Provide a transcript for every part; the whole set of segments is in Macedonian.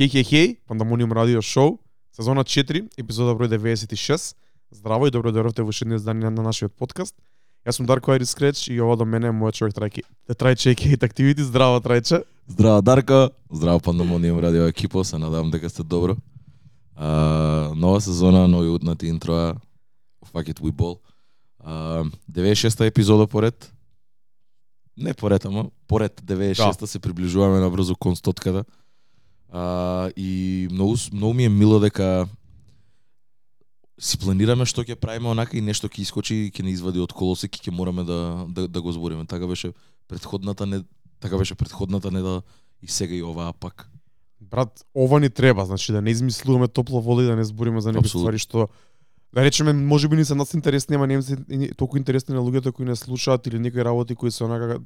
Хеј, хеј, хеј, Пандамониум радио шоу, сезона 4, епизода број 96. Здраво и добро дојдовте во уште издание на нашиот подкаст. Јас сум Дарко Айрис Креч и ова до мене е мојот човек Трајче, Трајче Кейт Activity. Здраво, Трајче. Здраво Дарко, здраво Пандамониум радио екипо, се надевам дека сте добро. А, нова сезона, нови утнати интроа, fuck it we ball. А, 96-та епизода поред. Не поред, ама поред 96-та се приближуваме набрзо кон стотката. А, и многу, многу ми е мило дека си планираме што ќе правиме онака и нешто ќе искочи и ќе не извади од колосек и ќе мораме да, да, да го збориме. Така беше предходната не така беше предходната неделя и сега и оваа пак. Брат, ова ни треба, значи да не измислуваме топла вода и да не збориме за некои ствари што да речеме можеби ни се нас интересни, ама не се толку интересни на луѓето кои не слушаат или некои работи кои се онака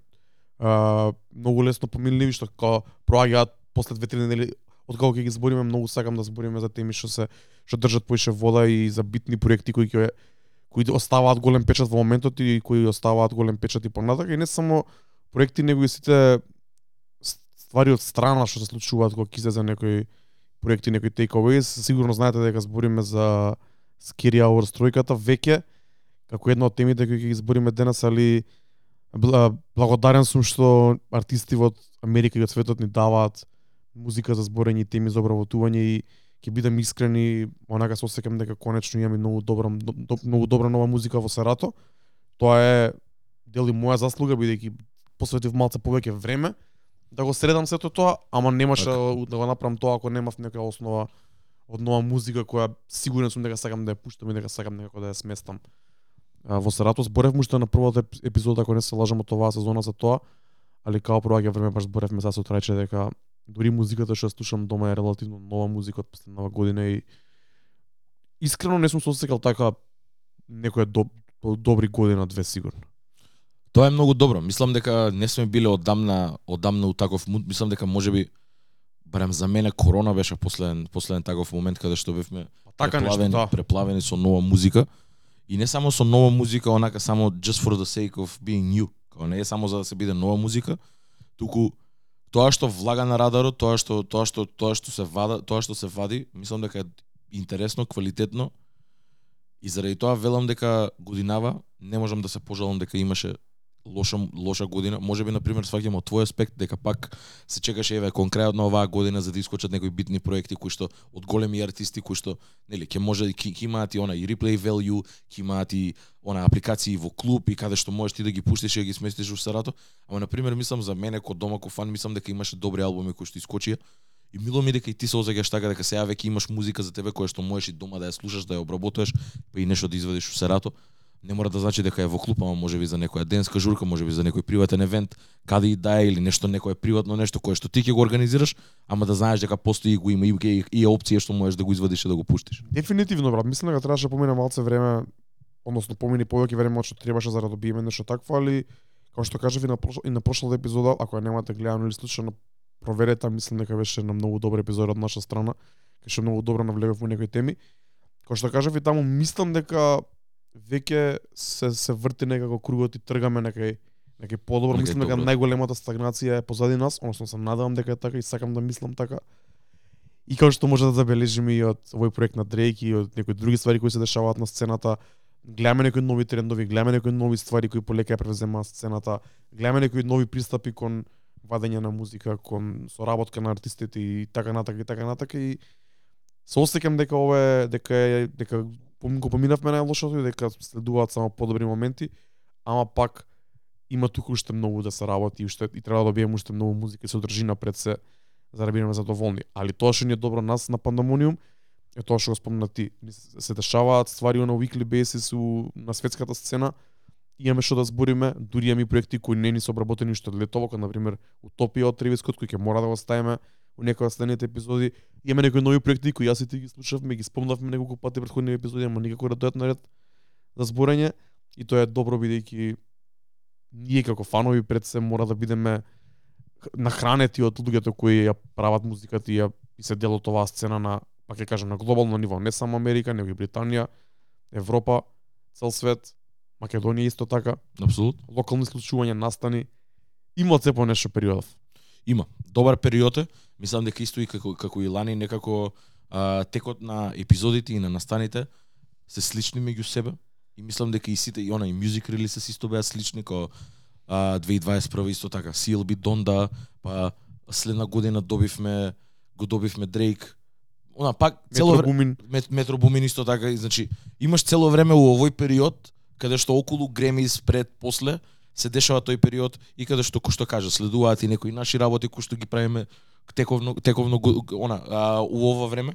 а, многу лесно поминливи што као проаѓаат после две-три недели од кога ќе ги збориме, многу сакам да збориме за теми што се што држат поише вода и за битни проекти кои ќе кои оставаат голем печат во моментот и кои оставаат голем печат и понатака и не само проекти него и сите ствари од страна што се случуваат кога ќе за некои проекти, некои takeaways. Сигурно знаете дека збориме за Scary Hour стројката веќе како една од темите кои ќе ги збориме денес, али благодарен сум што артисти од Америка и од светот ни даваат музика за зборење и теми за обработување и ќе бидам искрен и онака се осеќам дека конечно имаме многу добра до, многу добра нова музика во Сарато. Тоа е дели моја заслуга бидејќи посветив малце повеќе време да го средам сето тоа, ама немаше Така. да, го направам тоа ако немав нека основа од нова музика која сигурен сум дека сакам да ја пуштам и дека сакам некако да ја сместам. А, во Сарато зборевме уште на првата еп- епизода, ако не се лажам од оваа сезона за тоа, али као проаѓа време баш зборевме сега со дека дури музиката што слушам дома е релативно нова музика од последнава година и искрено не сум се осеќал така некоја доб, добри година две сигурно. Тоа е многу добро. Мислам дека не сме биле одамна одамна у таков муд. Мислам дека можеби барем за мене корона беше последен последен таков момент каде што бевме Така нешто, преплавени, да. преплавени со нова музика. И не само со нова музика, онака само just for the sake of being new. Као не е само за да се биде нова музика, туку тоа што влага на радарот, тоа што тоа што тоа што се вада, тоа што се вади, мислам дека е интересно, квалитетно. И заради тоа велам дека годинава не можам да се пожалам дека имаше лоша лоша година. Можеби на пример сваќам од твој аспект дека пак се чекаше еве кон крајот на оваа година за да искочат некои битни проекти кои што од големи артисти кои што нели ќе може ќе имаат и она и replay value, ќе имаат и она апликации во клуб и каде што можеш ти да ги пуштиш и да ги сместиш во Сарато. Ама на пример мислам за мене кој дома кој фан мислам дека имаше добри албуми кои што искочија. И мило ми е дека и ти се озаѓаш така дека сега веќе имаш музика за тебе која што можеш и дома да ја слушаш, да ја обработуваш, па и нешто да извадиш во Сарато. Не мора да значи дека е во клуб, ама може би за некоја денска журка, може би за некој приватен евент, каде и да е или нешто некое приватно нешто кое што ти ќе го организираш, ама да знаеш дека постои и го има и, и, и е опција што можеш да го извадиш и да го пуштиш. Дефинитивно, брат. Мислам дека требаше да помине малце време, односно помини повеќе време од што требаше за да добиеме нешто такво, али како што кажав и на прошла, и на прошлата епизода, ако ја немате гледано или слушано, проверете, мислам дека беше на многу добра епизода од наша страна, кај што многу добро навлегов во некои теми. Како што кажав и таму, мислам дека веќе се се врти некако кругот и тргаме некај некај подобро. Некај Мислам дека најголемата стагнација е позади нас, односно се надевам дека е така и сакам да мислам така. И како што може да забележиме и од овој проект на Дрейк и од некои други ствари кои се дешаваат на сцената, гледаме некои нови трендови, гледаме некои нови ствари кои полека ја превземаат сцената, гледаме некои нови пристапи кон вадење на музика, кон соработка на артистите и така натака и така натака и се осеќам дека ова е дека е дека го поминавме најлошото и дека следуваат само подобри моменти, ама пак има туку уште многу да се работи и уште и треба да добиеме уште многу музика и содржина пред се за да бидеме задоволни. Али тоа што ни е добро нас на Пандамониум е тоа што го спомна ти. Се се дешаваат ствари на weekly basis у, на светската сцена. Имаме што да збориме, дури имаме проекти кои не ни се обработени уште од летово, како на пример Утопија од Тревис кој ќе мора да го ставиме у некоја од следните епизоди. Имаме некои нови проекти кои јас и ти ги слушавме, ги спомнавме неколку пати претходни епизоди, ама никако да дојдат на ред за зборење и тоа е добро бидејќи ние како фанови пред се мора да бидеме нахранети од луѓето кои ја прават музиката и ја и се дел од оваа сцена на пак ќе кажам на глобално ниво, не само Америка, него и Британија, Европа, цел свет, Македонија исто така, Апсолутно. локални случувања, настани, има од се периодов. Има. добар период е. Мислам дека исто и како како и лани некако а, текот на епизодите и на настаните се слични меѓу себе. И мислам дека и сите и она и music releases исто беа слични ко а, 2021 исто така CLB Donda, па следна година добивме го добивме Дрейк. Она пак цело Метро време Бумин. Мет, Метро Бумин исто така, и, значи имаш цело време у овој период каде што околу Гремис пред после се дешава тој период и каде што кој што кажа следуваат и некои наши работи кои што ги правиме тековно тековно она а, у ова време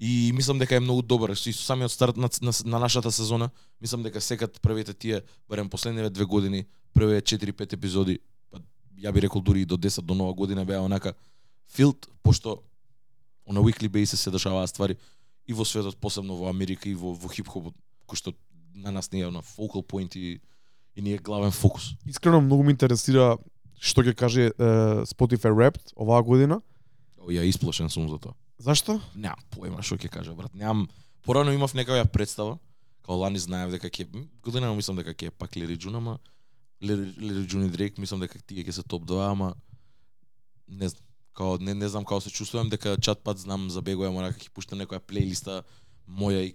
и мислам дека е многу добар. Со исто самиот старт на, на, на нашата сезона, мислам дека секад првите тие барем последниве две години, првите 4-5 епизоди, па ја би рекол дури и до 10 до нова година беа онака филд, пошто на weekly basis се дешаваат ствари и во светот, посебно во Америка и во, во хип-хопот, кој што на нас не е на focal point и, и не е главен фокус. Искрено многу ме интересира што ќе каже е, Spotify Wrapped оваа година. О, ја исплашен сум за тоа. Зашто? Немам појма што ќе кажа, брат. Немам порано имав некоја представа, као лани знаев дека ќе година мислам дека ќе пак Лери Джун, ама Лери, Лери Джун и Дрейк мислам дека тие ќе се топ 2, ама не знам. Као не не знам како се чувствувам дека чат пат знам забегувам онака ќе пуштам некоја плейлиста моја и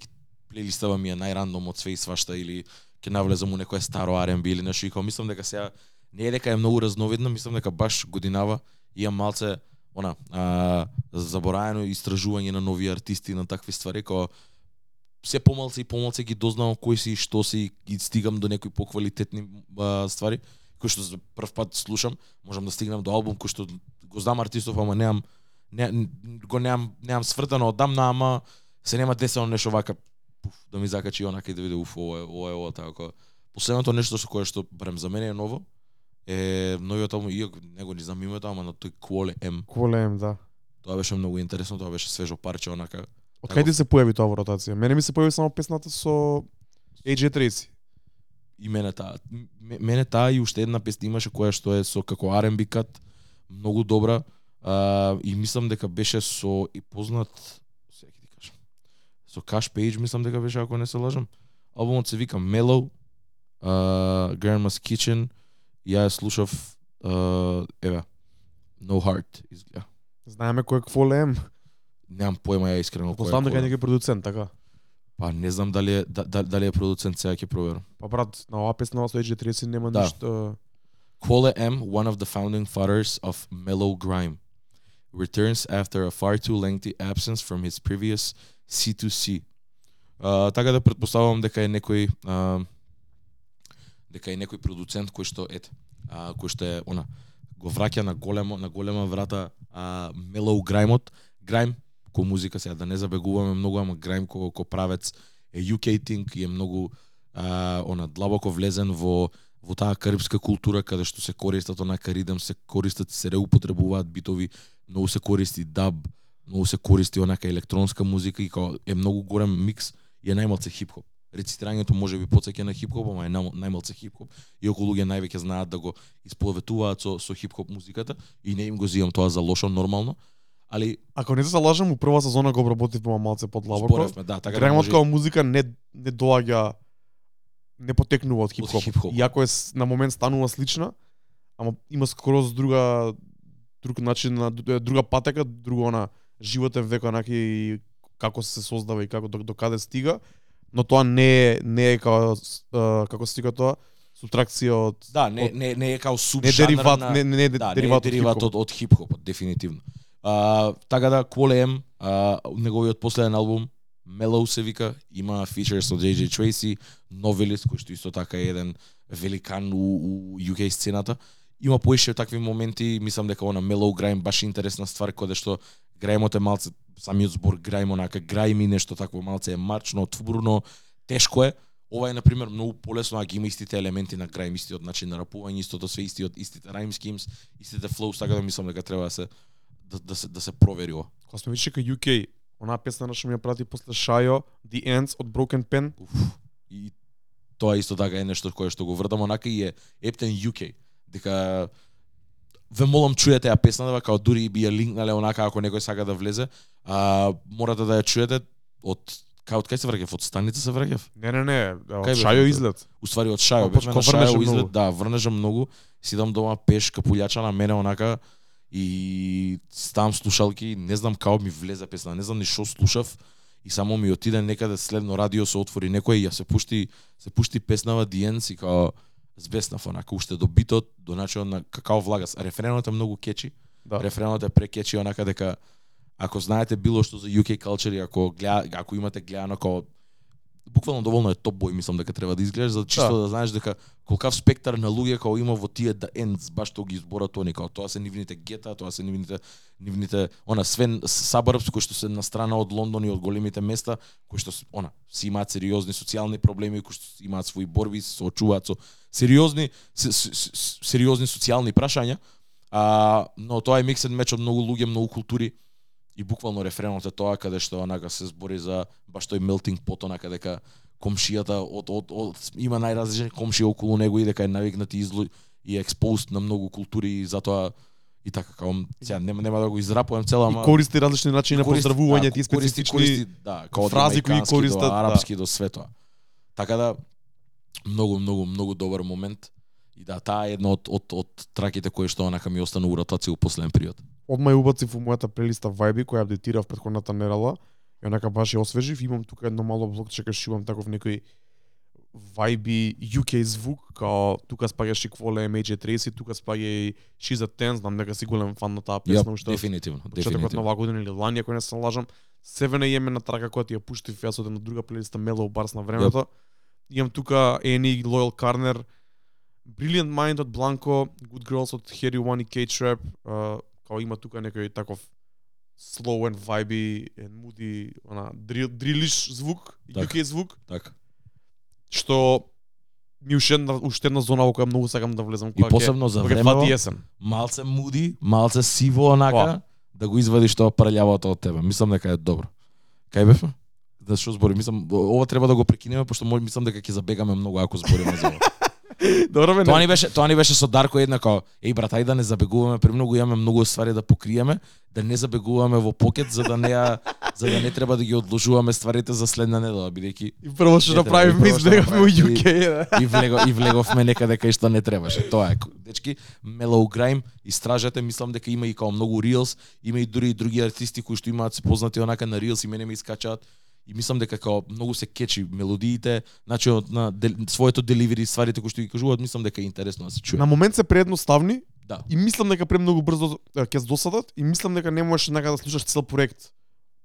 плейлистава ми е најрандом од све и свашта или ќе навлезам у некое старо R&B или нешто. И као мислам дека сега не е дека е многу разновидно, мислам дека баш годинава имам малце она а, забораено истражување на нови артисти на такви ствари као се помалце и помалце ги дознавам кои си и што си и стигам до некои поквалитетни а, ствари кои што за прв пат слушам, можам да стигнам до албум кој што го знам артистов, ама немам не, го немам немам свртано одамна, ама се нема десено нешто вака пуф, да ми закачи онака и да види уф, ова е ова е ова така. Последното нешто со кое што барем за мене е ново е новиот албум, иако него не знам името, ама на тој Quole M. Колем, да. Тоа беше многу интересно, тоа беше свежо парче онака. Од кај ти се појави тоа во ротација? Мене ми се појави само песната со AJ Tracy. И мене таа. М- Мене таа и уште една песна имаше која што е со како R&B кат, многу добра. А, и мислам дека беше со и познат сега ќе ти кажам. Со Cash Page мислам дека беше ако не се лажам. Албумот се вика Mellow, uh, Grandma's Kitchen. И Ја ја слушав uh, еве No Heart изгледа. Знаеме кој е Кволем. Немам појма ја искрено кој е Поставам дека кој. е некој продуцент, така. Па не знам дали е да, да- дали е продуцент, сега ќе проверам. Па брат, на оваа песна со AJ Tracy нема Да. ништо. Quola M, one of the founding fathers of mellow grime, returns after a far too lengthy absence from his previous C2C. Uh, така да предпоставувам дека е некој uh, дека е некој продуцент кој што ете, uh, кој што е она го враќа на големо на голема врата uh, mellow грајмот, грајм ко музика сега да не забегуваме многу, ама грајм ко, ко правец е UK thing и е многу uh, она длабоко влезен во во таа карибска култура каде што се користат онака ридам, се користат се реупотребуваат битови, многу се користи даб, многу се користи онака електронска музика и као е многу голем микс и е најмалце хип-хоп. Рецитирањето може би потсеќа на хип-хоп, ама е најмал- најмалце хип-хоп. Иако луѓе највеќе знаат да го исповетуваат со со хип-хоп музиката и не им го зијам тоа за лошо нормално, али Ако не се лажам, у прва сезона го обработивме малце подлабоко. зборевме, да, така да Грајмот може као музика не не доаѓа не потекнува од хип-хоп. хип-хоп. Иако е на момент станува слична, ама има скроз друга друг начин на друга патека, друго на животен век онака и како се создава и како до, до каде стига, но тоа не е не е како како стига тоа субтракција од Да, не од- не не е као не субжанр дериват, на не не, не да, дериват, не е дериват од, од, хип-хопот, дефинитивно. А, така да, Quole M, а, неговиот последен албум, Mellow се вика, има фичер со JJ Tracy, Novelist, кој што исто така е еден великан у, у UK сцената. Има поише такви моменти, мислам дека она Mellow Grime баш интересна ствар, каде што грајмот е малце, самиот збор грајм, онака грајми нешто такво малце е марчно, отвурно, тешко е. Ова е, например, многу полесно, а ги има истите елементи на грајм, истиот начин на рапување, истото све, истиот, истите rhyme schemes, истите flows, така да мислам дека треба да се да, да се да се провери ова. Кога сме више кај UK, онаа песна на што ми ја прати после Шајо, The Ends од Broken Pen, Уф. И тоа исто така е нешто кое што го врдам онака и е Ептен UK. Дека ве молам чуете ја песната, као дури и би ја линкнале онака ако некој сака да влезе, а морате да ја чуете од кај од кај се враќав, од станица се враќав. Не, не, не, од беше Шајо излет. Уствари од Шајо, беше на Шајо излет, да, врнеше многу. Сидам дома пеш капулјача на мене онака и ставам слушалки, не знам како ми влезе песна, не знам ни што слушав и само ми отиде некаде следно радио се отвори некој и ја се пушти се пушти песнава Диенс и као збеснав онака уште до битот, до начинот на какао влага. Рефренот е многу кечи. Да. Рефренот е прекечи онака дека ако знаете било што за UK culture и ако гледа, ако имате гледано како буквално доволно е топ бој, мислам дека треба да изгледаш за чисто да, да знаеш дека колкав спектар на луѓе како има во тие да ends баш што ги изборат они како тоа се нивните гета, тоа се нивните нивните она свен сабарбс кои што се на страна од Лондон и од големите места, кои што она си имаат сериозни социјални проблеми, кои што имаат свои борби, се соочуваат со сериозни сериозни социјални прашања. А, но тоа е миксен меч од многу луѓе, многу култури и буквално рефренот е тоа каде што онака се збори за баш тој melting pot онака дека комшијата од, од, од, има најразлични комшии околу него и дека е навикнат и излу и експост на многу култури и затоа и така како сега нема нема да го израпувам цела ама користи различни начини на поздравување, да, користи, специфични користи, да, како фрази кои користат до да. арапски до све тоа. Така да многу многу многу добар момент и да таа е една од од од траките кои што онака ми остану у ротација у последен период. одма ја убацив у мојата плейлиста Vibe која апдейтирав претходната недела и онака баш ја освежив, имам тука едно мало блокче кај што имам таков некој Vibe UK звук, као тука спаѓа Fole, MJ Tracy, тука спаѓа и She's a Ten, знам дека си голем фан на таа песна, уште од дефинитивно, почетокот на дефинитивно. оваа година или лани, ако не се лажам. Севена јеме на трака која ти ја пуштив јас од една друга плейлиста Mellow Bars на времето. Имам тука Ени, Loyal Carner, Brilliant Mind од Blanco, Good Girls од Harry One и K-Trap, uh, као има тука некој таков slow and vibey and moody, она дрил, дрилиш звук, Така. UK звук, Така. што ми уште една, уште една зона во која многу сакам да влезам И кога ќе- посебно за есен. малце муди, малце сиво онака, Па. да го извадиш тоа прљавото од тебе. Мислам дека е добро. Кај бевме? Да што збори, мислам ова треба да го прекинеме пошто може мислам дека ќе забегаме многу ако збориме за ова. Добро бе, Тоа не. ни беше, тоа ни беше со Дарко еднакво. Еј брат, ајде да не забегуваме премногу, имаме многу ствари да покриеме, да не забегуваме во покет за да не ја, за да не треба да ги одложуваме стварите за следна недела, бидејќи И прво што направивме, и во направивме, UK. да. и влего и влеговме некаде кај што не требаше. Тоа е. Дечки, Mellow Grime, истражете, мислам дека има и као многу Reels, има и дури и други артисти кои што имаат се познати онака на Reels и мене ми искачаат и мислам дека као многу се кечи мелодиите, начинот на дел, своето деливери, стварите кои што ги кажуваат, мислам дека е интересно да се чуе. На момент се преедноставни Да. и мислам дека премногу брзо ќе се досадат и мислам дека не можеш нека да слушаш цел проект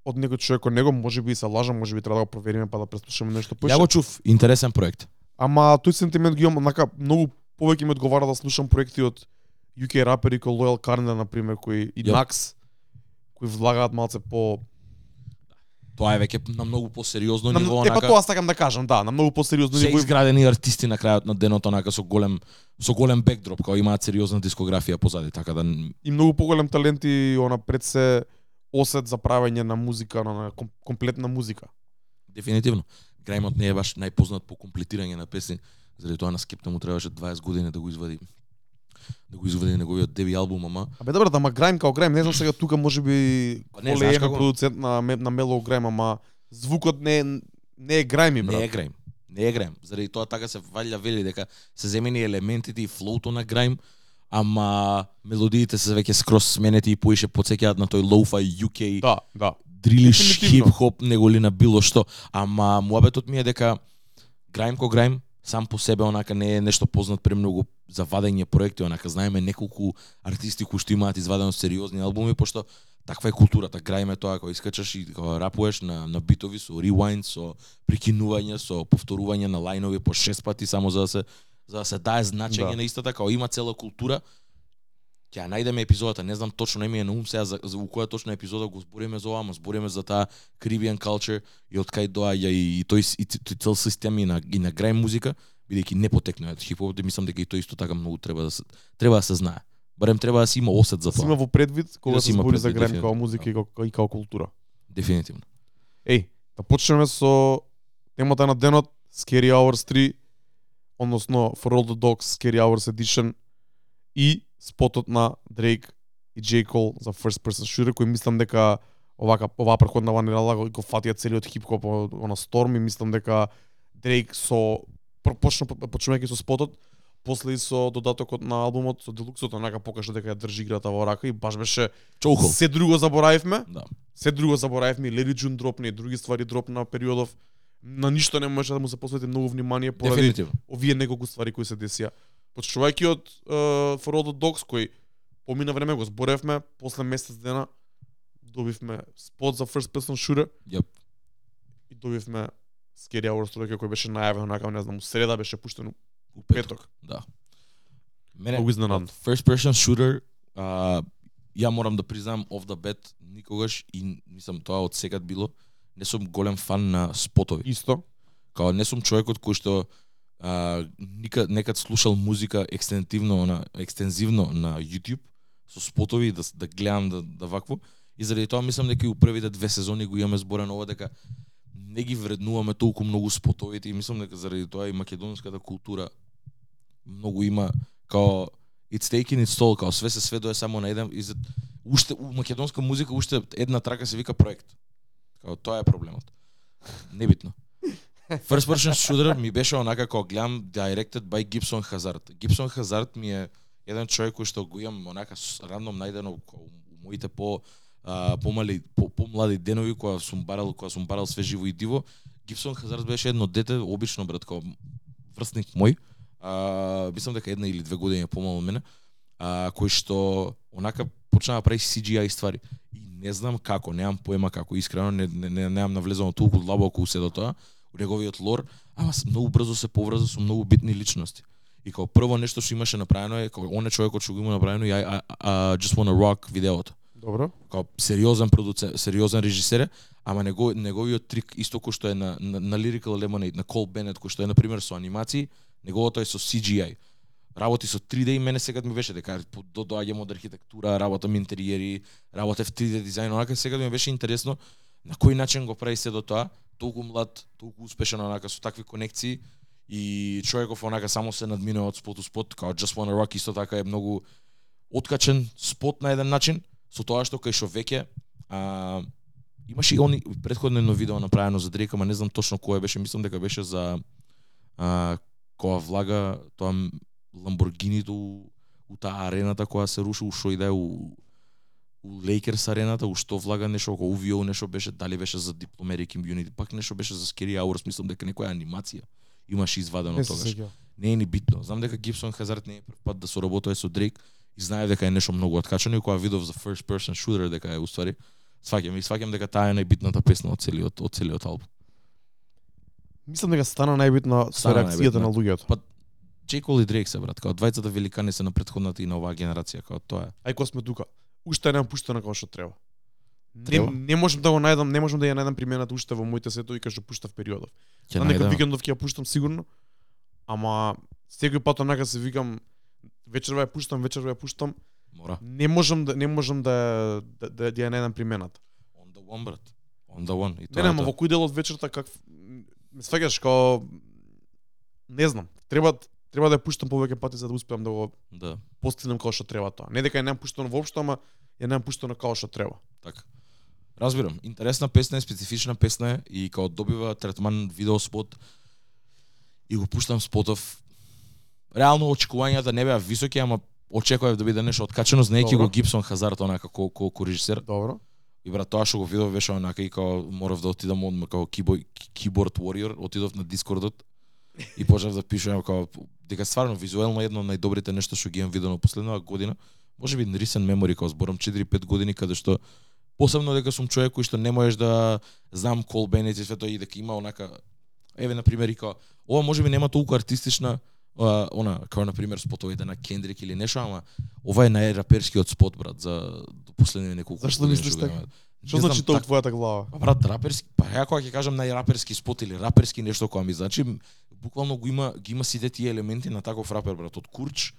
од некој човек од него, може би се лажам, може би треба да го провериме па да преслушаме нешто поише. Ја го чув, интересен проект. Ама тој сентимент ги имам, онака многу повеќе ми одговара да слушам проекти од UK рапери кој Loyal Carner на пример, кои и. Nax кои влагаат малце по Тоа е веќе на многу посериозно на, ниво, па онака. тоа сакам да кажам, да, на многу посериозно се ниво. и- изградени артисти на крајот на денот онака со голем со голем бекдроп, као имаат сериозна дискографија позади, така да и многу поголем талент и она пред се осет за правење на музика, на, на ком, комплетна музика. дефинитивно Грајмот не е баш најпознат по комплетирање на песни, заради тоа на Скепта му требаше 20 години да го извади да го извади неговиот деби албум, ама Абе добро, ама Грајм као Грајм, не знам сега тука може би Па не, знаеш е како? продуцент на на Mellow Грајм, ама звукот не не е Грајми, брат. не е Грајм. Не е Грајм. Заради тоа така се валја вели дека се земени елементите и флоуто на Грајм, ама мелодиите се веќе скрос сменети и поише потсеќаат на тој lo-fi UK Да, да. дрилиш хип-хоп неголи на било што. Ама муабетот ми е дека Грајм ко Грајм сам по себе онака не е нешто познат премногу за вадење проекти, онака знаеме неколку артисти кои што имаат извадено сериозни албуми, пошто таква е културата. Грајм е тоа кога искачаш и кога рапуеш на, на битови со rewind, со прикинување, со повторување на лајнови по шест пати само за да се за да се дае значење Да. на истата, као има цела култура. Ќе ја најдеме епизодата, не знам точно не ми е на ум сега за, за у која точно епизода го збориме за ова, ама збориме за таа Caribbean culture и од кај доаѓа и, и тој и, ц- тој цел систем и на и на грајм музика, бидејќи не потекнува од хип-хоп, да мислам дека и тоа исто така многу треба да се треба да се знае. Барем треба да се има осет за има тоа. во предвид кога да се има збори за Грајм као дефинитивно, музика и као, и као култура. Дефинитивно. Еј, да почнеме со темата на денот, Scary Hours 3, односно For All the Dogs Scary Hours Edition и спотот на Drake и J. Cole за First Person Shooter, кој мислам дека овака оваа преходна ванила го, го фатија целиот хип-хоп на Storm и мислам дека Drake со почна почнувајќи со спотот после и со додатокот на албумот со делуксот онака покажа дека ја држи играта во рака и баш беше Чоухол. се друго заборавивме. Да. Се друго заборавивме, Леди Джун дропна и други ствари дропна периодов. На ништо не можеше да му се посвети многу внимание поради овие неколку ствари кои се десија. Почнувајќи од uh, For All the Dogs кој помина време го зборевме, после месец дена добивме спот за First Person Shooter Јап. и добивме Scary Hours тројка кој беше најавен онака, не знам, у среда беше пуштен У петок. Да. Мене Многу изненаден. од first person shooter а, ја морам да признам off the bat никогаш и мислам тоа од секад било не сум голем фан на спотови. Исто. Као не сум човекот кој што а, никад некад слушал музика екстензивно на екстензивно на YouTube со спотови да да гледам да да вакво и заради тоа мислам дека и у првите две сезони го имаме зборено ова дека не ги вреднуваме толку многу спотовите и мислам дека заради тоа и македонската култура многу има као it's taking its toll, као све се сведува само на еден и за, уште у македонска музика уште една трака се вика проект. Као тоа е проблемот. Небитно. First Person Shooter ми беше онака кога гледам directed by Gibson Hazard. Gibson Hazard ми е еден човек кој што го имам онака рандом најдено у моите по а, помали по, помлади денови кога сум барал кога сум барал све живо и диво. Гибсон хазард беше едно дете, обично брат, као врсник мој. А, мислам дека една или две години е помал од мене. А, кој што онака почна да прави CGI ствари. И не знам како, немам поема како, искрено не, не, не немам навлезено толку длабоко у се до тоа, у неговиот лор, ама многу брзо се поврза со многу битни личности. И како прво нешто што имаше направено е како оне човекот што го има направено и I, I, I Just Wanna Rock видеото Добро. као сериозен продуцент, сериозен режисер, е, ама него, неговиот трик исто кој што е на, на, на Lyrical Lemonade, на Cole Bennett, кој што е на пример со анимации, неговото е со CGI. Работи со 3D и мене сега ми беше дека до доаѓам од архитектура, работам интериери, работев 3D дизајн, онака сега ми беше интересно на кој начин го прави се до тоа, толку млад, толку успешен онака со такви конекции и човеков онака само се надминува од спот у спот, као Just Wanna Rock исто така е многу откачен спот на еден начин, со тоа што кај што веќе а, имаше и они претходно едно видео направено за Дрейк, ама не знам точно кое беше, мислам дека беше за а, која влага тоа Ламборгинито у, у таа арената која се руши у шо и да е у у Лейкерс арената, у што влага нешто, око UVO нешто беше, дали беше за Diplomatic Community, пак нешто беше за Scary Hours, мислам дека некоја анимација имаше извадено тогаш не е ни битно. Знам дека Гибсон Хазард не е прв пат да соработува со Дрейк и знае дека е нешто многу откачано и кога видов за First Person Shooter дека е уствари сваќам и сваќам дека таа е најбитната песна од целиот од целиот албум. Мислам дека стана најбитно со реакцијата на луѓето. Па, J. Cole и Дрейк се брат, као двајцата великани се на претходната и на оваа генерација, као тоа е. Ај кога сме тука. Уште не пуштена како што треба. Треба. Не, не можам да го најдам, не можам да ја најдам примената уште во моите сетови кај што пуштав периодов. Ќе На некој викендов ќе ја пуштам сигурно. Ама секој пат онака се викам вечерва ја пуштам, вечерва ја пуштам. Мора. Не можам да не можам да да, да, да ја најдам примената. On the one брат. On the one. И тоа не, ама во кој дел од вечерта как ме сваќаш као не знам. Треба треба да ја пуштам повеќе пати за да успеам да го Да, постигнем како што треба тоа. Не дека ја немам пуштено воопшто, ама ја немам пуштено како што треба. така. Разбирам, интересна песна е, специфична песна е и као добива третман видео спот и го пуштам спотов. Реално очекувањата не беа високи, ама очекував да биде нешто откачено, знаејќи Добро. го Гибсон Хазард онака како како режисер. Добро. И брат, тоа што го видов беше онака и као морав да отидам одма како keyboard, keyboard warrior, отидов на Дискордот и почнав да пишувам као дека стварно визуелно едно од најдобрите нешто што ги имам видено последнава година. Може би recent memory као зборам 4-5 години каде што посебно дека сум човек кој што не можеш да знам Кол Бенет и све тоа и дека има онака еве на пример и као ова може би нема толку артистична а, она како на пример спотовите на Кендрик или нешто, ама ова е најраперскиот спот брат за последните неколку Зашто години мислиш така? Што значи тоа твојата глава? Па брат, раперски, па ја кога ќе кажам најраперски спот или раперски нешто која ми значи, буквално го има ги има сите тие елементи на таков рапер брат, од курч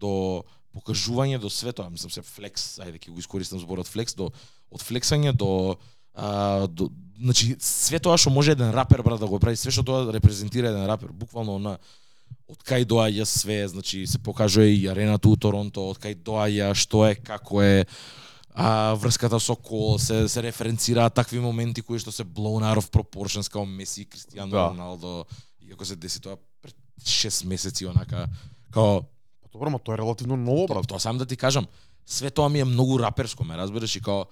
до покажување до све тоа, мислам се флекс, ајде ќе го искористам зборот флекс до од флексање до а, до значи све тоа што може еден рапер брат да го прави, све што тоа репрезентира еден рапер, буквално на од кај доаѓа све, значи се покажува и арената у Торонто, од кај доаѓа, што е, како е, а врската со Кол, се се референцираат такви моменти кои што се blown out of proportions као Меси, Кристијано Да. Роналдо, иако се деси тоа пред 6 месеци онака Као Па добро, ма тоа е релативно ново, брат. тоа сам да ти кажам. Све тоа ми е многу раперско, ме разбираш и као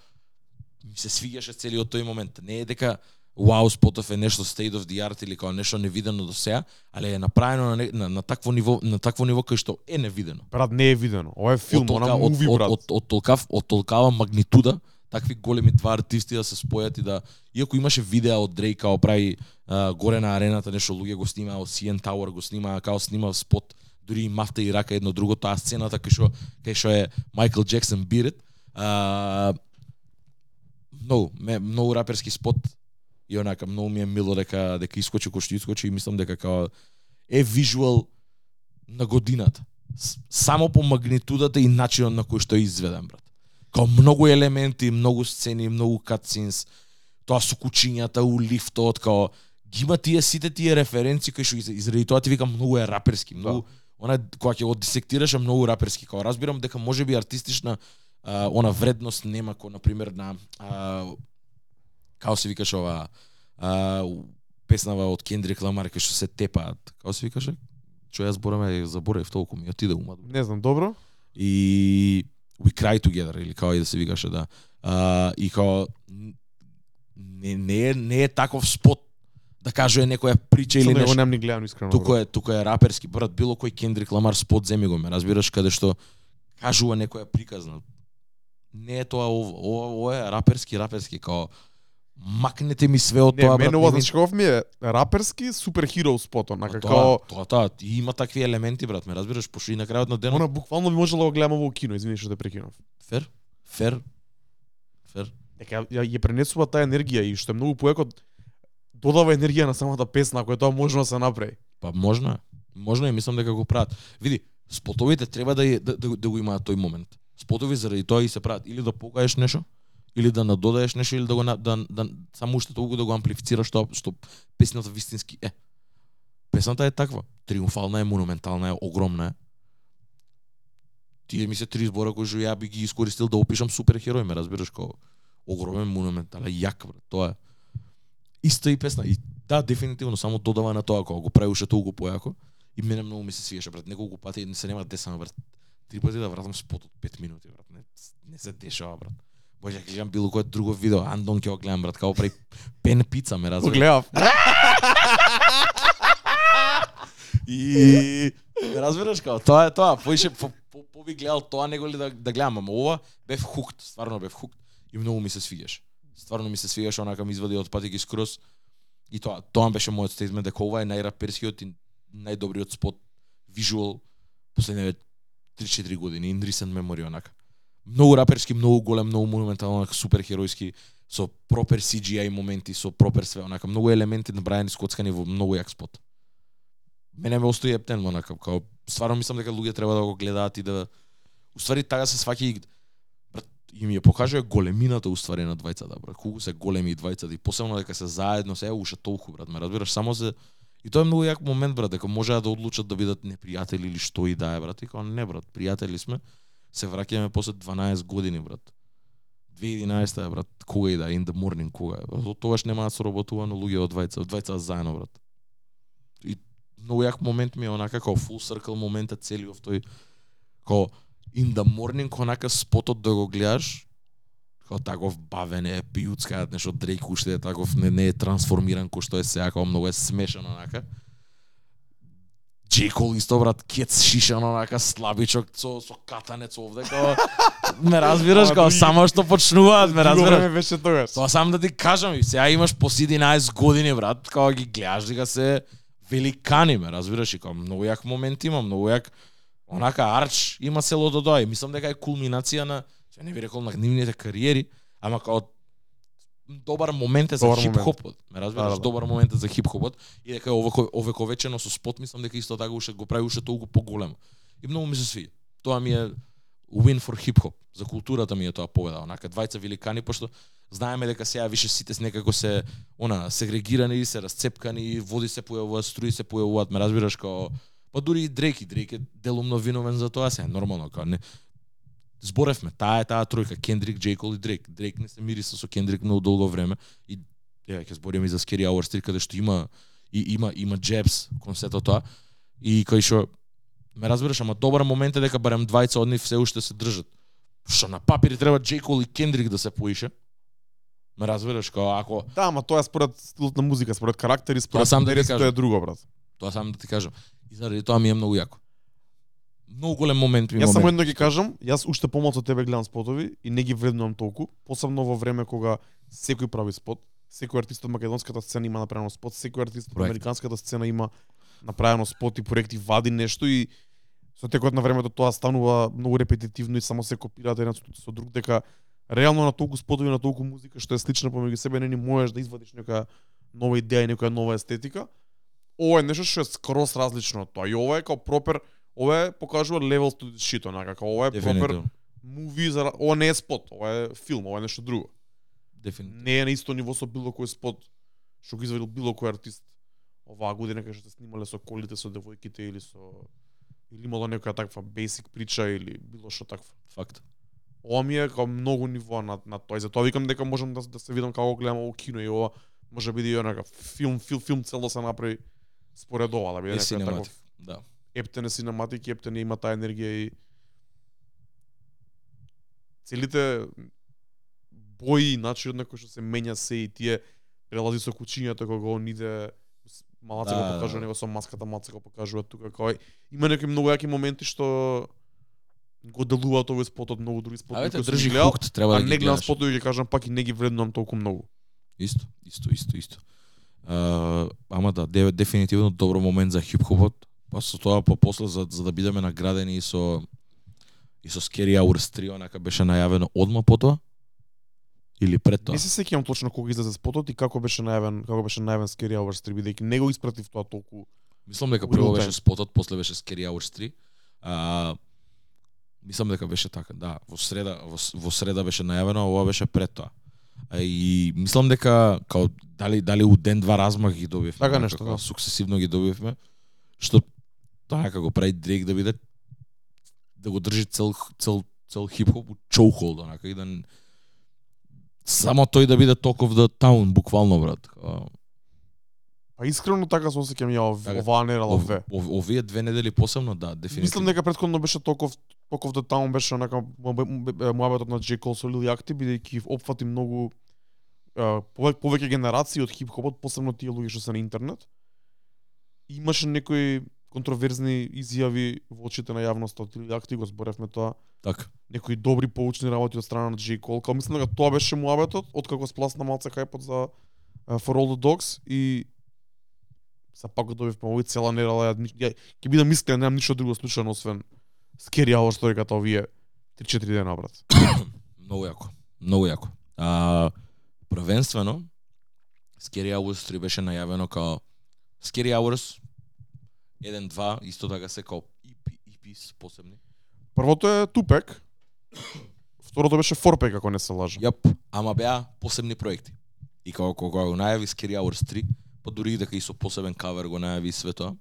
ми се свиѓаше целиот тој момент. Не е дека вау спотов е нешто state of the art или као нешто невидено до сега, али е направено на, на, на такво ниво, на такво ниво кај што е невидено. Брат, не е видено. Ова е филм, од, она од, муви, од, брат. од, од, толкав, од толкава магнитуда, такви големи два артисти да се спојат и да иако имаше видеа од Дрейк као прави а, горе на арената нешто луѓе го снимаа од CN Tower го снимаа као снима спот дури и мафта и рака едно друго таа сцената кај што кај што е Майкл Джексон Бирет а, многу ме многу раперски спот и онака многу ми е мило дека дека искочи кој што искочи и мислам дека као е вижуал на годината. Само по магнитудата и начинот на кој што е изведен брат. Као многу елементи, многу сцени, многу катсинс, тоа со кучињата у лифтот, као ги има тие сите тие референции кои што ги- и заради тоа ти викам многу е раперски, многу она кога ќе го дисектираш е многу раперски, као разбирам дека можеби артистична а, она вредност нема кој на пример на а, као се викаш ова а, песнава од Кендрик Ламар кој што се тепаат, као се викаше? Што ја збораме, заборев толку ми отиде умат Не знам, добро. и We Cry Together или како и да се викаше да. А, и као н- не, не, е, не е таков спот да кажува некоја прича или нешто. немам ни гледано искрено. Туку е туку е раперски брат, било кој Кендрик Ламар спот земи го, ме разбираш каде што кажува некоја приказна. Не е тоа ова, ова е раперски, раперски као макнете ми све од Не, тоа мене брат. ова не ми- значи е раперски суперхиро спот, онака Тоа, како тоа, тоа, и има такви елементи брат, ме разбираш, пошто и на крајот на денот она буквално би можело да го гледам во кино, извини што те прекинав. фер, фер, фер. Дека ја, ја пренесува таа енергија и што е многу поеко додава енергија на самата песна, е тоа можно да се направи. Па можно е. Можно е, мислам дека го прават. Види, спотовите треба да, да, да, да го имаат тој момент. Спотови заради тоа и се прават или да покажеш нешто, или да надодаеш нешто или да го на- да, да, само уште толку да го амплифицираш што што песната вистински е. Песната е таква. Триумфална е, монументална е, огромна е. Тие ми се три збора кои што ја би ги искористил да опишам суперхерој, ме разбираш кој огромен монументален јак брат. Тоа е. Иста и песна и да, дефинитивно само додава на тоа кога го прави уште толку појако и мене многу ми се свиеше брат. Неколку пати не се нема десама брат. Три пати да вратам спот од 5 минути брат. Не, не се дешава брат. Може ќе гледам било кое друго видео, Андон ќе го гледам брат, како прави пен пица ме Го разбираш. гледав. И ме разбираш како тоа е тоа, поише по, по, по би гледал тоа него ли да да гледам, ама ова бев хукт, стварно бев хукт и многу ми се свиѓаше. Стварно ми се свиѓаше онака ми извади од пати ги скроз. И тоа, тоа беше мојот стейтмент дека ова е најраперскиот и најдобриот спот вижуал последниве 3-4 години, in recent memory онака. Многу раперски, многу голем, многу монументално, онака супер херојски, со пропер CGI моменти, со пропер све, онака многу елементи набрајани скоцкани во многу јак спот. Мене ме остои ептен онака, као стварно мислам дека луѓе треба да го гледаат и да уствари така се сваќа и брат, и ми ја покажува големината уствари на двајцата, брат. Колку се големи и двајцата и посебно дека се заедно се е уште толку, брат. Ме разбираш, само се И тоа е многу јак момент, брат, дека можеа да одлучат да бидат непријатели или што и да е, брат. И као не, брат, пријатели сме. Се враќаме после 12 години, брат. 2011 е, брат, кога и да in the morning, кога е. Брат. Од тогаш немаат да соработувано луѓе од двајца, од двајца заедно, брат. И многу јак момент ми е онака како full circle моментот целиот тој како in the morning онака спотот да го гледаш како таков бавен е пиуцка нешто Дрейк уште е таков не, не е трансформиран кој што е сега како многу е смешан онака Cole исто брат кец шишан онака слабичок со со катанец овде како ме разбираш други- само што почнуваат ме разбираш беше тогаш. Тоа сам да ти кажам и сега имаш по 11 години брат, кога ги гледаш дека се великани ме, разбираш и како многу јак момент има, многу јак онака арч има село до и мислам дека е кулминација на се не би рекол на нивните кариери, ама како добар момент е за Добар момент. хип-хопот. Ме разбираш, Да, добар момент е за хип-хопот и дека овеко овековечено со спот мислам дека исто така уште го прави уште толку поголемо. И многу ми се свија. Тоа ми е win for хип-хоп. За културата ми е тоа победа. Онака двајца великани пошто знаеме дека сега више сите с некако се она сегрегирани, се расцепкани, води се појавуваат, струи се појавуваат, ме разбираш како па дури и Дрейк, и Дрейк е делумно виновен за тоа, се нормално како не зборевме, таа е таа тројка, Кендрик. Cole и Дрейк. Дрейк не се мириса со Кендрик многу долго време и еве ќе збориме и за Scary Hours 3 каде што има и има има джебс кон сето тоа и кој што Ме разбираш, ама добар момент е дека барем двајца од нив се уште се држат. Што на папир треба. Cole и Кендрик да се поише. Ме разбираш, као ако Да, ама тоа е според стилот на музика, според карактери, според сам да ти кажам. тоа е друго, брат. тоа сам да ти кажам. И заради тоа ми е многу јако. Многу голем момент ми Јас само едно ги кажам, јас уште помалку од тебе гледам спотови и не ги вреднувам толку, посебно во време кога секој прави спот, секој артист од македонската сцена има направено спот, секој артист од американската сцена има направено спот и проекти, вади нешто и со текот на времето тоа станува многу репетитивно и само се копираат еден со, друг дека реално на толку спотови, на толку музика што е слична помеѓу себе не ни можеш да извадиш нека нова идеја и некоја нова естетика. Ова е нешто што е скроз различно од тоа. И ова е као пропер, ова е покажува левел to shit, онака, као ова е пропер муви за ова не е спот, ова е филм, ова е нешто друго. Дефинитивно. Не е на исто ниво со било кој спот што го извадил било кој артист оваа година кај што се снимале со колите со девојките или со или имало некоја таква basic прича или било што такво. Факт. Ова ми е као многу ниво на на тоа и затоа викам дека можам да да се видам како гледам ово кино и ова може биде и онака филм филм филм цело се направи според ова да биде некој таков Да. Ептен е синематик, ептен е има таа енергија и целите бои и начинот на кој што се менја се и тие прелази со кучињата кога он иде малаце Да, го да, покажува да. него со маската, малаце го покажува тука кој има некои многу јаки моменти што го делуваат овој спотот многу други спотови кои држи гледал, хукт, треба а да не гледам гледаш. спотови ги кажам пак и не ги вреднувам толку многу. Исто, исто, исто, исто. А, ама да, де, дефинитивно добро момент за хип-хопот. Па со тоа па после за, за да бидеме наградени и со и со Scary Hours 3 онака беше најавено одма по тоа? Или пред тоа? Не се сеќавам точно кога излезе спотот и како беше најавен, како беше најавен Scary Hours 3 бидејќи не го испратив тоа толку. Мислам дека прво беше спотот, после беше Scary Hours 3. А, мислам дека беше така, да. Во среда, во, во среда беше најавено, а ова беше пред тоа. А, и мислам дека као дали дали у ден два размах ги добивме. Така нешто, да. Суксесивно ги добивме. Што тоа како го прави Дрейк да биде да го држи цел цел цел хип-хоп chokehold онака и да само тој да биде of the town буквално брат. Па искрено така се осеќам ја ов, Така. оваа нерала ов, две. ов, овие две недели посебно да, дефинитивно. Мислам дека претходно беше толков толков да таму беше онака муабетот на J. Cole со Lil Yachty бидејќи опфати многу повеќе генерации од хип-хопот, посебно тие луѓе што се на интернет. Имаше некои контроверзни изјави во очите на јавноста од Yachty, го зборевме тоа. Така. некои добри поучни работи од страна на J. Cole. Као мислам дека тоа беше муабетот, откако спласна малце хајпот за uh, For All the Dogs и са пак го добивме овој цела нерала. Ја, ја ќе бидам искрен, немам ништо друго слушано освен Scary Hour сториката овие 3-4 дена брат. Многу јако. Многу јако. А, првенствено, Scary Hours 3 беше најавено као Scary Hours 1-2, исто така се као EP, EPs посебни. Првото е Тупек. Второто беше Форпек, ако не се лажам. Јап, ама беа посебни проекти. И као кога го најави Scary Hours 3, па дури и дека и со посебен кавер го најави све тоа.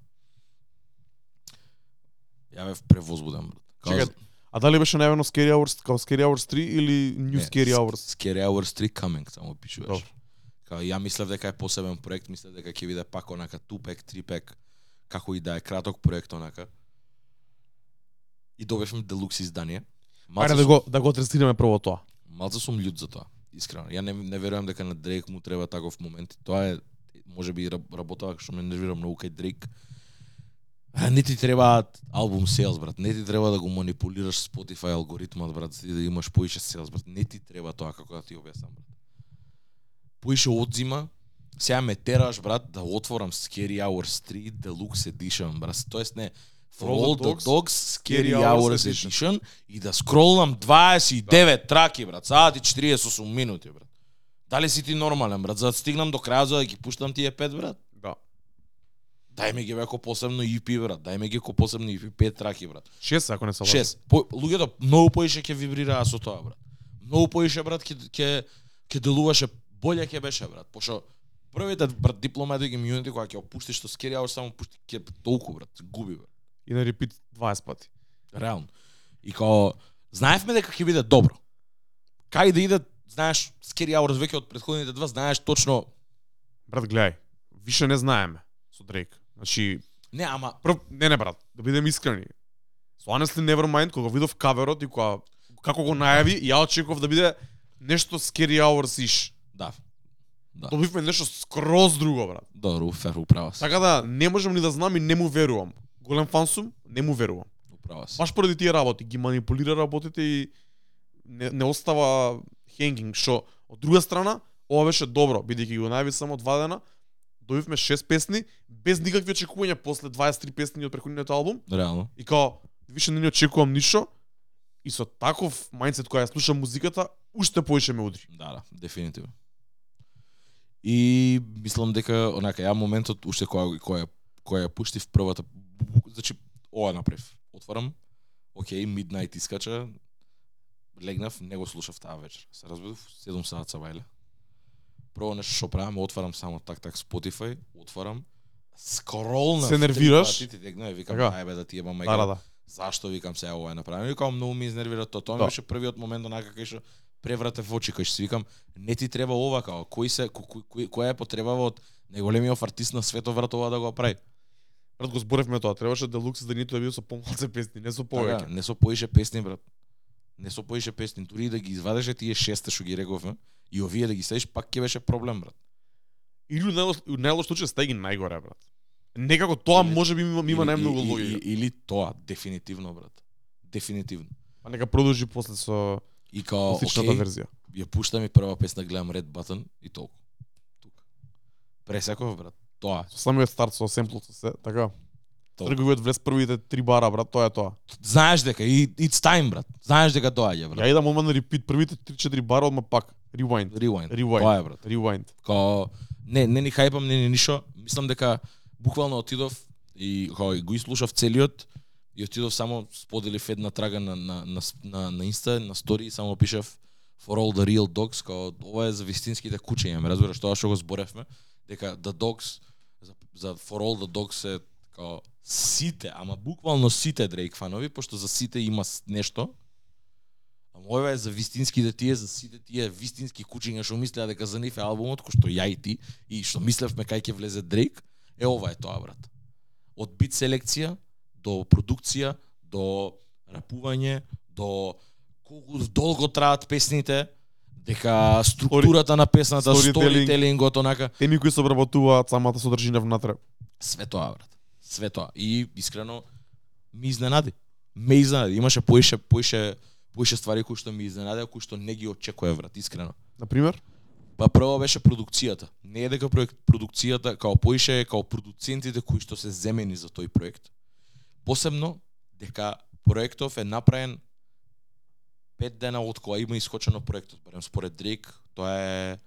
Ја бев превозбуден, брат. Као, Чекај, А дали беше најавено Scary Hours, као Scary Hours 3 или New Не, Scary Sc- Hours? Scary Hours 3 coming, само пишуваш. Добро. Као ја мислев дека е посебен проект, мислев дека ќе биде пак онака тупек, трипек, како и да е краток проект онака. И добивме делукс издание. Малце Ајде да го да го трестираме прво тоа. Малце сум љут за тоа, искрено. Ја не, не верувам дека на Дрейк му треба таков момент. Тоа е може би раб- работава што ме нервира многу кај Дрейк. А, не ти требаат албум sales, брат. Не ти треба да го манипулираш Spotify алгоритмот, брат, за да имаш поише sales, брат. Не ти треба тоа како да ти објаснам, брат. Поише одзима, сега ме тераш, брат, да отворам Scary Hours 3 Deluxe Edition, брат. Тоест не, For All the Dogs, Scary Hours Edition и да скролнам 29 траки, брат, саат и 48 минути, брат. Дали си ти нормален, брат, за да стигнам до крај за да ги пуштам тие пет, брат? Да. Дај ми ги бе ко посебно EP, брат. Дај ми ги ко посебно EP, пет траки, брат. 6 ако не се лажам. Шест. По, луѓето многу поише ќе вибрираа со тоа, брат. Многу поише, брат, ќе ќе делуваше боле ќе беше, брат. Пошто првите брат Diplomatic Immunity кога ќе опуштиш што Hours само пушти ќе толку, брат, губи, брат. И на репит 20 пати. Реално. И као знаевме дека ќе биде добро. Кај да иде, знаеш, Scary Hours веќе од претходните два, знаеш точно Брат, гледај, више не знаеме со Дрейк. Значи, Не, ама прв, не не брат, да бидеме искрени. Со Honestly Nevermind, кога видов каверот и кога како го најави, ја очекував да биде нешто Scary Hours иш. Да. Да. Добивме нешто скроз друго, брат. Добро, фер, управа си. Така да, не можам ни да знам и не му верувам. Голем фан сум, не му верувам. Управа си. Баш поради тие работи, ги манипулира работите и не, не остава хенгинг, што од друга страна, ова беше добро, бидејќи го најави само два дена, добивме шест песни, без никакви очекувања после 23 песни од претходниот албум, Реално. и као, више не ни очекувам ништо, и со таков мајндсет која ја слушам музиката, уште поише ме удри. Да, да, дефинитивно. И мислам дека онака ја моментот уште која која која ја пуштив првата значи ова направив. Отварам, окей, Midnight искача, легнав, не го слушав таа вечер. Се разбудив 7 саат сабајле. Прво нешто што правам, отварам само так так Spotify, отварам, скролнав. Се нервираш? Ти тегна, викам, Така. ајбе да ти ебам мајка. Да, да, да. Зашто викам се ова е направено? Викам многу ми изнервира тоа. Тоа ми Да. беше првиот момент онака кај што преврате в очи кај што викам не ти треба ова као кој се кој, кој, кој, која е потребава од најголемиот артист на светот врат ова да го прави. Брат, го зборевме тоа, требаше да ниту да биде со помалце песни, не со повеќе. Така, не со поише песни брат. Не со поише песни, дури и да ги извадеше тие шесте што ги рековме и овие да ги ставиш пак ќе беше проблем брат. Или у најлош, случај стаи ги најгоре, брат. Некако тоа Или- може би има, има Или- најмногу логика. и- Или тоа, дефинитивно брат. Дефинитивно. А нека продолжи после со И као, класичната окей, верзија. ја пуштам и прва песна, гледам Red Button и толку. Тука. Пресеков, брат. Тоа, Со самиот старт со семплот со се, така. Трговиот влез првите три бара, брат, тоа е тоа. знаеш дека и it's time, брат. Знаеш дека доаѓа, брат. Ја идам одма на репит, првите 3-4 бара одма пак. Rewind. Rewind. Rewind. Тоа е, брат. Rewind. Као не не ни хајпам, не ни ништо. Мислам дека буквално отидов и и го изслушав целиот и отидов само споделив една трага на на на на, на Инста, на стори и само пишав for all the real dogs, као ова е за вистинските кучиња, ме разбираш тоа што го зборевме, дека the dogs за, за for all the dogs е као сите, ама буквално сите Дрейк фанови, пошто за сите има нешто. Ама ова е за вистинските тие, за сите тие вистински кучиња што мислеа дека за нив е албумот, кој што ја и ти, и што мислевме кај ќе влезе Дрейк, е ова е тоа, брат. Од бит селекција, до продукција, до рапување, до колку долго траат песните, дека структурата на песната, сторителингот, онака, Теми кои се обработуваат самата содржина внатре. све тоа, брат. Све тоа. И искрено ми изненади. Ме изненади. Имаше поише поише поише ствари кои што ми изненадија, кои што не ги очекував, брат, искрено. На пример, Па прво беше продукцијата. Не е дека проект продукцијата као поише као продуцентите кои што се земени за тој проект. Посебно дека проектов е направен пет дена од кога има искочено проектот, барем според Дрейк, тоа е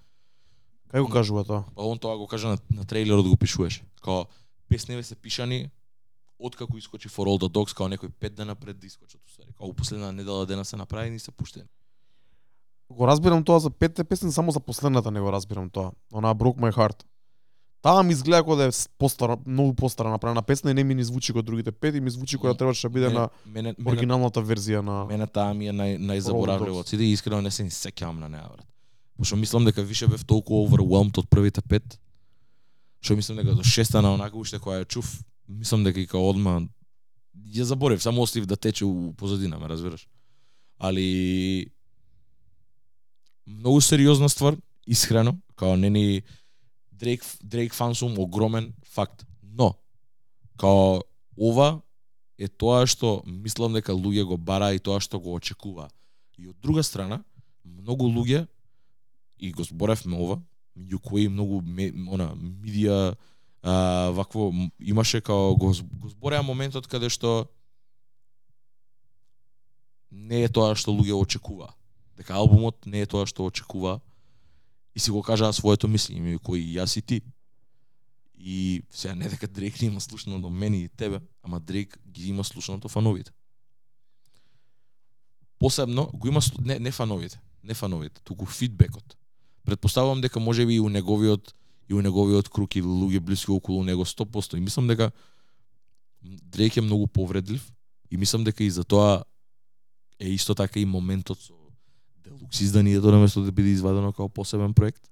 кај го кажува тоа? Па он тоа го кажа на, на трейлерот го пишуваше. Као песневе се пишани откако искочи For All the Dogs, као некој пет дена пред да искочат уствари. Као последна недела дена се направени и се пуштени. Го разбирам тоа за петте песни, само за последната не го разбирам тоа. Она Broke My Heart. Таа ми изгледа како да е постара, многу постара направена песна и не ми ни звучи како другите пет и ми звучи која требаше да биде Мене- на мене, оригиналната верзија на мене таа ми е нај, најзаборавлива од сите и искрено не се ни сеќавам на неа, брат. Пошто мислам дека више бев толку overwhelmed од првите пет, што мислам дека до шеста на онака уште која ја чув, мислам дека и као одма ја заборев, само оставив да тече у позадина, ме разбираш. Али многу сериозна ствар, искрено, као не ни Дрейк Дрейк фан сум огромен факт. Но као ова е тоа што мислам дека луѓе го бара и тоа што го очекува. И од друга страна, многу луѓе и го зборевме ова, меѓу кои многу ме, она медија а, вакво имаше као го, го збореа моментот каде што не е тоа што луѓе очекува. Дека албумот не е тоа што очекува и си го кажаа своето мислење кој кои јас и ти. И сега не дека Дрейк не има слушано до мене и тебе, ама Дрейк ги има слушното фановите. Посебно го има не, не фановите, не фановите, туку фидбекот. Предпоставувам дека може би и у неговиот и у неговиот круг и луѓе блиски околу него 100% и мислам дека Дрейк е многу повредлив и мислам дека и за тоа е исто така и моментот со Делукс изданието наместо да биде извадено како посебен проект.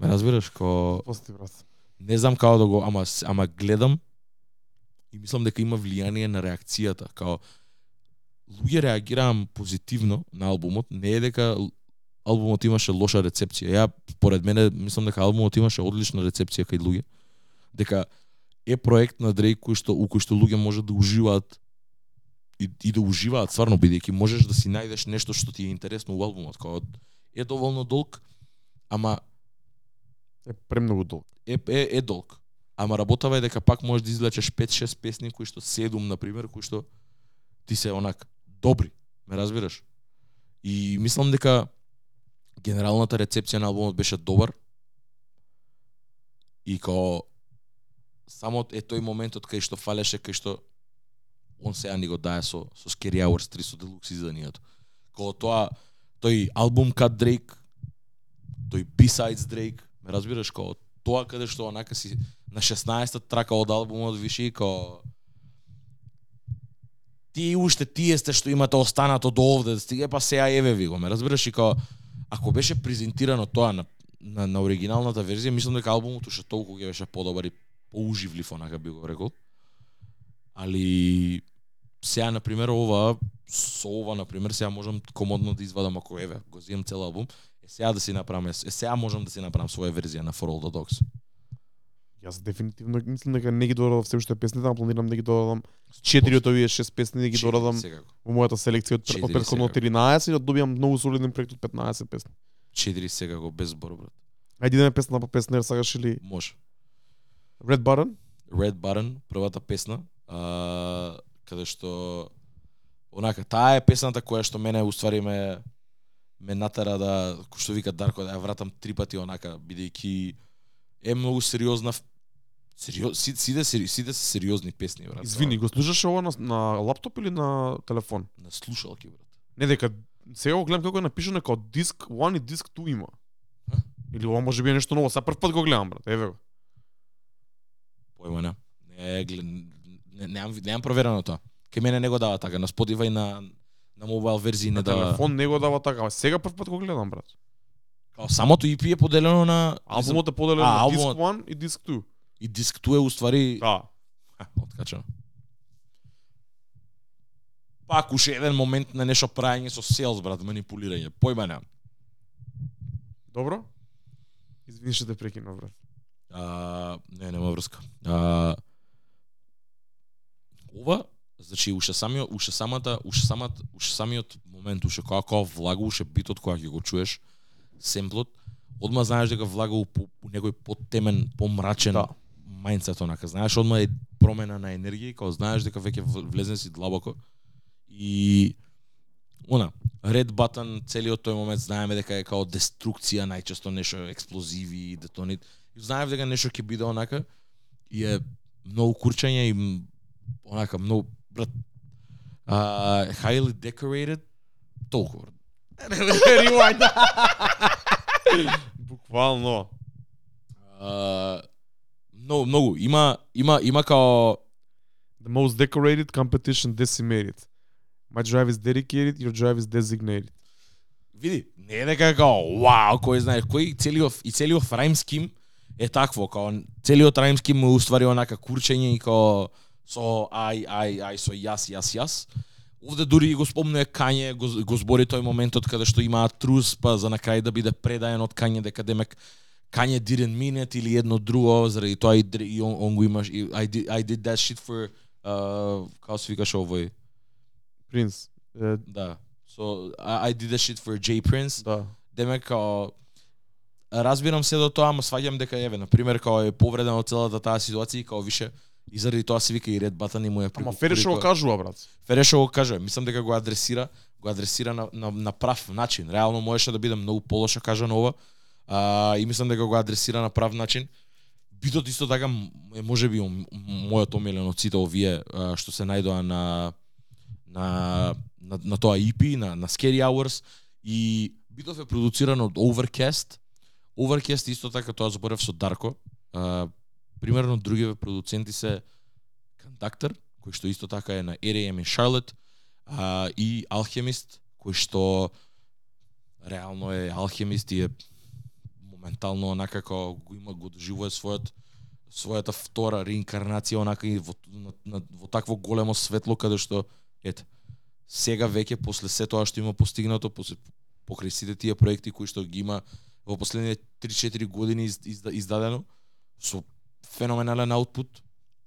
Ме разбираш, како Пости брат. не знам како да го, ама ама гледам и мислам дека има влијание на реакцијата, као луѓе реагираа позитивно на албумот, не е дека албумот имаше лоша рецепција. Ја според мене мислам дека албумот имаше одлична рецепција кај луѓе. Дека е проект на Дрейк кој што у кој што луѓе може да уживаат и, и да уживаат стварно бидејќи можеш да си најдеш нешто што ти е интересно у албумот, као е доволно долг, ама Е премногу долг. е, е, е долг. Ама работава е дека пак можеш да извлечеш 5-6 песни кои што 7 на пример кои што ти се онак добри, ме разбираш? И мислам дека генералната рецепција на албумот беше добар. И као само е тој моментот кај што фалеше кај што он сега ни го дае со со Scary Hours 3 со Deluxe изданието. Кога тоа тој албум кат Drake, тој B-sides Drake, ме разбираш кога тоа каде што онака си на 16-та трака од албумот виши као ти уште тие сте што имате останато до овде, да стиге па сега еве ви го, ме разбираш и као ако беше презентирано тоа на на, на оригиналната верзија, мислам дека албумот уште толку ќе беше подобар и поуживлив, онака би го рекол. Али сега на пример ова со ова на пример сега можам комодно да извадам ако еве го земам цел албум, е сега да си направам е сега можам да си направам своја верзија на For All the Dogs. Јас дефинитивно мислам дека не ги дорадам се уште песните, ама планирам да ги дорадам четири од овие шест песни да ги дорадам во мојата селекција од, од претходно секако. 13 и да добијам многу солиден проект од 15 песни. Четири секако без збор брат. Ајде идеме песна по песна, сакаш или Може. Red Button? Red Button, првата песна, а, каде што онака таа е песната која што мене уствари ме ме натера да кој што вика Дарко да ја вратам три пати онака бидејќи е многу сериозна сериоз си, сите сери- сите се сериозни песни брат. Извини, го слушаше ова на, на лаптоп или на телефон? на слушалки брат. Не дека сега го гледам како е напишано како диск 1 и диск 2 има. Или ова може би е нешто ново, са прв пат го гледам брат. Еве го. Појма не. Не, глед, не немам ви- немам проверено тоа. Кај мене не го дава така, на Spotify на на мобайл верзии не дава. телефон не го дава така, сега прв пат го гледам брат. Као самото EP е поделено на Албумот е поделен А, на диск албумот. 1 и диск 2. и диск 2 е уствари Да. Откачано. Пак уште еден момент на нешто праење со селс, брат, манипулирање. Појма немам. Добро? Извини што те прекинав брат. А, не, нема врска. А, ова, значи уште самиот, уште самата, уште самата, уште самиот момент, уште кога кога влага, уште битот кога ќе го чуеш, семплот, одма знаеш дека влага у, по, у некој потемен, помрачен Да. мајндсет онака. Знаеш одма е промена на енергија, кога знаеш дека веќе в- влезне си длабоко. И она, Red Button, целиот тој момент знаеме дека е као деструкција, најчесто нешто експлозиви и детонит. И знаев дека нешто ќе биде онака и е многу курчање и онака многу брат а, highly decorated толку. Rewind. Буквално. А, многу многу има има има као The most decorated competition decimated. My drive is dedicated, your drive is designated. види, не е дека као вау, кој знае, кој целиот и целиот райм ским е такво, као целиот райм ским му уствари онака курчење и као со ај ај ај со јас јас јас. Овде дури го спомнува Кање, го, го збори тој моментот каде што имаат трус, па за на крај да биде предаен од Кање дека демек Kanye didn't mean it или едно друго, заради тоа и, и он, он го имаш и I did, I did that shit for uh, како се викаше овој? Принц. Да. So I, I did that shit for J Prince. да. Демек као разбирам се до тоа, ама сваѓам дека еве на пример као е повреден од целата таа ситуација и као више и заради тоа се вика и Ред Батан и му е Ама Фереше го кажува брат. Фереше го кажа, мислам дека го адресира, го адресира на, на, на прав начин. Реално можеше да биде многу полошо кажано ова. А, и мислам дека го адресира на прав начин. Битот исто така е можеби м- м- мојот омилен од сите овие а, што се најдоа на на на, на тоа EP, на на Scary Hours и битов е продуциран од Overcast. Overcast исто така тоа зборев со Дарко. А, примерно другиве продуценти се Кондактор, кој што исто така е на RAM и Charlotte, а, и Алхемист кој што реално е Алхемист и е моментално онака како го има го доживува својот својата втора реинкарнација онака и во, на, на, во такво големо светло каде што ете сега веќе после се тоа што има постигнато после покрај сите тие проекти кои што ги има во последните 3-4 години из, из, издадено со феноменален аутпут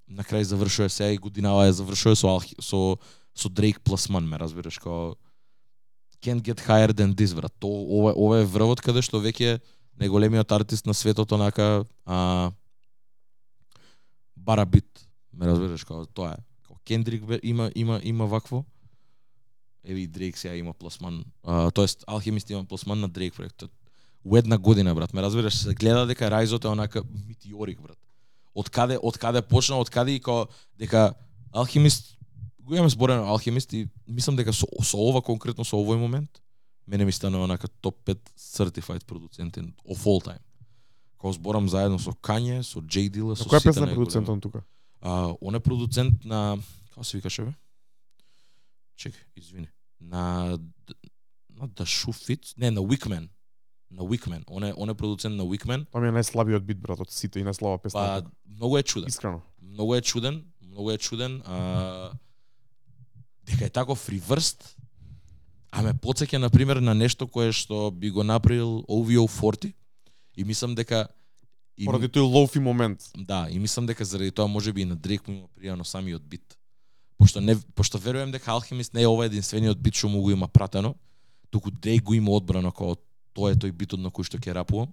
на крај завршува се, и годинава ја завршува со Алхи, со со Дрейк пласман, ме разбираш, као can't get higher than this, брат. То ова ова е врвот каде што веќе најголемиот артист на светот онака а, бара бит, ме разбираш, као тоа е. Као Кендрик има има има вакво. Еви Дрейк сега има пласман, а, тоест Алхимист има пласман на Дрейк проектот. У една година, брат, ме разбираш, се гледа дека Райзот е онака метеорик, брат. Од каде од каде почна, од каде и као дека Алхимист го имаме зборено Алхимист и мислам дека со, со ова конкретно со овој момент мене ми станува онака топ 5 certified продуценти of all time. Као зборам заедно со Kanye, со J Dilla, со сите песна најголеми. продуцентот тука? А, он е продуцент на како се викаше бе? Чекај, извини. На на The Shoe Fits, не, на Wickman. На Wickman. Он е он е продуцент на Wickman. Тоа ми е најслабиот бит брат од сите и најслаба песна. Па многу е чуден. Искрено. Многу е чуден, многу е чуден. А, дека е таков риврст, а ме потсеќа на пример на нешто кое што би го направил OVO 40 и мислам дека и Поради тој лоуфи момент. Да, и мислам дека заради тоа можеби и на Дрейк му има пријано самиот бит. Пошто не пошто верувам дека Алхимист не е ова единствениот бит што му го има пратено, туку Дрейк го има одбрано како тоа е тој битот на кој што ќе рапувам.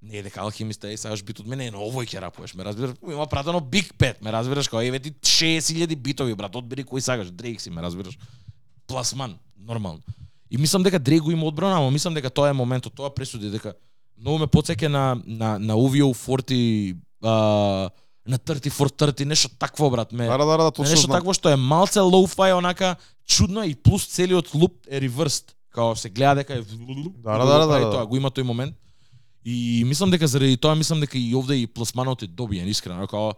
Не е дека Алхимист е сакаш битот мене е на овој ќе рапуваш, ме разбираш? Има пратено Big Pet, ме разбираш како еве ти 6000 битови брат, одбери кој сакаш, Дрейк си, ме разбираш? Пласман, нормално. И мислам дека Дрейк го има одбрано, ама мислам дека тоа е моментот, тоа пресуди дека многу ме потсеќа на на на OVO 40 а, на 30 for 30, нешто такво брат, ме. Да, да, да, точно нешто такво што е малце лоу-фај онака чудно и плюс целиот луп е реверст. Као се гледа дека е Да, да, да, да, да. Тоа го има тој момент. И мислам дека заради тоа мислам дека и овде и пласманот е добиен искрено, као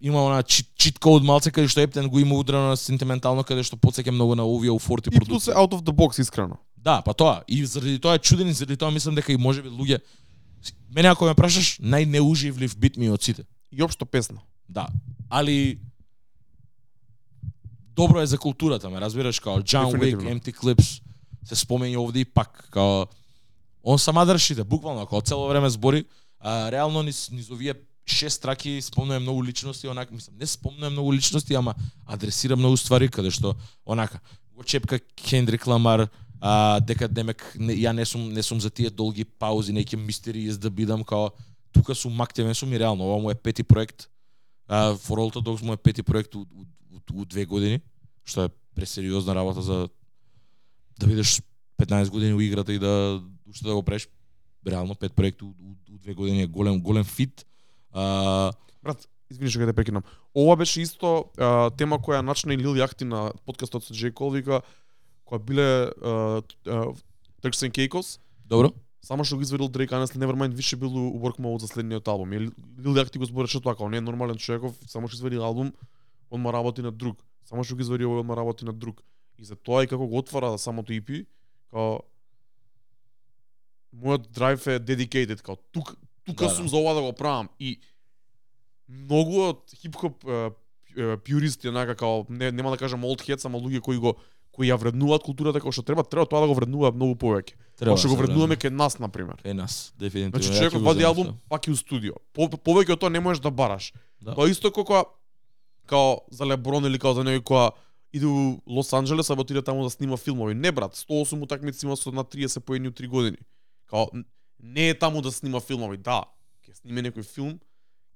има она чит, чит код малце каде што Ептен го има удрено на сентиментално каде што потсеќа многу на овие 40 И плюс out of the box искрено. Да, па тоа. И заради тоа е чуден и заради тоа мислам дека и можеби луѓе Мене ако ме прашаш, најнеуживлив бит ми од сите. И општо песна. Да. Али добро е за културата, ме разбираш, као John Wick. Empty Clips, се спомени овде и пак, као он сама дршите, буквално, како цело време збори, а, реално низ, низ овие шест траки спомнува многу личности, онака, мислам, не спомнува многу личности, ама адресира многу ствари, каде што, онака, го чепка Кендрик Ламар, а, дека демек не, ја не сум не сум за тие долги паузи, неќе мистерии да бидам као тука сум активен сум и реално ова му е пети проект. А For All the Dogs му е пети проект у, у, у, у две години, што е пресериозна работа за да бидеш 15 години у играта и да уште да го правиш реално пет проекти у, у, у две години е голем голем фит. А, Брат, извини што ќе те прекинам. Ова беше исто а, тема која начна и Лил Јахти на подкастот со Джей Кол вика која биле Turks and Caicos, добро? само што го извадил Drake Honestly Nevermind више бил у work mode за следниот албум. Лил Јахти го збореше тоа, како не е нормален човеков, само што извади албум, он ма работи на друг. Само што го извади овој, он ма работи на друг. И за тоа и како го отвара самото EP, као мојот драйв е dedicated, као тук тука Да, да. сум за ова да го правам и многу од хип-хоп пјуристи онака као не, нема да кажам old heads, ама луѓе кои го кои ја вреднуваат културата како што треба, треба тоа да го вреднуваат многу повеќе. Како што да го вреднуваме кај нас на пример. Е нас, дефинитивно. Значи човекот вади албум пак и у студио. По, повеќе од тоа не можеш да бараш. Да. Тоа исто како као за Леброн или као за некој која иде у Лос Анџелес, а отиде таму да снима филмови. Не брат, 108 утакмици има со на 30 поени у 3 години. Као не е таму да снима филмови. Да, ќе сниме некој филм,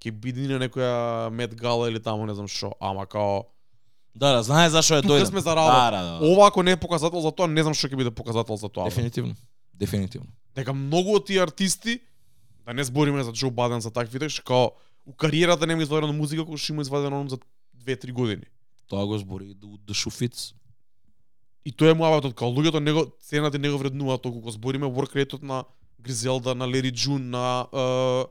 ќе биде на некоја Мет Гала или таму не знам што, ама као Да, да, знае зашо е Тука дојден. сме за работа. Да, да, да. ова ако не е показател за тоа, не знам што ќе биде показател за тоа. Дефинитивно. Дефинитивно. дека многу од тие артисти, да не збориме за Џо Баден за таквите, што као у кариерата нема извадено музика кој што има извадено за 2-3 години. Тоа го збори и до до Шуфиц. И тоа е муабетот, као луѓето него цената не го вреднуваат толку кога збориме work rate на Гризелда, на Лери Джун, на uh,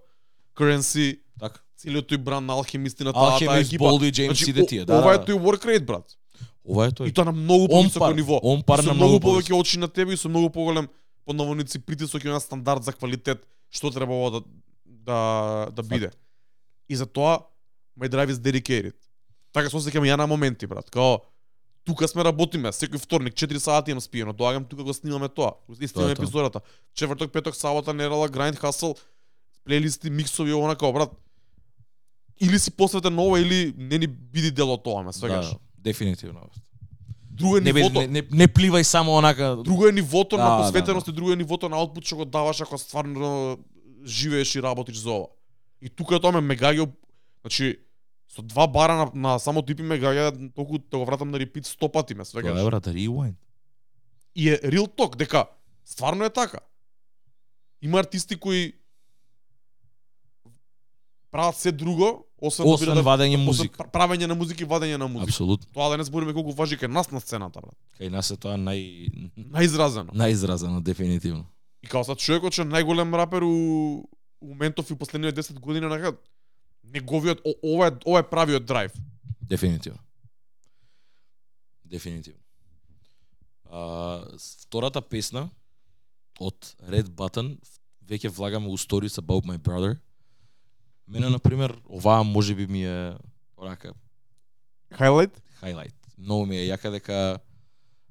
Currency, Така. целиот тој бранд на Алхемисти на таа таа Алхемист, екипа. Болди, Джеймс Значи, и тие. Да, ова е да, да. тој work rate, брат. Ова е тој. И тоа на многу повисоко ниво. он пар И на многу повеќе очи на тебе и со многу поголем наводници притисок и на стандард за квалитет што требало да да да биде. И за тоа my drive is dedicated. Така се осеќам ја на моменти, брат. Као, тука сме работиме, секој вторник 4 сати имам спиено, доаѓам тука го снимаме тоа. Го снимаме епизодата. Четврток, петок, сабота, недела, grind hustle, плейлисти, миксови, она као брат. Или си посветен на ова или не ни биди дел од тоа, ме свегаш. Да, дефинитивно. Друго е Не, нивото, не, не, не пливај само онака друго е нивото Да, на да, посветеност и друго е нивото на аутпут што го даваш ако стварно живееш и работиш за ова. И тука тоа ме мегаѓа, значи со два бара на, на самото ипи мегаѓа толку да го вратам на репит 100 пати ме Тоа е свегаш. брат, rewind. И е real talk дека стварно е така. Има артисти кои прават се друго, освен, да Освен бидат- вадење музика. пр- правење на музика и вадење на музика. Апсолутно. Тоа да не збориме колку важи кај нас на сцената, брат. Кај нас е тоа нај Наизразено. најизразено дефинитивно. И као сад човекот што најголем рапер у, у моментов и последниот 10 години нака неговиот о, ова е ова е правиот драйв. Дефинитивно. Дефинитивно. А, втората песна од Red Button веќе влагаме у Stories About My Brother. Мене, например, оваа може би ми е онака Хайлайт? хайлайт. Многу ми е јака дека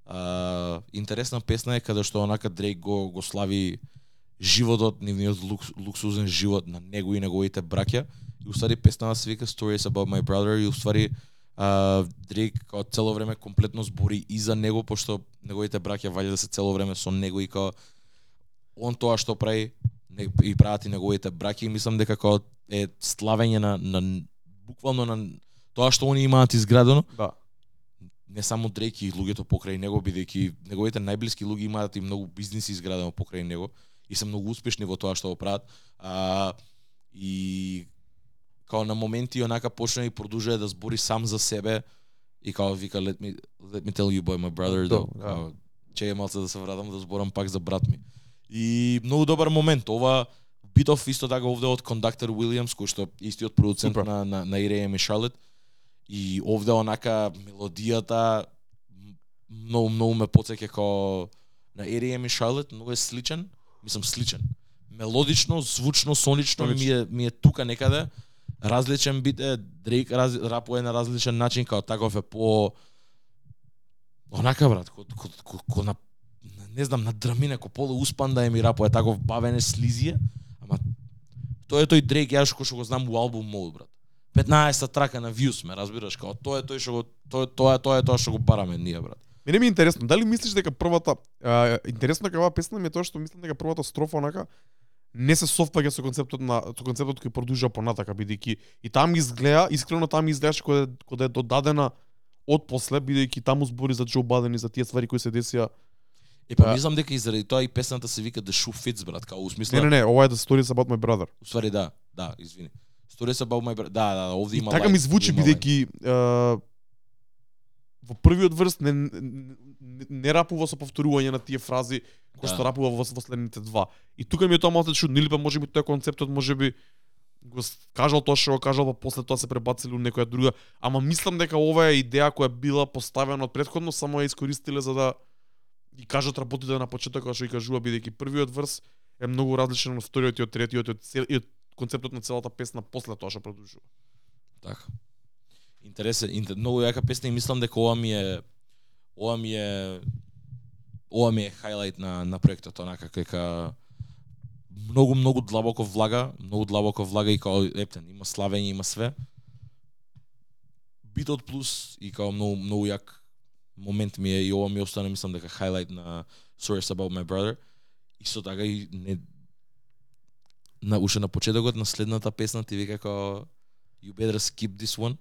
а, интересна песна е каде што онака Дрейк го го слави животот, нивниот лукс, луксузен живот на него и неговите браќа. И уствари песната се вика Stories About My Brother и уствари а, Дрейк као цело време комплетно збори и за него, пошто неговите браќа ваѓа да се цело време со него и као он тоа што прави не, и прават и неговите браќа и мислам дека као е славење на, на буквално на тоа што они имаат изградено Да. не само Дрейк и луѓето покрај него, бидејќи неговите најблиски луѓе имаат и многу бизниси изградено покрај него и се многу успешни во тоа што го прават. А, и као на моменти онака почна и продолжува да збори сам за себе и као вика let me let me tell you boy my brother Да, да, че малце да се вратам да зборам пак за брат ми. И многу добар момент. Ова битов исто така овде од кондактор Уилјамс, кој што е истиот продуцент на на на EDM и Charlotte. И овде онака мелодијата многу многу ме потсеќа како на EDM и Charlotte, многу е сличен, мислам сличен. Мелодично, звучно, сонично ми е ми е тука некаде. Различен бит е Дрейк раз, рапува на различен начин, као таков е по онака брат, ко, ко, ко, ко на не знам, на драми неко полу успан да е ми рапува таков бавене слизија, ама тој е тој Дрейк јас кој што го знам у албум мод брат. 15 трака на views ме, разбираш, као тоа е тој што го тоа тоа е тоа е тоа што го бараме ние брат. Мене ми е интересно, дали мислиш дека првата а, интересно дека оваа песна ми е тоа што мислам дека првата строфа онака не се совпаѓа со концептот на со концептот кој продолжува понатака бидејќи и таму изгледа, искрено таму изгледаше кога е- кога е додадена од после бидејќи таму збори за Џо Баден и за тие ствари кои се десија. Е па мислам дека и заради тоа и песната се вика The Shoe Fits брат, као у смисла Не, не, не, ова е The Stories About My Brother. Уствари да, да, извини. Stories about my brother. Да, да, да, овде И има така ми звучи бидејќи во првиот врст не, не, не, рапува со повторување на тие фрази кои Да. што рапува во, во следните два. И тука ми е тоа малку чудно, или па можеби тој концептот можеби го кажал тоа што го кажал, па после тоа се пребацили у некоја друга. Ама мислам дека ова е идеја која била поставена од предходно, само ја искористиле за да ги кажат работите на почетокот што ги кажува бидејќи првиот врс е многу различен од вториот и од третиот и од, цел, и од концептот на целата песна после тоа што продолжува. Така. Интересен, интер, многу јака песна и мислам дека ова ми е ова ми е ова ми е хайлайт на на проектот онака дека многу многу длабоко влага, многу длабоко влага и као ептен, има славење, има све. Битот плюс и као многу многу јак момент ми е и ова ми остана мислам дека хайлайт на Stories About My Brother. Исто така и не на уште на почетокот на следната песна ти вика како you better skip this one.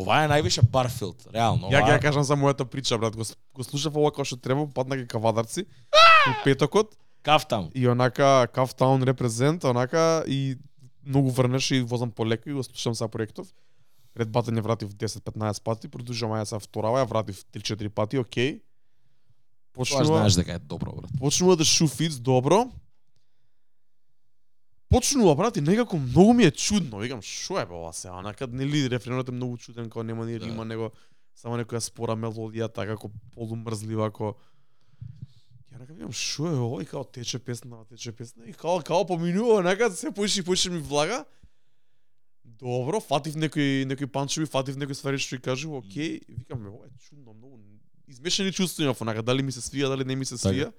Ова е највише Барфилд, реално. Ја ќе ја кажам за мојата прича, брат. Го, го слушав ова како што треба, падна ги кавадарци у петокот Кафтаун. и онака Кафтаун репрезент, онака и многу врнеш и возам полеко и го слушам са проектов. Ред батање вратив 10-15 пати, продолжувам ја се вторава, ја вратив 3-4 пати, окей. Тоа Почнува, знаеш дека е добро, брат. почнува да шуфиц добро. Почнува, брат, и некако многу ми е чудно. Викам, шо е бе ова се? Онака, нели, рефренот е многу чуден, као нема ни Да. рима, него само некоја спора мелодија, така како полумрзлива, како... Ја рекам, викам, шо е ова? И као тече песна, тече песна. И као, као поминува, онака, се поише и поише ми влага. Добро, фатив некои некои панчеви, фатив некои ствари што и кажува, окей, викам, ова е чудно, многу измешани чувства имав, онака дали ми се свија, дали не ми се Така. свија.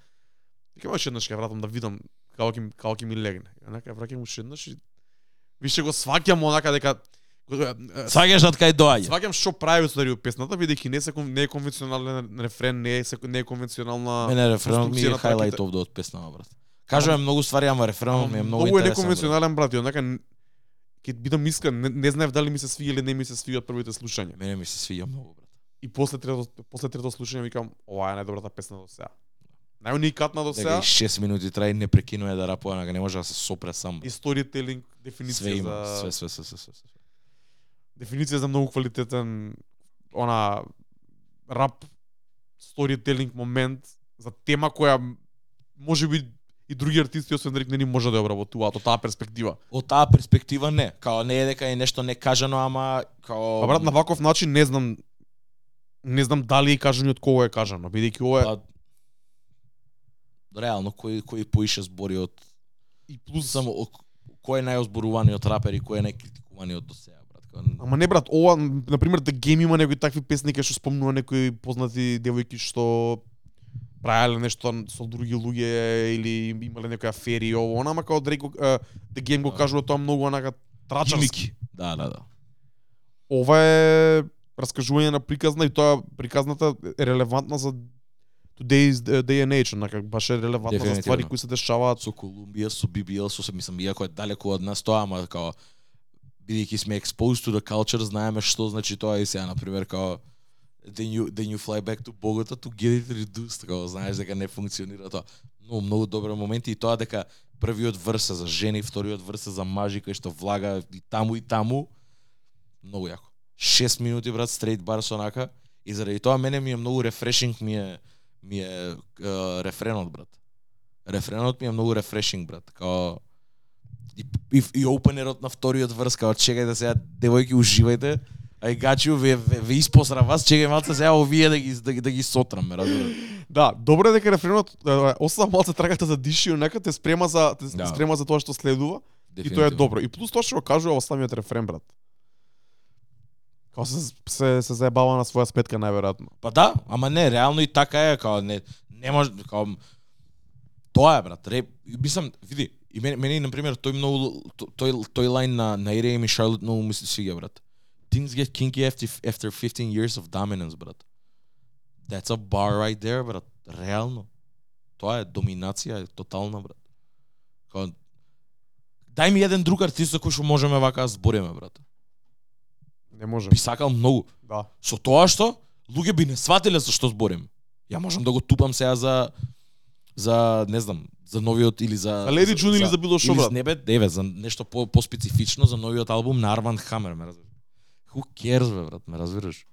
Викам, уште еднаш ќе вратам да видам како ќе како ќе ми легне. Онака враќам уште еднаш и више го сваќам онака дека Сваѓаш од кај доаѓа. Сваќам што прави устари песната, бидејќи не се не е конвенционален рефрен, не е не е конвенционална Мене рефренот ми е хайлайт траките. овде од песнава брат. Кажуваме многу ствари, ама рефренот ми е многу многу е интересен. брат. неконвенционален брат, и онака ќе бидам искрен, не, не знаев дали ми се свија или не ми се свија од првите слушања. Мене ми се свиѓа многу брат. И после трето после трето слушање викам, ова е најдобрата песна до сега. Најуникатна до Дека сега. и 6 минути трај не прекинува да рапува, нага не може да се сопре сам. И Све дефиниција има, за све, све, све, све, све. све. дефиниција за многу квалитетен она рап storytelling момент за тема која може би и други артисти освен Дрик не ни може да ја обработуваат од таа перспектива. Од таа перспектива не, као не е дека е нешто не кажано, ама као Па брат на ваков начин не знам не знам дали е кажано од кого е кажано, бидејќи ова е Па, реално кој кој поише збори од и плюс само кој е најозборуваниот рапер и кој е најкритикуваниот до сега брат. Као, Ама не брат, ова на пример The Game има некои такви песни кај што спомнува некои познати девојки што правеле нешто со други луѓе или имале некои афери и ово, она, ама као Дрейк The Game го Да. кажува тоа многу онака трачарски. Да, да, да. Ова е раскажување на приказна и тоа приказната е релевантна за today's day and age, онака баш е релевантна за ствари кои се дешаваат. Со Колумбија, со BBL, со се мислам иако е далеко од нас тоа, ама као бидејќи сме exposed to the culture, знаеме што значи тоа и сега на пример као then you then you fly back to Bogota to get it reduced, као знаеш дека не функционира тоа. Многу многу добри моменти и тоа дека првиот врс за жени, вториот врс за мажи кој што влага и таму и таму многу јако. 6 минути брат стрейт бар со онака и заради тоа мене ми е многу рефрешинг ми е ми е е, рефренот брат. Рефренот ми е многу рефрешинг брат. Као и, и, и опенерот на вториот врс као чекајте сега девојки уживајте Ај гачиу ве, ве, ве испосра вас, чекај малце сега овие да ги да, да ги сотрам, ме разбираш. Да, добро е дека рефренот остава малце трагата за диши, и онака те спрема за те Да. спрема за тоа што следува. И тоа е добро. И плюс тоа што го кажува во самиот рефрен, брат. Као се, се, се заебава на своја сметка, најверојатно. Па да, ама не, реално и така е, као не не може као тоа е брат. Реп, мислам, види, и мене, мене на пример тој многу тој тој лайн на на Иреем и Шарлот многу ми се свиѓа брат. Things get kinky after after 15 years of dominance, брат. That's a bar right there, брат. Реално. Тоа е доминација, е тотална, брат. Као Дај ми еден друг артист за кој што можеме вака да збориме, брат. Не може. Би сакал многу. Да. Со тоа што луѓе би не сватиле за што зборим. Ја можам да го тупам сега за за не знам, за новиот или за За Леди Джун или за било што, брат? Не бе, деве, за нешто по поспецифично за новиот албум на Арван Хамер, ме разбираш. Who cares, бе, брат, ме разбираш?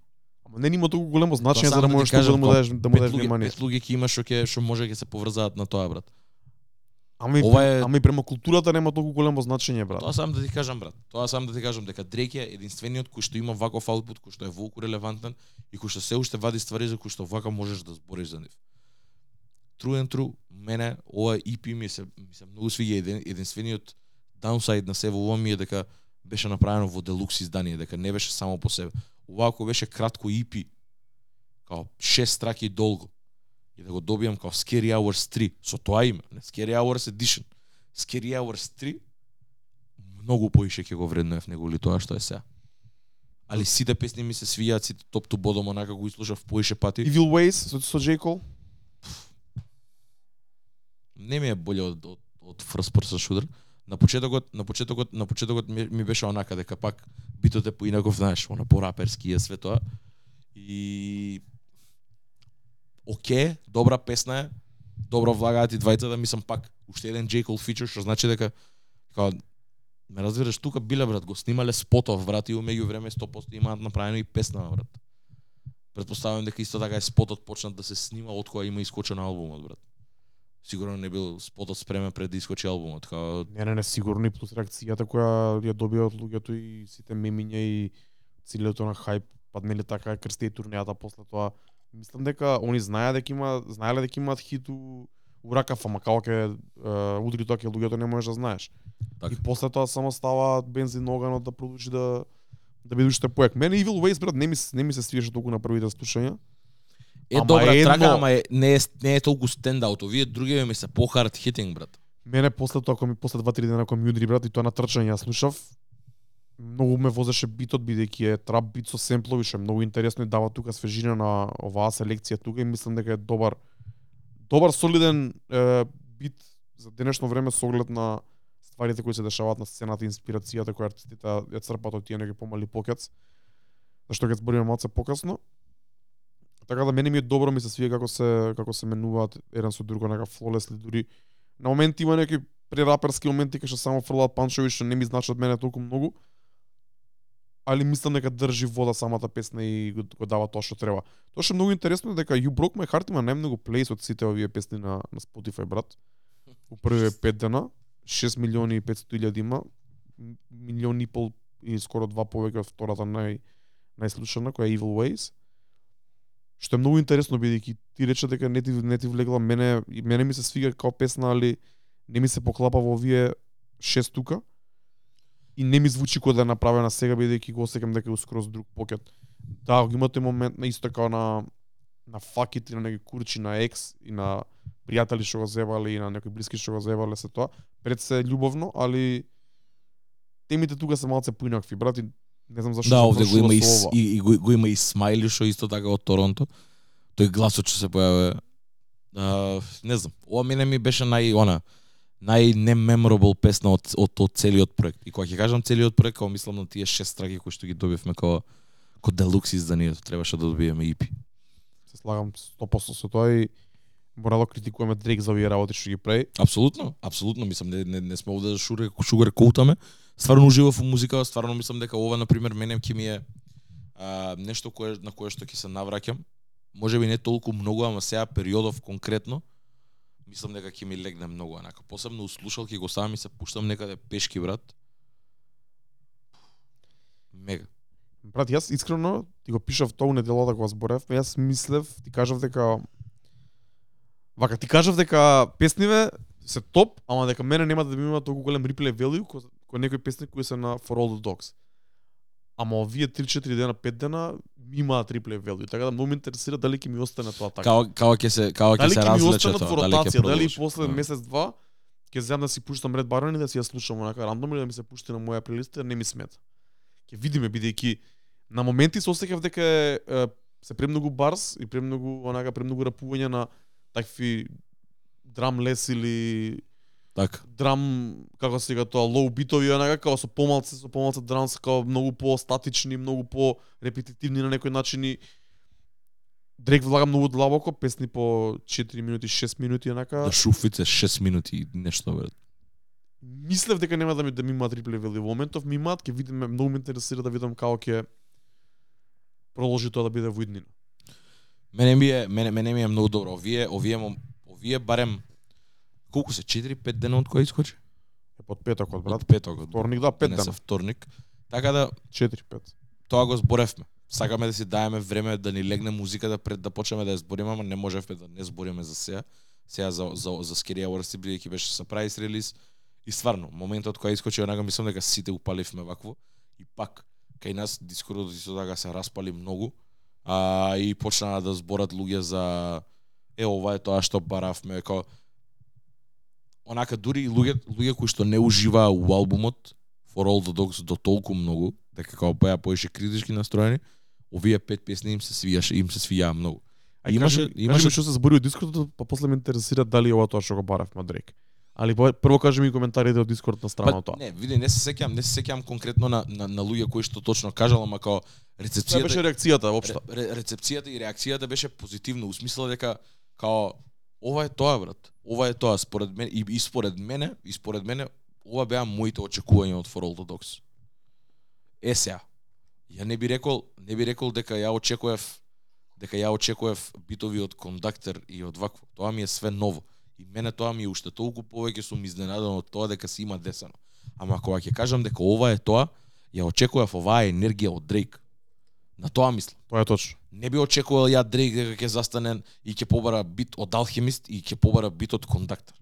Ама не има толку големо значење за да ти можеш да му дадеш да му дадеш внимание. пет луѓе ќе има што ќе што може ќе се поврзаат на тоа, брат. Ама и, Ова е- ама и према културата нема толку големо значење, брат. Тоа сам да ти кажам, брат. Тоа сам да ти кажам дека Дрейк е единствениот кој што има ваков аутпут, кој што е волку релевантен и кој што се уште вади ствари за кои што вака можеш да збориш за нив. True and true, мене ова EP ми се ми се многу свиѓа един, единствениот даунсайд на се во ова ми е дека беше направено во делукс издание, дека не беше само по себе. Ова ако беше кратко EP, као 6 траки долго, и да го добијам као Scary Hours 3, со тоа име, не Scary Hours Edition. Scary Hours 3 многу поише ќе го вреднував него ли тоа што е сега. Али сите песни ми се свијаат, сите топ ту бодом, онака го изслушав поише пати. Evil Ways со, со J. Cole. Не ми е боле од од, од First Person Shooter. На почетокот, на почетокот, на почетокот ми, ми беше онака дека пак битот е поинаков, знаеш, она пораперски е све тоа. И Оке, добра песна е. Добро влагаат и двајцата, да мислам пак уште еден J. Cole feature, што значи дека као ме разбираш тука биле брат, го снимале спотов брат и меѓу време 100% имаат направено и песна брат. Предпоставувам дека исто така е спотот почнат да се снима од кога има искочен албумот брат. Сигурно не бил спотот спремен пред да искочи албумот, као Не, не, не, сигурно и плюс реакцијата која ја добија од луѓето и сите мемиња и целиот на хајп, паднели така крсте и турнејата после тоа. Мислам дека они знаеа дека има знаеле дека имаат хит у, у уракав, ама како ќе удри тоа ќе луѓето не можеш да знаеш. Така. И после тоа само става бензин на оганот да продолжи да да биде уште поек. Мене Evil Ways брат не ми не ми се свиеше толку на првите слушања. Е Ама добра едно- трака, ама е, не е не е толку стендаут. Овие другиве ми се по-хард хитинг, брат. Мене после тоа кога ми после 2-3 дена кога ми удри брат и тоа на трчање ја слушав, многу ме возеше битот бидејќи е трап бит со семплови што е многу интересно и да дава тука свежина на оваа селекција тука и мислам дека е добар добар солиден е, бит за денешно време со оглед на стварите кои се дешаваат на сцената, инспирацијата која артистите ја црпат од тие неки помали покец. Зашто ќе збориме малце покасно. Така да мене ми е добро, ми се свија како се како се менуваат еден со друго нека флолесли дури на моменти има неки прераперски моменти кај што само фрлаат панчови што не ми значат мене толку многу. Али мислам дека држи вода самата песна и го, го дава тоа што треба. Тоа што е многу интересно е дека You Broke My Heart има најмногу плейс од сите овие песни на, на Spotify, брат. У првите 5 дена, 6 милиони и 500 илјади има, милион и пол и скоро два повеќе од втората нај најслушана која е Evil Ways. Што е многу интересно бидејќи ти рече дека не ти не ти влегла мене и мене ми се свига како песна, али не ми се поклапа во овие шест тука. И не ми звучи кога да е направена сега бидејќи го осеќам дека е скроз друг покет. Да, го имате момент на исто како на на факит и на некои курчи на екс и на пријатели што го зевале и на некои блиски што го зевале се тоа. Пред се љубовно, али темите тука се малце поинакви, брат, и не знам зашто Да, овде го има и, и, и го, го има и Смайли што исто така од Торонто. Тој гласот што се појаве. А, не знам. Ова мене ми беше нај она нај немеморабл песна од, од, од целиот проект. И кога ќе кажам целиот проект, кога мислам на тие шест траки кои што ги добивме како ко делукс изданието, требаше да добиеме EP. Се слагам 100% со тоа и морало критикуваме Дрейк за овие работи што ги прави. Апсолутно, апсолутно мислам не, не, не сме овде да шуре шугар коутаме. Стварно уживав во музика, стварно мислам дека ова на пример мене ќе ми е а, нешто кое на кое што ќе се навраќам. Може би не толку многу, ама сега периодов конкретно мислам дека ќе ми легне многу онака. Посебно у слушалки го сами се пуштам некаде пешки брат. Мега. Брат, јас искрено ти го пишав тоа у неделата кога зборевме, јас мислев, ти кажав дека Вака, ти кажав дека песниве се топ, ама дека мене нема да ми има толку голем replay value кој некој некои песни кои се на For All the Dogs. Ама овие 3-4 дена, 5 дена ми имаат replay value, така да многу ме интересира дали ќе ми остане тоа така. Као као ќе се као ќе се останат тоа, дали ќе дали после Да. месец два ќе земам да си пуштам Ред Барон и да си ја слушам онака рандом или да ми се пушти на моја плейлиста, не ми смета. Ќе видиме бидејќи на моменти се осеќав дека е, е, се премногу барс и премногу онака премногу рапување на такви драм лес или Така. драм како се тоа лоу битови онака како со помалце со помалце драмс како многу по-статични, многу по-репетитивни на некој начин и Дрейк влага многу длабоко, песни по 4 минути, 6 минути онака. Да шуфице 6 минути и нешто брат. Мислев дека нема да ми да ми имаат реплей вели. Во моментов ми имаат, ќе видиме, многу ме интересира да видам како ќе продолжи тоа да биде во иднина. Мене ми е мене мене ми е многу добро. Овие овие мом- овие барем колку се 4-5 дена од кој искочи? Е под петокот, брат. Од петокот. Вторник, да, 5 Денес е дена. вторник. Така да 4-5. тоа го зборевме. Сакаме да си даеме време да ни легне музиката пред да почнеме да ја збориме, ама не можевме да не збориме за сега. Сега за за за Scary Hours бидејќи беше surprise релиз и стварно моментот кога искочи онака мислам дека сите упаливме вакво и пак кај нас дискордот исто така се распали многу а и почнаа да зборат луѓе за е ова е тоа што баравме како онака дури и луѓе луѓе кои што не уживаа у албумот For All the Dogs до толку многу дека како беа поише критички настроени овие пет песни им се свијаше им се свијаа многу Ај, Имаше- кажи, имаше- кажи што се збори од Дискордот, па после ме интересира дали ова тоа што го баравме од Дрейк. Али прво кажи ми коментарите од Дискорд на страна Па, тоа. не, види, не се сеќам, не се сеќам конкретно на, на, на луѓе кои што точно кажал, ама као Тоа рецепцијата беше реакцијата општа. ре, ре, рецепцијата и реакцијата беше позитивна, у смисла дека као ова е тоа брат. Ова е тоа според мене и, и според мене, и според мене ова беа моите очекувања од For All the Dogs. Е сега. Ја не би рекол, не би рекол дека ја очекував дека ја очекував битови од кондактер и од вакво. Тоа ми е све ново. И мене тоа ми е уште толку повеќе сум изненадан од тоа дека се има десено. Ама кога ќе кажам дека ова е тоа, ја очекував оваа енергија од Дрейк. На тоа мислам. Тоа е точно. Не би очекувал ја Дрейк дека ќе застане и ќе побара бит од алхимист и ќе побара бит од Кондактор.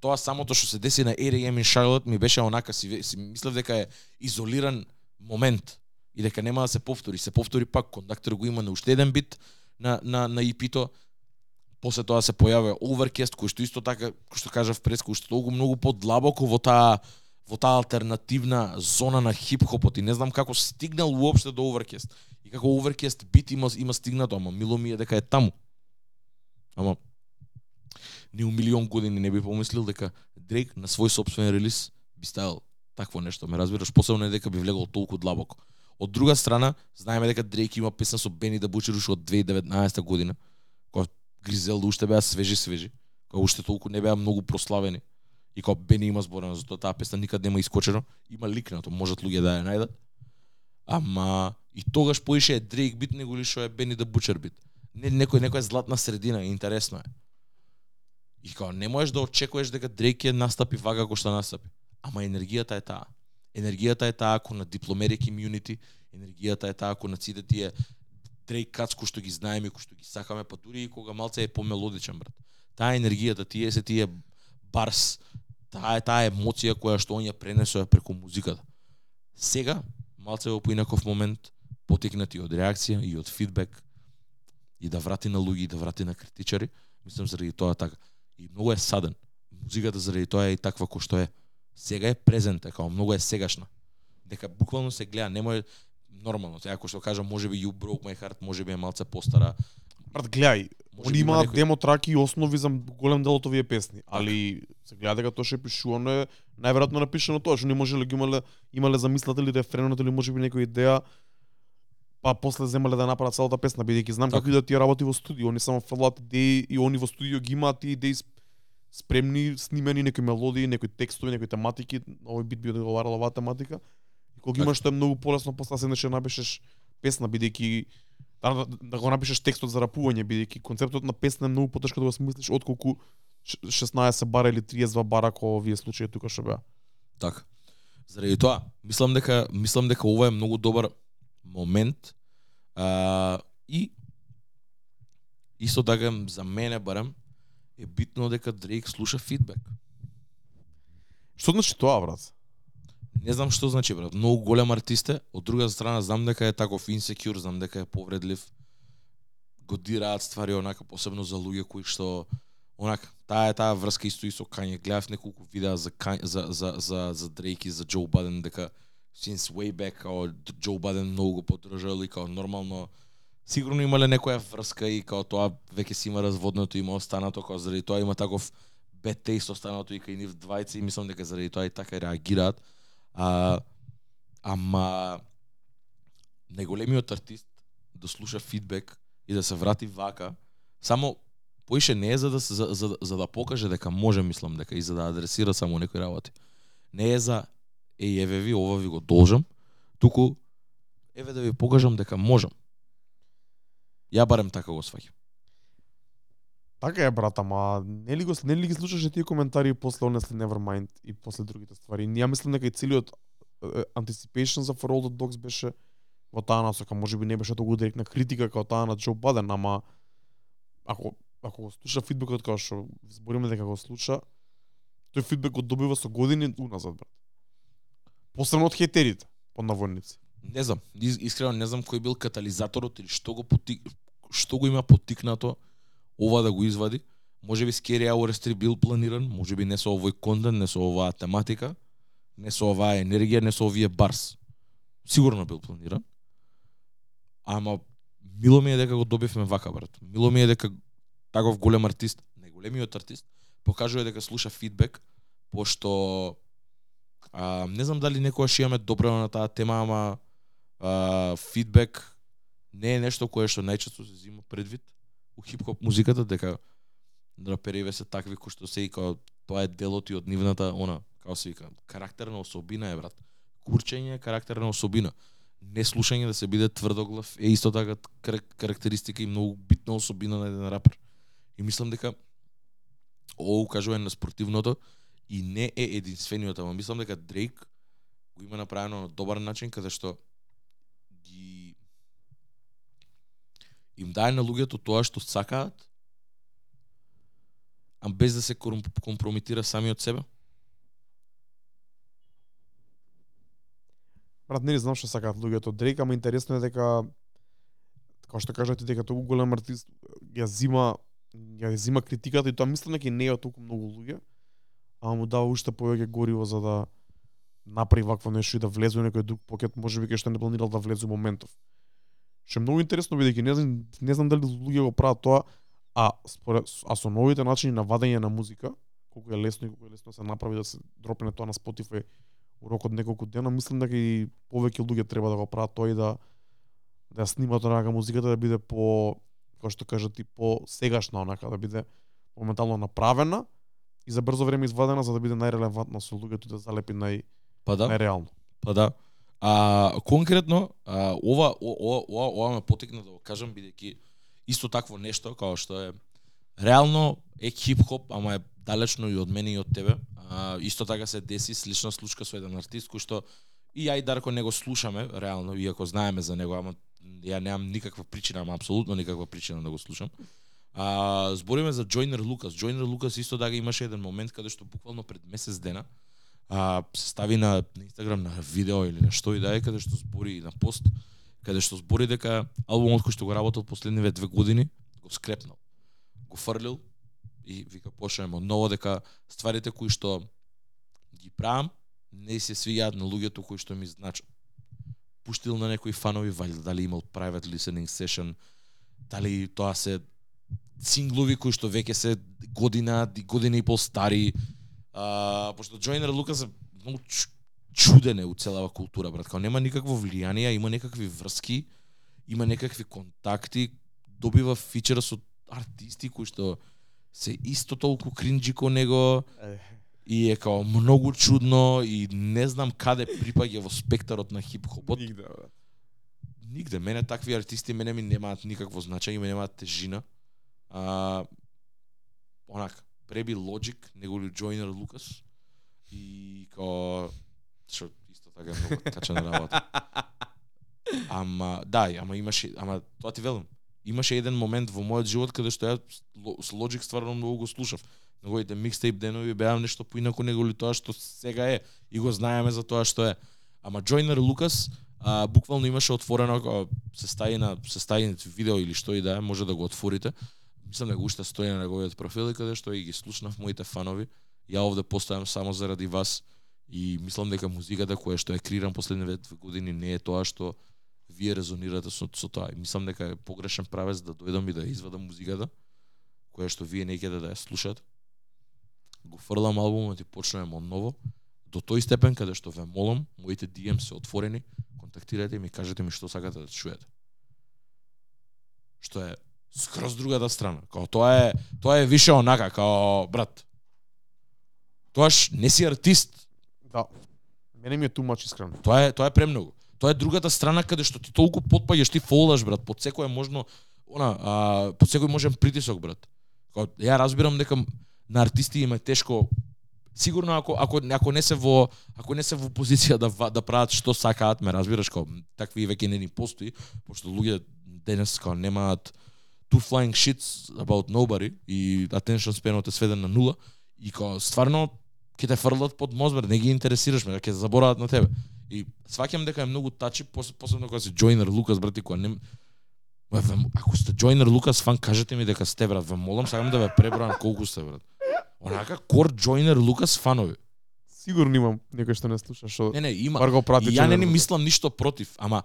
Тоа самото што се деси на R.E.M. и Шарлот ми беше онака си, си мислев дека е изолиран момент и дека нема да се повтори. Се повтори пак, Кондактор го има на уште еден бит на, на, на EP-то, после тоа се појавува Overcast, кој што исто така, кој што кажав пред, кој што толку многу подлабоко во таа во таа алтернативна зона на хип-хопот и не знам како стигнал уопште до Overcast. И како Overcast бит има, има стигнато, ама мило ми е дека е таму. Ама ни у милион години не би помислил дека Дрейк на свој собствен релиз би ставил такво нешто, ме разбираш, посебно е дека би влегол толку длабоко. Од друга страна, знаеме дека Дрейк има песна со Бени да бучи уште од 2019 година, која Гризел уште беа свежи свежи, која уште толку не беа многу прославени. И кога Бени има зборено за тоа, таа песна никад нема искочено, има ликнато, можат луѓе да ја најдат. Ама и тогаш поише е Дрейк бит него ли што е Бени да Бучер бит. Не, некој некоја златна средина, интересно е. И као не можеш да очекуваш дека Дрейк ќе настапи вага како што настапи. Ама енергијата е таа. Енергијата е таа ако на дипломери community, енергијата е таа ако на сите тие Дрейк кац кои што ги знаеме, кој што ги сакаме, па дури и кога малце е помелодичен брат. Таа енергијата, тие се тие барс, таа е таа емоција која што он ја пренесува преку музиката. Сега, малце во поинаков момент, потекнати од реакција и од фидбек, и да врати на луѓе, и да врати на критичари, мислам заради тоа така. И многу е саден. Музиката заради тоа е и таква кој што е. Сега е презент, као многу е сегашна. Дека буквално се гледа, немој нормално. Сега кој што кажам, можеби You Broke My Heart, можеби е малце постара. Брат, гледај, Може они имаат некој- демо траки и основи за голем дел од овие песни, али се гледа дека тоа што е пишувано е најверојатно напишано тоа што не можеле ги имале имале замислатели рефренот или можеби некоја идеја па после земале да направат целата песна, бидејќи знам Така. како идат тие работи во студио, они само фрлат идеи и они во студио ги имаат тие идеи сп- спремни, снимени некои мелодии, некои текстови, некои тематики, овој бит би одговарала оваа тематика. И кога Така. имаш тоа е многу полесно после да седнеш и да напишеш песна, бидејќи да, да, да го напишеш текстот за рапување, бидејќи концептот на песна е многу потешко да го смислиш отколку 16 бара или 32 бара кои овие случаи тука што беа. Така. Заради тоа, мислам дека мислам дека ова е многу добар момент а, и исто така за мене барем е битно дека Дрейк слуша фидбек. Што значи тоа, брат? Не знам што значи брат, многу голем артист е, од друга страна знам дека е таков инсекюр, знам дека е повредлив. Го дираат ствари онака посебно за луѓе кои што онака таа е таа врска исто и со Кање. Гледав неколку видеа за Кање, за за за за Дрейк и за Џо Баден дека since way back као Џо Баден многу го поддржал и као нормално сигурно имале некоја врска и као тоа веќе си има разводното има останато као заради тоа има таков бед taste останато и кај нив двајца и мислам дека заради тоа и така реагираат. А, ама најголемиот артист да слуша фидбек и да се врати вака, само поише не е за да за, за, за да покаже дека може, мислам дека и за да адресира само некои работи. Не е за е, еве ви, ова ви го должам, туку еве да ви покажам дека можам. Ја барем така го сваќам. Така е, брат, ама нели го нели ги слушаше тие коментари после Honestly Nevermind и после другите ствари? Ја мислам дека и целиот anticipation за For All the Dogs беше во таа насока, можеби не беше толку директна критика како таа на Джо Баден, ама ако ако го слуша фидбекот како што збориме дека го слуша, тој фидбек го добива со години уназад, брат. Посебно од хетерите, под наводници. Не знам, искрено не знам кој бил катализаторот или што го потик, што го има потикнато ова да го извади. Можеби Scary Hours 3 бил планиран, можеби не со овој контент, не со оваа тематика, не со оваа енергија, не со овие барс. Сигурно бил планиран. Ама мило ми е дека го добивме вака брат. Мило ми е дека таков голем артист, најголемиот артист, покажува дека слуша фидбек, пошто а, не знам дали некогаш имаме добро на таа тема, ама а, фидбек не е нешто кое што најчесто се зима предвид у хип-хоп музиката, дека рапериве се такви кои што се и као тоа е делот и од нивната она, како се вика, карактерна особина е брат. Курчење е карактерна особина. Не слушање да се биде тврдоглав е исто така кар- карактеристика и многу битна особина на еден рапер. И мислам дека ово укажува на спортивното и не е единствениот, ама мислам дека Дрейк го има направено на добар начин каде што ги им дае на луѓето тоа што сакаат, а без да се компрометира самиот себе? Брат, не знам што сакаат луѓето Дрейк, ама интересно е дека како што кажате дека толку голем артист ја зима ја зима критиката и тоа мислам дека не е толку многу луѓе, а му дава уште повеќе гориво за да направи вакво нешто и да влезе во некој друг покет, можеби кај што не планирал да влезе во моментов. Што е многу интересно бидејќи не знам не знам дали луѓе го прават тоа, а според а со новите начини на вадење на музика, колку е лесно и колку е лесно да се направи да се дропне тоа на Spotify у рок од неколку дена, мислам дека и повеќе луѓе треба да го прават тоа и да да снимат онака музиката да биде по како што кажат ти по сегашна онака да биде моментално направена и за брзо време извадена за да биде најрелевантна со луѓето и да залепи нај Па да. најреално. Па да. А конкретно, а, ова ова ова, ова ме потекна да го кажам бидејќи исто такво нешто како што е реално е хип-хоп, ама е далечно и од мене и од тебе. А, исто така се деси слична случка со еден артист кој што и ја и Дарко не го слушаме реално, иако знаеме за него, ама ја немам никаква причина, ама апсолутно никаква причина да го слушам. А, збориме за Джойнер Лукас. Джойнер Лукас исто да имаше еден момент каде што буквално пред месец дена а, се стави на, на Инстаграм на видео или на што и да е, каде што збори на пост, каде што збори дека албумот кој што го работел последниве две години го скрепнал. Го фрлил и вика почнеме ново дека стварите кои што ги правам не се свиѓаат на луѓето кои што ми значат. Пуштил на некои фанови, вали, дали имал private listening session, дали тоа се синглови кои што веќе се година, година и пол стари, А, пошто Джойнер Лукас е многу чудене у целава култура, брат. Као нема никакво влијание, има некакви врски, има некакви контакти, добива фичера со артисти кои што се исто толку кринџи ко него и е као многу чудно и не знам каде припаѓа во спектарот на хип-хопот. Нигде, брат. Нигде. Мене такви артисти мене ми немаат никакво значење, ми немаат тежина. А, онак, преби Logic, него ли Joyner Лукас и као што исто така е многу качена работа. Ама да, ама имаше, ама тоа ти велам. Имаше еден момент во мојот живот каде што ја с Logic стварно многу го слушав. Неговите микстейп денови беа нешто поинаку него ли тоа што сега е и го знаеме за тоа што е. Ама Джойнер Лукас а, буквално имаше отворено ако се стаи на се стаи видео или што и да е, може да го отворите. Мислам дека уште стои на неговиот профил и каде што и ги слушнав моите фанови. Ја овде поставам само заради вас и мислам дека музиката која што е креирам последниве две години не е тоа што вие резонирате со, со тоа. И мислам дека е погрешен правец да дојдам и да извадам музиката која што вие не ќе да ја слушате. Го фрлам албумот и почнеме од ново. До тој степен каде што ве молам, моите DM се отворени, контактирајте и ми кажете ми што сакате да чуете. Што е скроз другата страна. Као тоа е тоа е више онака као брат. Тоаш не си артист, Да. Мене ми е much искрено. Тоа е тоа е премногу. Тоа е другата страна каде што ти толку потпаѓаш, ти фолдаш брат, под секое можно она, а, под секој можен притисок брат. Као, ја разбирам дека на артисти им е тешко сигурно ако ако ако не се во ако не се во позиција да да прават што сакаат, ме разбираш како такви веќе не ни постои, пошто луѓе денес као немаат two flying shits about nobody и attention spanот е сведен на нула и као стварно ќе те фрлат под мозбер, не ги интересираш ме, ќе заборават на тебе. И сваќам дека е многу тачи, пос- посебно кога си Джойнер Лукас брати кога не ако сте Джойнер Лукас фан, кажете ми дека сте брат, ве молам, сакам да ве пребројам колку сте брат. Онака кор Джойнер Лукас фанови. Сигурно имам некој што не слуша што Не, не, има. бар го прати. Ја не ни мислам ништо против, ама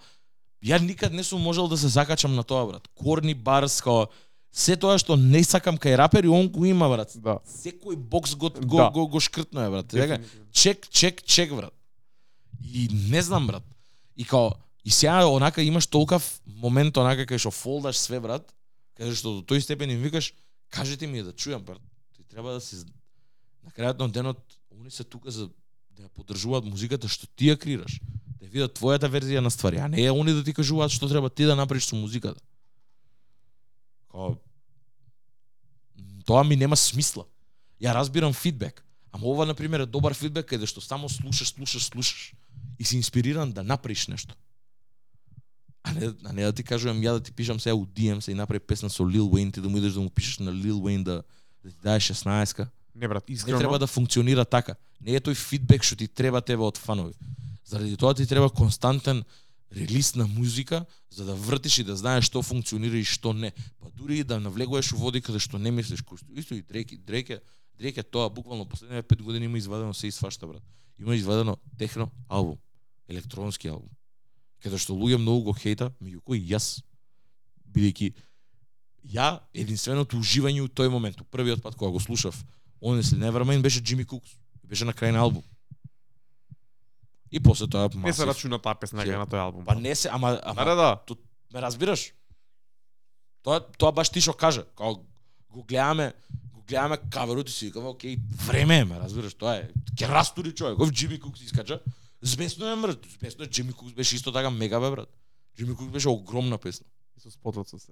ја никад не сум можел да се закачам на тоа брат. Корни барс као се тоа што не сакам кај рапери, он го има брат. Да. Секој бокс го го Да. го, го шкртно е брат. Дека чек, чек, чек, брат. И не знам, брат. И као, и сега онака имаш толкав момент онака кај што фолдаш све, брат, каде што до тој степен им викаш, кажете ми да чујам, брат. Треба да си на крајот на денот, они се тука за да ја поддржуваат музиката што ти ја крираш, Да видат твојата верзија на ствари, а не е они да ти кажуваат што треба ти да направиш со музиката. Као, тоа ми нема смисла. Ја разбирам фидбек, ама ова на пример е добар фидбек каде да што само слушаш, слушаш, слушаш и си инспириран да направиш нешто. А не, а не да ти кажувам ја да ти пишам сега у DM се и направи песна со Lil Wayne, ти да му идеш да му пишеш на Lil Wayne да, да ти даде 16-ка. Не брат, Не искрено. треба да функционира така. Не е тој фидбек што ти треба тебе од фанови. Заради тоа ти треба константен релиз на музика за да вртиш и да знаеш што функционира и што не. Па дури и да навлегуваш у води каде што не мислиш, кој што исто и Дрейк, Дрейк е, Дрейк е тоа буквално последните 5 години има извадено се и свашта брат. Има извадено техно албум, електронски албум. Каде што луѓе многу го хејта, меѓу кои јас бидејќи ја единственото уживање у тој момент, у првиот пат кога го слушав, Honestly Nevermind беше Джими Кукс. Беше на крај на албум. И после тоа Не се масив. рачуна таа песна на тој албум. Па не се, ама, ама Да, да, да. Ту, ме разбираш? Тоа тоа баш ти што кажа, као го гледаме, го гледаме каверот и си викаме, окей, време е, ме разбираш, тоа е. Ќе растури човек, ов Джими Кукс искача. Змесно е мрт, змесно е Джими Кукс беше исто така мега бе брат. Джими Кукс беше огромна песна. И со спотот со се.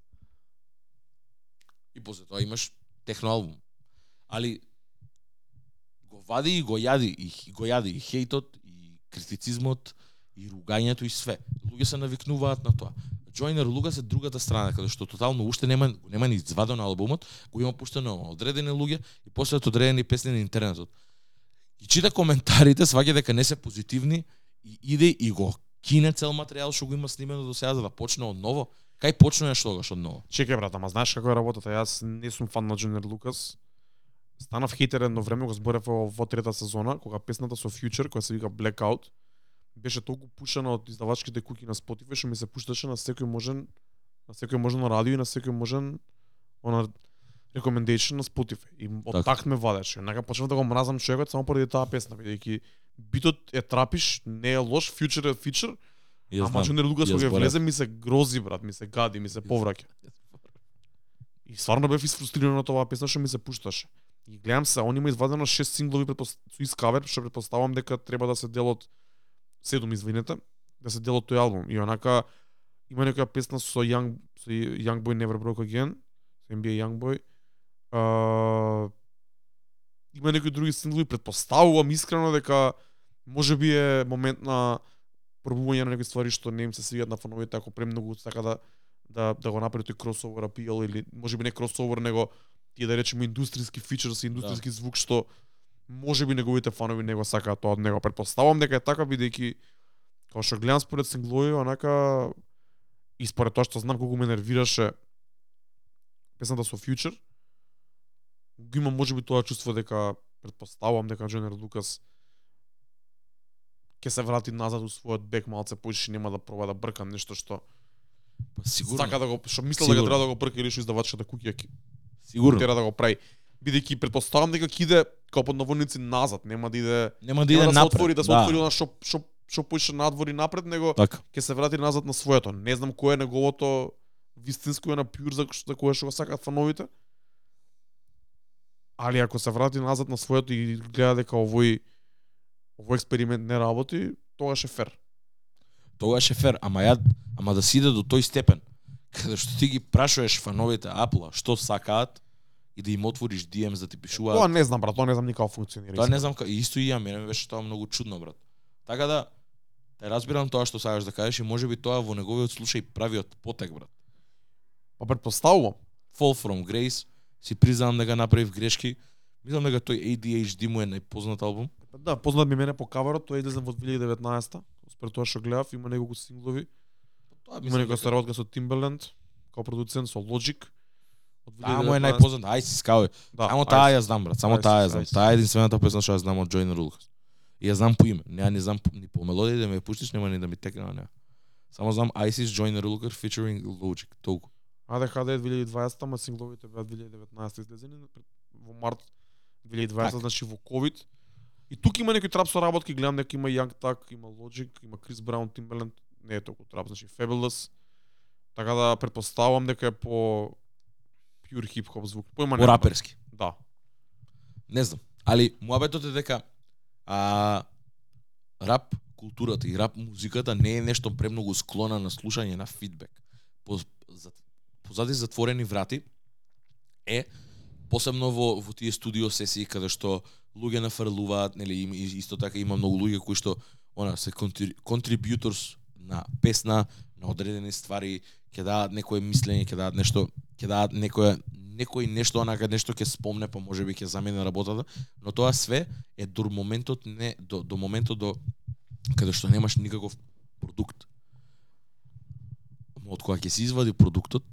И после тоа имаш техно албум. Али го вади и го јади и го јади и хејтот и критицизмот и ругањето и све. Луѓе се навикнуваат на тоа. Джойнер Лугас е другата страна каде што тотално уште нема нема ни извадено албумот, го има пуштено одредени луѓе и после од одредени песни на интернетот. И чита коментарите, сваќа дека не се позитивни и иде и го кине цел материјал што го има снимено до сега за да почне од ново. Кај почнуваш тогаш од ново? Чекај брат, ама знаеш како е работата? Јас не сум фан на Джунер Лукас. Станав хейтер едно време, го зборев во, во трета сезона, кога песната со Future, која се вика Blackout, беше толку пушена од издавачките куки на Spotify, што ми се пушташе на секој можен на секој можен радио и на секој можен она recommendation на Spotify. И од Така. такт ме вадеше. Онака почнав да го мразам човекот само поради таа песна, бидејќи битот е трапиш, не е лош, Future е фичер, Јас Ама. Джунер Лукас Ја кога влезе ми се грози брат, ми се гади, ми се повраќа. И стварно бев изфрустриран од оваа песна што ми се пушташе. И гледам се, он има извадено 6 синглови предпос... со искавер, што предпоставам дека треба да се дел од 7 извинете, да се дел од тој албум. И онака има некоја песна со Young со Young Boy Never Broke Again, со NBA Young Boy. А, има некои други синглови, предпоставувам искрено дека може би е момент на пробување на некои ствари што не им се свијат на фановите ако премногу сака да да да го направи тој кросовер апил или може би не кросовер него тие да речеме индустријски фичерс и индустријски да. звук што може би неговите фанови не го сакаат тоа од него. Предпоставам дека е така бидејќи као што гледам според синглови, онака и според тоа што знам колку ме нервираше песната со Future, го имам можеби тоа чувство дека предпоставувам дека Джонер Лукас ќе се врати назад у својот бек малце поише нема да проба да брка нешто што Па, сигурно. сака да го што мислел дека треба да го брка или што издавачката куќа ќе Сигурно. тера да го прави. Бидејќи предпоставам дека ќе иде као под наводници назад, нема да иде Нема да нема иде да се напред. отвори да се отвори на што што што поише надвор и напред, него Така. ќе се врати назад на своето. Не знам кој е неговото вистинско е на пјур за, за кое што го сакаат фановите. Али ако се врати назад на своето и гледа дека овој овој експеримент не работи, тогаш е фер. Тогаш е фер, ама ја ама да си иде до тој степен каде што ти ги прашуваш фановите Апла што сакаат и да им отвориш DM за да ти пишуваат. Тоа не знам брат, тоа не знам никако функционира. Тоа не знам ка... исто и ја, мене ми беше тоа многу чудно брат. Така да те разбирам тоа што сакаш да кажеш и можеби тоа во неговиот случај правиот потек брат. Па предпоставувам. Fall from Grace, си признавам дека направив грешки. Мислам дека тој ADHD му е најпознат албум. Да, познат ми мене по каверот, тој излезе во 2019 Според тоа што гледав, има неколку синглови. Тоа Има некоја соработка со Timbaland, као продуцент со Logic. Од Таа му е 2019. најпознат. Ај си скао. Да, Само таа ја знам брат, само таа ја знам. Таа е единствената песна што ја знам од Joyner Lucas. И ја знам по име. Не не знам ни по мелодија да ме пуштиш, нема ни да ми текне на неа. Само знам ISIS Joyner Lucas featuring Logic. Толку. ADHD е 2020, ама сингловите беа 2019 излезени во март 2020, Така. значи во ковид. И тук има некои трап соработки, гледам дека има Young Tuck, има Logic, има Крис Браун, Timbaland, не е толку трап, значи Fabulous. Така да предпоставувам дека е по pure хип хоп звук. Појма По раперски. Да. Не знам. Али муабетот е дека а, рап културата и рап музиката не е нешто премногу склона на слушање на фидбек. По, за, позади затворени врати е посебно во, во тие студио сесии каде што луѓе нафрлуваат, нели и исто така има многу луѓе кои што она се контри, контрибјуторс на песна, на одредени ствари, ќе дадат некое мислење, ќе дадат нешто, ќе дадат некое некој нешто онака нешто ќе спомне, па можеби ќе замени работата, но тоа све е до моментот не до до моментот до каде што немаш никаков продукт. Од кога ќе се извади продуктот,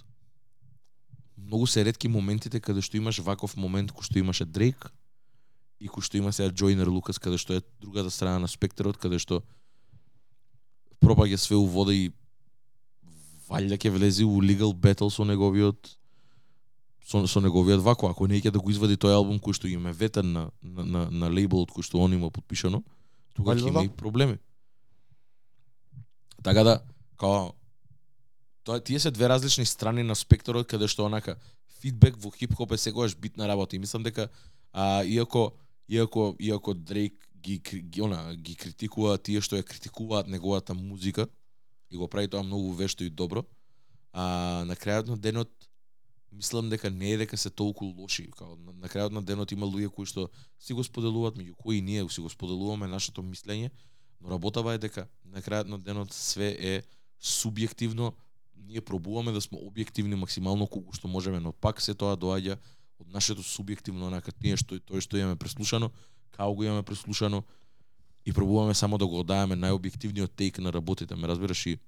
многу се ретки моментите каде што имаш ваков момент кој што имаше Дрейк и кој што има сега Джойнер Лукас каде што е другата страна на спектарот каде што пробаѓа све у вода и валјда ќе влезе у legal battle со неговиот со, со неговиот вако, ако не ќе да го извади тој албум кој што им е ветен на, на, на, на лейбелот кој што он има подпишано, тога ќе има да. и проблеми. Така да, као, тоа тие се две различни страни на спектарот каде што онака фидбек во хип-хоп е секогаш битна работа и мислам дека а, иако иако иако Дрейк ги, ги она ги критикува тие што ја критикуваат неговата музика и го прави тоа многу вешто и добро. А на крајот на денот мислам дека не е дека се толку лоши, као на, на крајот на денот има луѓе кои што си го споделуваат меѓу кои ние си го споделуваме нашето мислење, но работава е дека на крајот на денот све е субјективно, ние пробуваме да сме објективни максимално колку што можеме, но пак се тоа доаѓа од нашето субјективно онака тие што тој што имаме преслушано, како го имаме преслушано и пробуваме само да го одаваме најобјективниот тейк на работите, ме разбираш и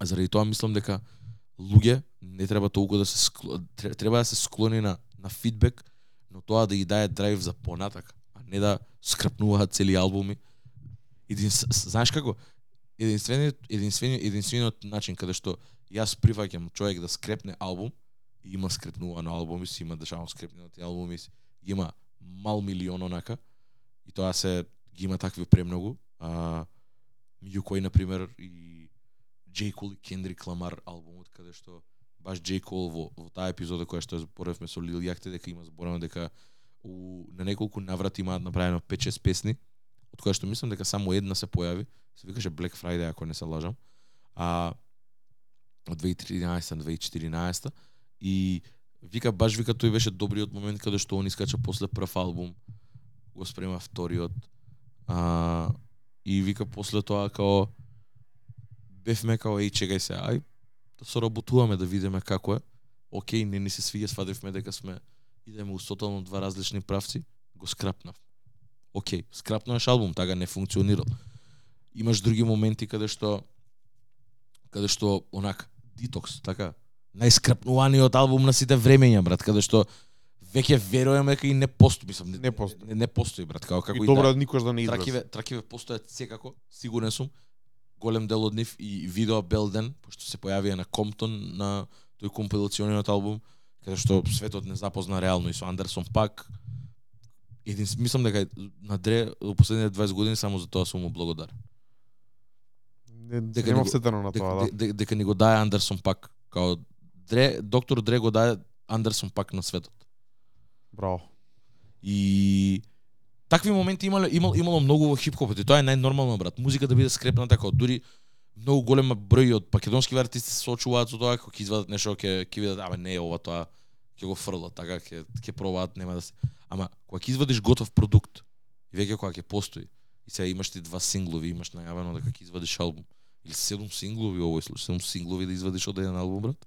заради тоа мислам дека луѓе не треба толку да се скло... треба да се склони на на фидбек, но тоа да ги даде драйв за понатак, а не да скрпнуваат цели албуми. Един, знаеш како? Единствениот, единствениот, единствениот начин каде што јас прифаќам човек да скрепне албум, и има скрепнувано албуми, си има државно скрепнати албуми, ги има мал милион онака, и тоа се ги има такви премногу, а, меѓу кои, например, и J. Cole и Kendrick Ламар албумот, каде што баш J. Cole во, во таа епизода која што зборевме со Lil Јахте, дека има зборено дека у, на неколку наврати имаат направено 5-6 песни, од која што мислам дека само една се појави, се викаше Black Friday, ако не се лажам, а од 2013 на 2014 и вика баш вика тој беше добриот момент каде што он искача после прв албум, го спрема вториот, а, и вика после тоа као бевме као еј чекај се, ај да соработуваме да видиме како е. Океј, не ни се свиѓа, свадевме дека сме идеме у тотално два различни правци, го скрапнав. Океј, скрапнуваш албум, така не функционирал. Имаш други моменти каде што каде што онак детокс, така најскрапнуваниот албум на сите времења, брат, каде што веќе верувам дека и не постои, мислам, Не постои. Не, не постои, брат, како како И добро да. никош да не излезе. Тракиве, тракиве постојат секако, сигурен сум. Голем дел од нив и видео Белден, пошто се појавија на Комптон на тој компилациониот албум, каде што светот не запозна реално и со Андерсон пак. Един, мислам дека на Дре во последните 20 години само за тоа сум му благодарен. Не, дека ни го- вседено на тоа, дека, да. дека, дека ни го даде Андерсон пак, као Дре, доктор Дре го даде Андерсон пак на светот. Браво. И такви моменти имало имало, имало многу во хип-хопот и тоа е најнормално брат. Музика да биде скрепната како дури многу голема број од македонски артисти се соочуваат со тоа како ќе извадат нешто ќе ќе видат абе не е ова тоа ќе го фрлат така ќе ќе пробаат нема да се ама кога ќе извадиш готов продукт и веќе кога ќе постои и сега имаш ти два синглови имаш најавено дека ќе извадиш албум или седум синглови овој случај седум синглови да извадиш од еден албум брат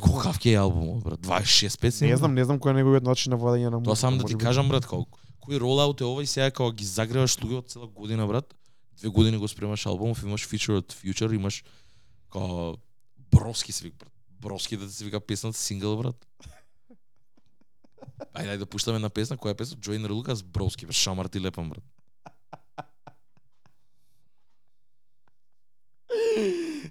Колкав ќе е албумот, брат? 26 песни? Не брат? знам, не знам кој е неговиот начин на владење на музика. Тоа сам да ти кажам брат, како кој ролаут е ова и сега како ги загреваш луѓе од цела година брат. Две години го спремаш албумов, имаш feature од Future, имаш како Броски се вика брат. Броски да се вика песната сингл брат. Ајде ајде да пуштаме на песна, која е песна? Joiner Лукас Броски, бе шамар ти лепам брат.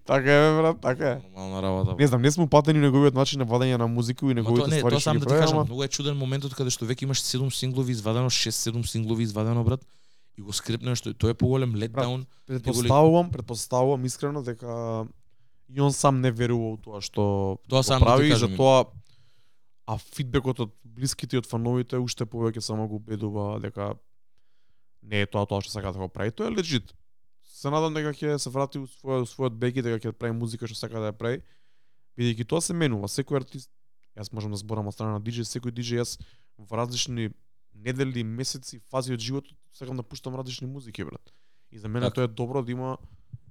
Така е, брат, така е. Нормална работа. Не знам, не сме упатени неговиот начин на владење на музика и неговите не, ствари тоа што сам ги да ти кажам, многу е чуден моментот каде што веќе имаш 7 синглови извадено, 6-7 синглови извадено брат и го скрипнеш што тоа е поголем летдаун. предпоставувам, предпоставувам искрено дека и он сам не верува у тоа што Тоа сам да прави, за тоа а фидбекот од блиските и од фановите уште повеќе само го убедува дека не е тоа тоа што сака да го прави. Тоа е легит. Се надам дека ќе се врати у својот својот бег и дека ќе прави музика што сака да ја прави. Бидејќи тоа се менува. Секој артист, јас можам да зборам од страна на диџеј, секој диџеј јас во различни недели, месеци, фази од животот сакам да пуштам различни музики, брат. И за мене Така. тоа е добро да има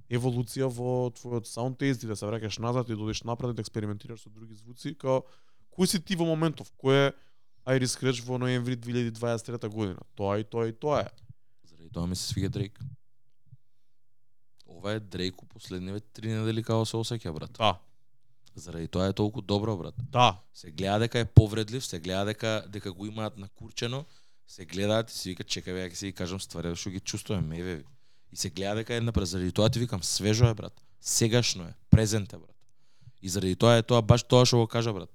еволуција во твојот саунд тест и да се враќаш назад и да одиш напред и да експериментираш со други звуци, као кој си ти во моментов, кој е Iris Scratch во ноември 2023 година. Тоа и тоа и тоа е. Заради тоа ми се свига Дрейк. Ова е Дрейк у последниве три недели како се осеќа, брат. Да. Заради тоа е толку добро, брат. Да. Се гледа дека е повредлив, се гледа дека дека го имаат накурчено, се гледаат и си викаат чекај ја ќе си ги кажам ствари што ги чувствувам, еве. И се гледа дека е напред, заради тоа ти викам свежо е, брат. Сегашно е, презент е, брат. И заради тоа е тоа баш тоа што го кажа, брат.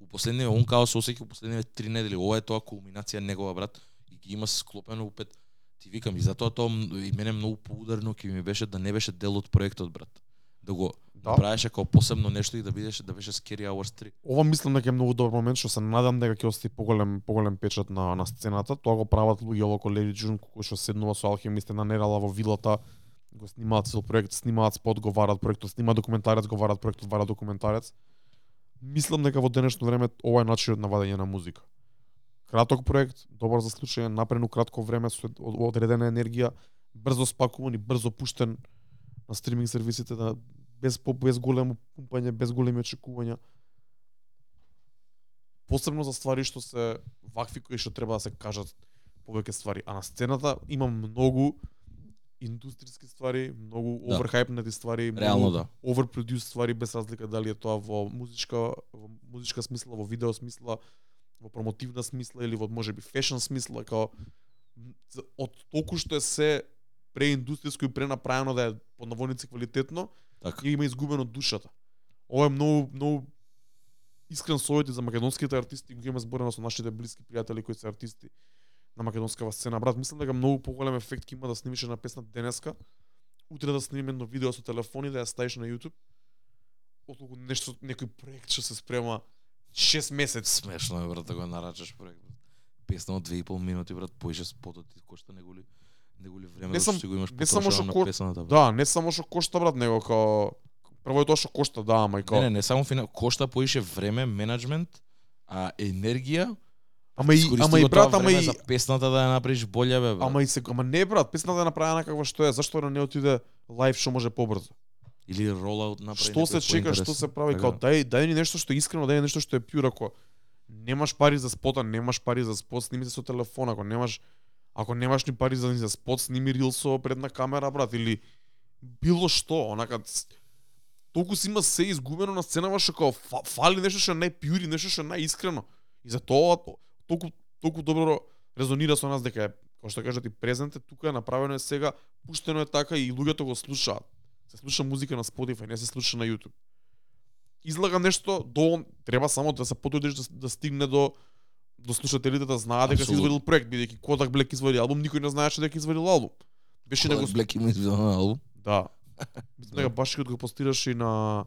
У последниве он као се осеќа у последниве три недели, ова е тоа кулминација негова, брат. И ги има склопено упет. Ти викам и затоа тоа и мене многу поударно ќе ми беше да не беше дел од проектот, брат. Да го Да. направеше како посебно нешто и да бидеше да беше Scary Hours 3. Ова мислам дека е многу добар момент што се надам дека ќе остави поголем поголем печат на на сцената. Тоа го прават луѓе око Леди Джун кои што седнува со алхимисте на Нерала во вилата, го снимаат цел проект, снимаат спот, го варат проектот, снимаат документарец, го варат проектот, варат документарец. Мислам дека во денешно време ова е начинот на вадење на музика. Краток проект, добар за слушање, направен у кратко време со од- одредена енергија, брзо спакуван и брзо пуштен на стриминг сервисите да без по- без големо пумпање, без големи очекувања. Посебно за ствари што се вакви кои што треба да се кажат повеќе ствари, а на сцената има многу индустријски ствари, многу Да. оверхајпнати ствари, Реално многу да. overproduced ствари без разлика дали е тоа во музичка во музичка смисла, во видео смисла, во промотивна смисла или во можеби фешн смисла, као за- од толку што е се преиндустријско и пренаправено да е под наводници квалитетно, Така. ја има изгубено душата. Ова е многу многу искрен совет и за македонските артисти, го имаме зборено со нашите блиски пријатели кои се артисти на македонскава сцена. Брат, мислам дека многу поголем ефект ќе има да снимиш една песна денеска, утре да снимиме едно видео со телефон и да ја ставиш на YouTube, отколку нешто, некој проект што се спрема 6 месеци. Смешно е брат да го нарачаш проект. Песна од 2,5 минути брат, поише спотот ти кошта неголи неголи време Не да сам- си го имаш не само што ко- песната. брат. Да, не само што кошта брат, него као прво е тоа што кошта, да, ама и као Не, не, не само фина, кошта поише време, менеджмент, а енергија. Ама и ама и брат, ама и за песната да ја направиш болја бе. Брат. ама и се ама не брат, песната е направена каква што е, зашто да не отиде лайв што може побрзо? Или ролаут направи. Што се чека, што се прави, Така као да. дај дај ни нешто што е искрено, дај ни нешто што е пјур ако немаш пари за спота, немаш пари за спот, сними се со телефон, ако немаш ако немаш ни пари за ни за спот, сними рил со предна камера, брат, или било што, онака толку си има се изгубено на сценава што као фа, фали нешто што е најпјур и нешто што е најискрено. И за тоа толку толку добро резонира со нас дека е, како што кажат и презент е тука е направено е сега, пуштено е така и луѓето го слушаат. Се слуша музика на Spotify, не се слуша на YouTube. Излага нешто до треба само да се потрудиш да, да стигне до до слушателите да знаат дека си извадил проект, бидејќи Kodak Black извади албум, никој не знаеше дека извадил албум. Беше него Black има изведен албум. Да. Мислам дека баш кога го постираш и на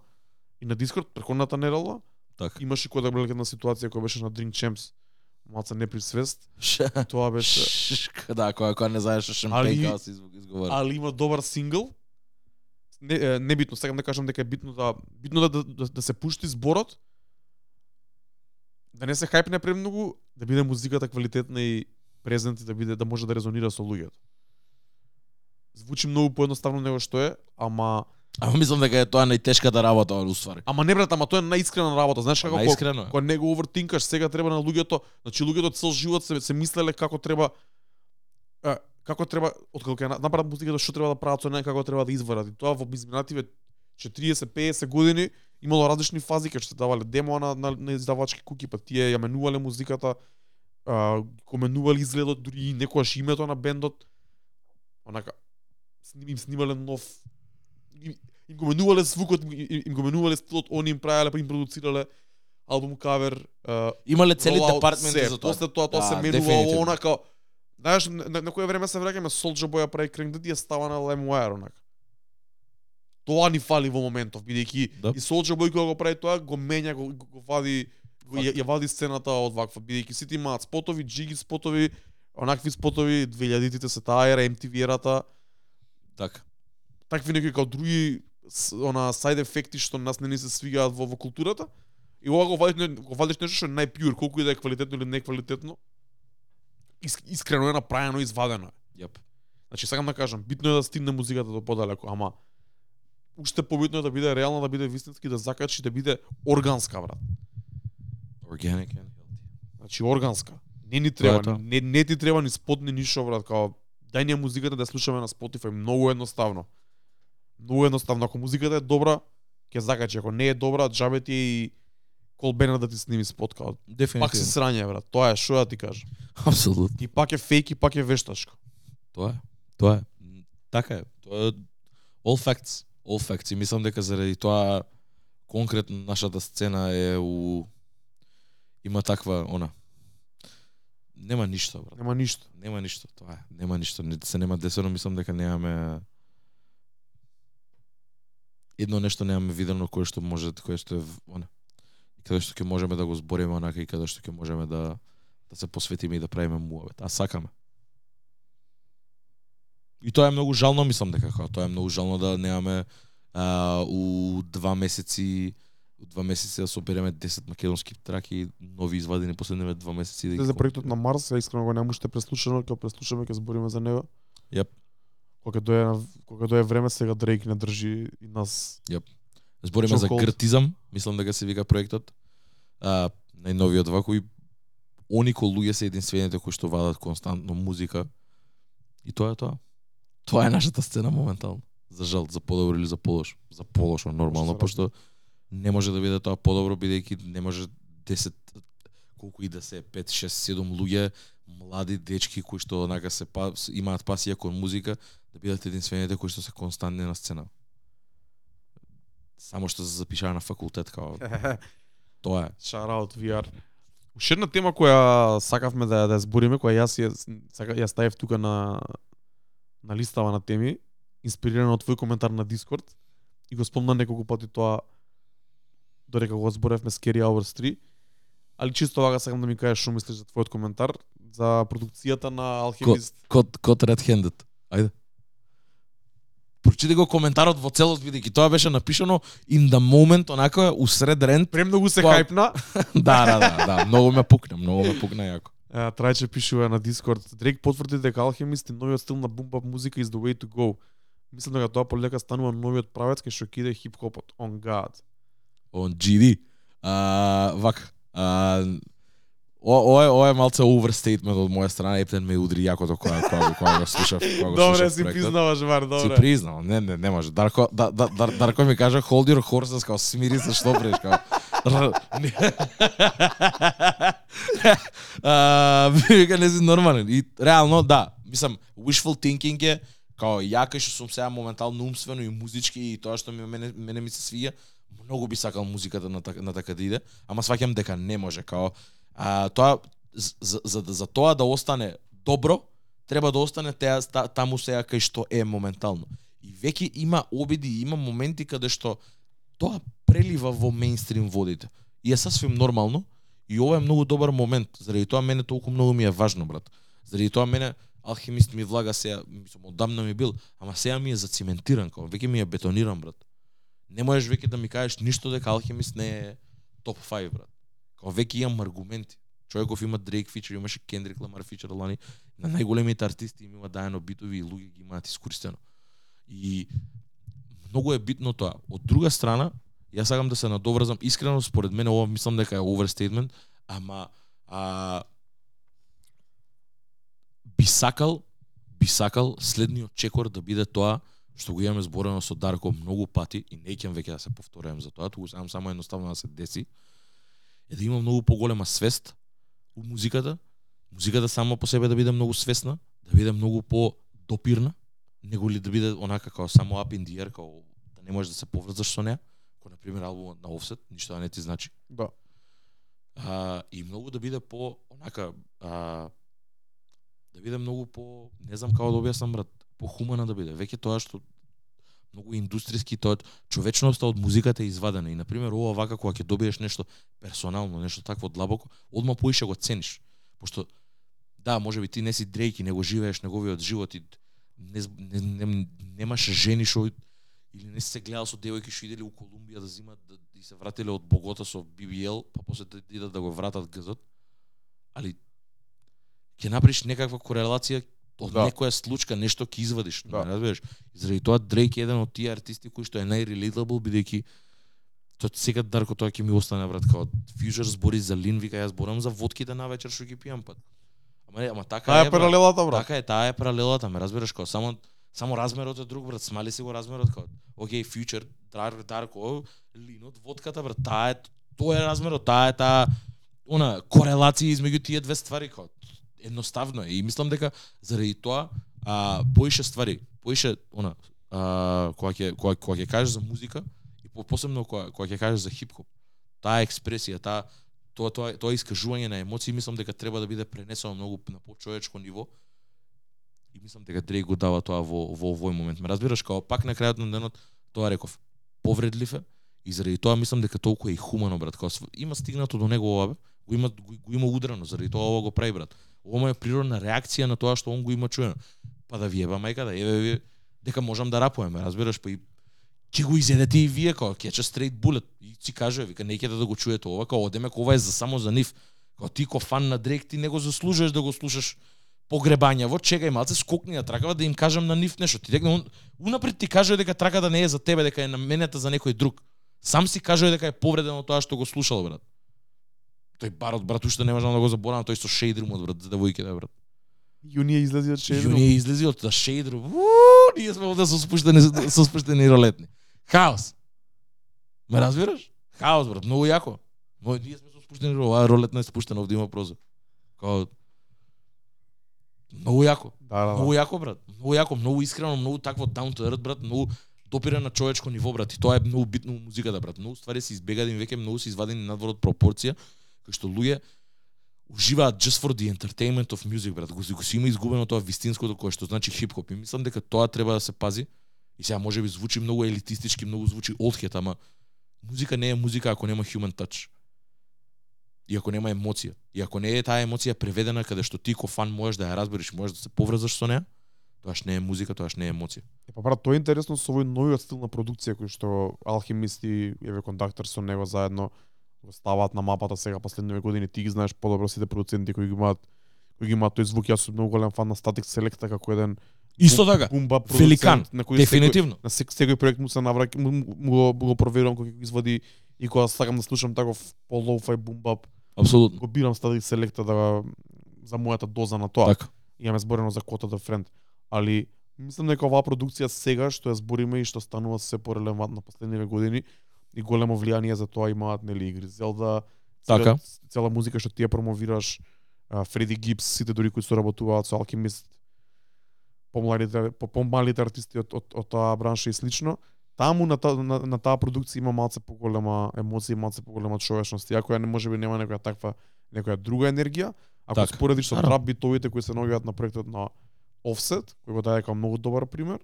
и на Discord претходната недела, Така. имаше Kodak Black една ситуација која беше на Drink Champs. Малце не при свест. Ша. Тоа беше да, која која не знаеш што Али- шампејка да се изг- изговара. али има добар сингл. Не, не битно, сакам да кажам дека е битно да битно да, да, да, да се пушти зборот, да не се хајпне премногу, да биде музиката квалитетна и презент и да биде да може да резонира со луѓето. Звучи многу поедноставно него што е, ама Ама мислам дека е тоа најтешката работа уствари. ама не брат, ама тоа е најискрена работа. Знаеш како Најискрено е. кога него овертинкаш, сега треба на луѓето, значи луѓето цел живот се се мислеле како треба како треба откако ќе на- направат музиката што треба да прават со неја како треба да изварат. И тоа во изминативе 40-50 години имало различни фази кај што давале демо на, на, на издавачки куки, па тие ја менувале музиката, а, го менувале изгледот, дури и некојаш името на бендот. Онака им снимале нов им, им го менувале звукот, им, им, го менувале стилот, они им правеле, па им продуцирале албум кавер, а, Имале цели департменти за тоа. После тоа тоа Да, се менува дефинитивно. онака Знаеш, на, на, кое време се враќаме Soulja Boy ја прави Crank That и ја става на LimeWire онака. Тоа ни фали во моментов, бидејќи Да. и Soulja Boy кога го прави тоа, го менја, го, го, го вади, го, ја, ја вади сцената од ваква, бидејќи сите имаат спотови, джиги спотови, онакви спотови, 2000-тите се таа ера, MTV ерата, Така. такви некои као други она сайд ефекти што нас не ни се свигаат во, во културата. И ова го вадиш, го вадиш нешто што е најпјур, колку и да е квалитетно или неквалитетно. Ис, искрено е направено, извадено е. Јап. Значи сакам да кажам, битно е да стигне музиката до подалеку, ама уште побитно е да биде реална, да биде вистински, да закачи, да биде органска, брат. Organic and healthy. Значи органска. Не ни е треба, тоа. не, не ти треба ни спот ни ништо брат, као дај ни музиката да слушаме на Spotify, многу едноставно. Многу едноставно, ако музиката е добра, ќе закачи, ако не е добра, джабе ти и колбена да ти сними спот, као пак си Дефинитивно. срање брат. Тоа е што да ти кажам. Апсолутно. И пак е фейк и пак е вешташко. Тоа е. Тоа е. Така е. Тоа е all facts. All facts. И мислам дека заради тоа конкретно нашата сцена е у има таква она нема ништо брат. Нема ништо. Нема ништо, тоа е. Нема ништо. Не се нема десено, мислам дека немаме едно нешто немаме видено кое што може кое што е она и каде што ќе можеме да го збориме онака и каде што ќе можеме да да се посветиме и да правиме муавет. А сакаме. И тоа е многу жално, мислам дека како тоа е многу жално да немаме а, у два месеци у два месеци да собереме 10 македонски траки, нови извадени последниве два месеци да За проектот на Марс, ја искрено го немам уште преслушано, ќе го преслушаме, ќе збориме за него. Јап. Кога дое кога дое време сега Дрейк не држи и нас. Збориме за гртизам, мислам дека се вика проектот. А, најновиот вако и они кои луѓе се единствените кои што вадат константно музика. И тоа е тоа. Тоа е нашата сцена моментално. За жал, за подобро или за полошо. За полошо нормално, пошто не може да биде тоа подобро бидејќи не може 10 колку и да се 5 6 7 луѓе млади дечки кои што онака се па, имаат пасија кон музика да бидат единствените кои што се константни на сцена. Само што се запишаа на факултет као тоа е. Shout out VR. Уште една тема која сакавме да да ја збориме, која јас ја сака ја ставив тука на на листава на теми, инспирирано од твој коментар на Дискорд и го спомна неколку пати тоа додека го зборевме Scary Hours 3. Али чисто вака сакам да ми кажеш што мислиш за твојот коментар за продукцијата на Алхемист. Код код Red Handed. Ајде. Прочитай го коментарот во целост бидејќи тоа беше напишано in the moment онака усред рент. Премногу се Тоа- хајпна. да, да, да, да, многу ме пукна, многу ме пукна јако. Е, Трајче пишува на Дискорд. Дрейк потврди дека Алхемист и новиот стил на бумбап музика is the way to go. Мислам дека тоа полека станува новиот правец кај што киде хип-хопот. On God. Он GD. А, вака. А, о, ова е ова е малце overstatement од моја страна, Ептен ме удри јакото кога кога кога го слушав, кога го Добре слушав си признаваш, Си добре. признал, не, не, не може. Дарко, да, да, Дар, Дарко ми кажа hold your horses, као смири се што преш, као. А, вика не си нормален. И реално да, мислам wishful thinking е као ја кај што сум сега моментално умствено и музички и тоа што ми мене, мене ми се свија, многу би сакал музиката на така, на така да иде, ама сваќам дека не може као а, тоа за, за, за, за тоа да остане добро, треба да остане теа та, таму сега кај што е моментално. И веќе има обиди, има моменти каде што тоа прелива во мейнстрим водите. И е сасвим нормално. И ова е многу добар момент. Заради тоа мене толку многу ми е важно, брат. Заради тоа мене алхимист ми влага сега, мислам, одамна ми бил, ама сега ми е зациментиран, као веќе ми е бетониран, брат. Не можеш веќе да ми кажеш ништо дека алхимист не е топ 5, брат. Као веќе имам аргументи. Човеков има Дрейк фичер, имаше Кендрик Ламар фичер лани, на најголемите артисти им има дајано битови и луѓе ги имаат искористено. И многу е битно тоа. Од друга страна, јас сакам да се надоврзам искрено според мене ова мислам дека е overstatement, ама а, би сакал би сакал следниот чекор да биде тоа што го имаме зборено со Дарко многу пати и неќам веќе да се повторувам за тоа, туку сакам само едноставно да се деси е да има многу поголема свест у музиката, музиката само по себе да биде многу свесна, да биде многу по допирна, него ли да биде онака како само up in the air, како да не можеш да се поврзаш со неа, како на пример албумот на Offset, ништо да не ти значи. Да. А, и многу да биде по онака а, да биде многу по не знам како да објаснам брат, по хумана да биде. Веќе тоа што многу индустријски тоа човечноста од музиката е извадена и на пример ова вака кога ќе добиеш нешто персонално, нешто такво длабоко, одма поише го цениш. Пошто да, можеби ти не си Дрейк и не го живееш неговиот живот и не, не, не, немаш жени што или не си се гледал со девојки што иделе у Колумбија да зимат да, да, и се вратиле од Богота со BBL, па после да идат да го вратат газот. Али ќе направиш некаква корелација, Од Да. некоја случка нешто ќе извадиш, Да. да. разбираш? И заради тоа Дрейк е еден од тие артисти кои што е најрелатабл бидејќи тоа сега Дарко тоа ќе ми остане брат као Future збори за Лин, вика јас зборам за вотките на вечер што ги пијам пат. Ама не, ама така Таа е, е паралелата, брат. Така е, таа е паралелата, ме разбираш као само само размерот е друг брат, смали си го размерот као. Океј, Future, Дар, Дарко, Линот, водката брат, таа е тоа е размерот, таа е таа она корелација измеѓу тие две ствари као. Едноставно е. И мислам дека заради тоа а поише ствари, поише она а кога ќе кога кога ќе кажеш за музика и по- посебно кога кога ќе кажеш за хип-хоп, таа експресија, таа тоа тоа тоа искажување на емоции мислам дека треба да биде пренесено многу на почовечко ниво. И мислам дека Дрейк го дава тоа во во овој момент. Ме разбираш како пак на крајот на денот тоа реков повредлив е. И заради тоа мислам дека толку е и хумано брат, кога има стигнато до него ова, го има го, го има удрено, заради тоа ова го прави брат. Ова му е природна реакција на тоа што он го има чуено. Па да ви еба мајка да еве ви дека можам да рапуваме, разбираш, па и ќе го изедете и вие као ќе a straight bullet и си кажува вика не да го чуете ова као одеме ова е за само за нив. Као ти ко фан на Дрейк ти не го заслужуваш да го слушаш погребањаво, чекај малце скокни на тракава да им кажам на нив нешто. Ти дека унапред ти кажува дека трака да не е за тебе, дека е наменета за некој друг. Сам си кажува дека е повреден од тоа што го слушал брат. Тој барот брат уште не можам да го заборавам, тој со шейдрумот брат, за девојките брат. Јунија излезе од Шедрум. Јуни е излези од да шейдрум. Уу, ние сме овде со спуштени со спуштени ролетни. Хаос. Ме разбираш? Хаос брат, многу јако. Но ние сме со спуштени ролетни, ролетна е спуштена овде има прозор. Као Многу јако. Да, да, Многу да. јако брат. Многу јако, многу искрено, многу такво down to earth брат, многу допира на човечко ниво брат. И тоа е многу битно во музиката брат. Многу ствари се избегадени веќе, многу се извадени надвор од пропорција, кај што луѓе уживаат just for the entertainment of music брат. Го, го си има изгубено тоа вистинското кое што значи хип-хоп. И мислам дека тоа треба да се пази. И сега може би звучи многу елитистички, многу звучи old ама музика не е музика ако нема human touch. И ако нема емоција. И ако не е таа емоција преведена каде што ти ко фан можеш да ја разбереш, можеш да се поврзаш со неа, тоаш не е музика, тоаш не е емоција. Е, па брат, тоа е интересно со овој новиот стил на продукција кој што алхимисти и еве контактор со него заедно го ставаат на мапата сега последниве години, ти ги знаеш подобро сите продуценти кои ги имаат кои ги имаат тој звук, јас сум многу голем фан на Static Selecta како еден Исто така. бумба Великан, на кој Дефинитивно. Секој, на сек, секој проект му се навраќа, му, му, го, му го проверувам кога го извади и кога сакам да слушам таков по-лоу-фај бумбап, Апсолутно. го бирам Static Selecta да за мојата доза на тоа. Така. имаме зборено за Кота да Френд, али мислам дека оваа продукција сега што ја збориме и што станува се порелевантна последниве години и големо влијание за тоа имаат нели игри Зелда, Така. цела, цела музика што ти ја промовираш, Фреди Гипс, сите дури кои соработуваат со Алкимист, помладите по помалите артисти од, од, од таа бранша и слично. Таму на, та, на, на таа продукција има малце поголема емоција, малце поголема човечност. Иако ја не може би нема некоја таква некоја друга енергија, ако Така. споредиш со трап битовите кои се наоѓаат на проектот на Offset, кој го даде како многу добар пример,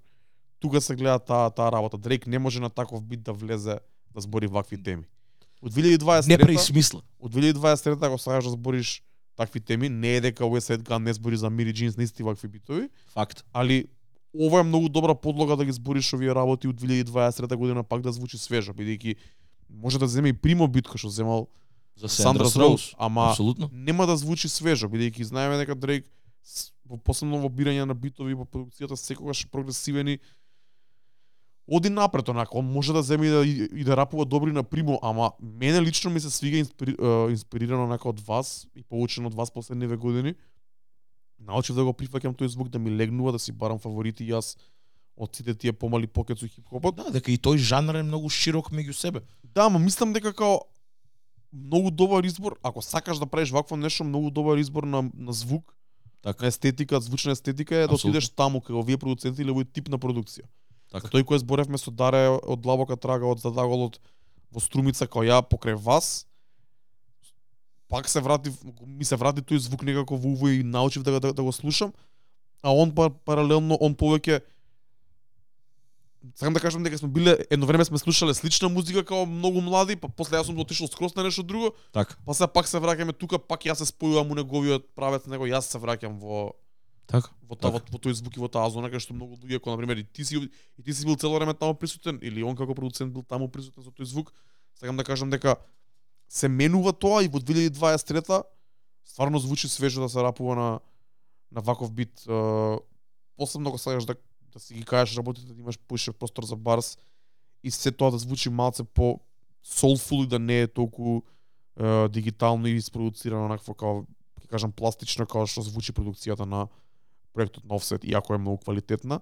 тука се гледа таа таа работа. Дрейк не може на таков бит да влезе да збори вакви теми. Од 2023 Не преисмисла. од 2023 ако сакаш да збориш такви теми, не е дека West Side Gun не збори за Мири Джинс, не исти вакви битови, Факт. али ова е многу добра подлога да ги збориш овие работи од 2023 година пак да звучи свежо, бидејќи може да земе и Примо бит кој што земал За Сандра Роуз, ама Апсолутно. нема да звучи свежо, бидејќи знаеме дека Дрейк во посебно во бирање на битови во продукцијата секогаш прогресивен и оди напред онака, он може да земе и да, и, да рапува добри на примо, ама мене лично ми се свига инспири, е, инспирирано онака од вас и поучен од вас последниве години. Научив да го прифаќам тој звук да ми легнува, да си барам фаворити јас од сите тие помали покет со хип-хопот. Да, дека и тој жанр е многу широк меѓу себе. Да, ама мислам дека као многу добар избор, ако сакаш да правиш вакво нешто, многу добар избор на, на звук, Така. на естетика, звучна естетика е да Апсолутно. отидеш таму кај овие продуценти или овој тип на продукција. Така. Тој кој зборевме со Даре од Длабока трага од Задаголот во Струмица као ја покрај вас, пак се врати, ми се врати тој звук некако во уво и научив да, го- да, да го слушам, а он пар, паралелно, он повеќе Сакам да кажам дека сме биле едно време сме слушале слична музика као многу млади, па после јас сум отишол скрос на нешто друго, Така. па сега пак се враќаме тука, пак јас се спојувам у неговиот правец, него јас се враќам во Така. во таа во, Така. во тој звук и во таа зона кај што многу луѓе кои на пример и ти си и ти си бил цело време таму присутен или он како продуцент бил таму присутен со тој звук. Сакам да кажам дека се менува тоа и во 2023 стварно звучи свежо да се рапува на на ваков бит е, посебно го сакаш да да си ги кажеш работите да имаш поише простор за барс и се тоа да звучи малце по soulful и да не е толку е, дигитално и isproducirано онакво ќе кажам пластично како што звучи продукцијата на проектот на Offset иако е многу квалитетна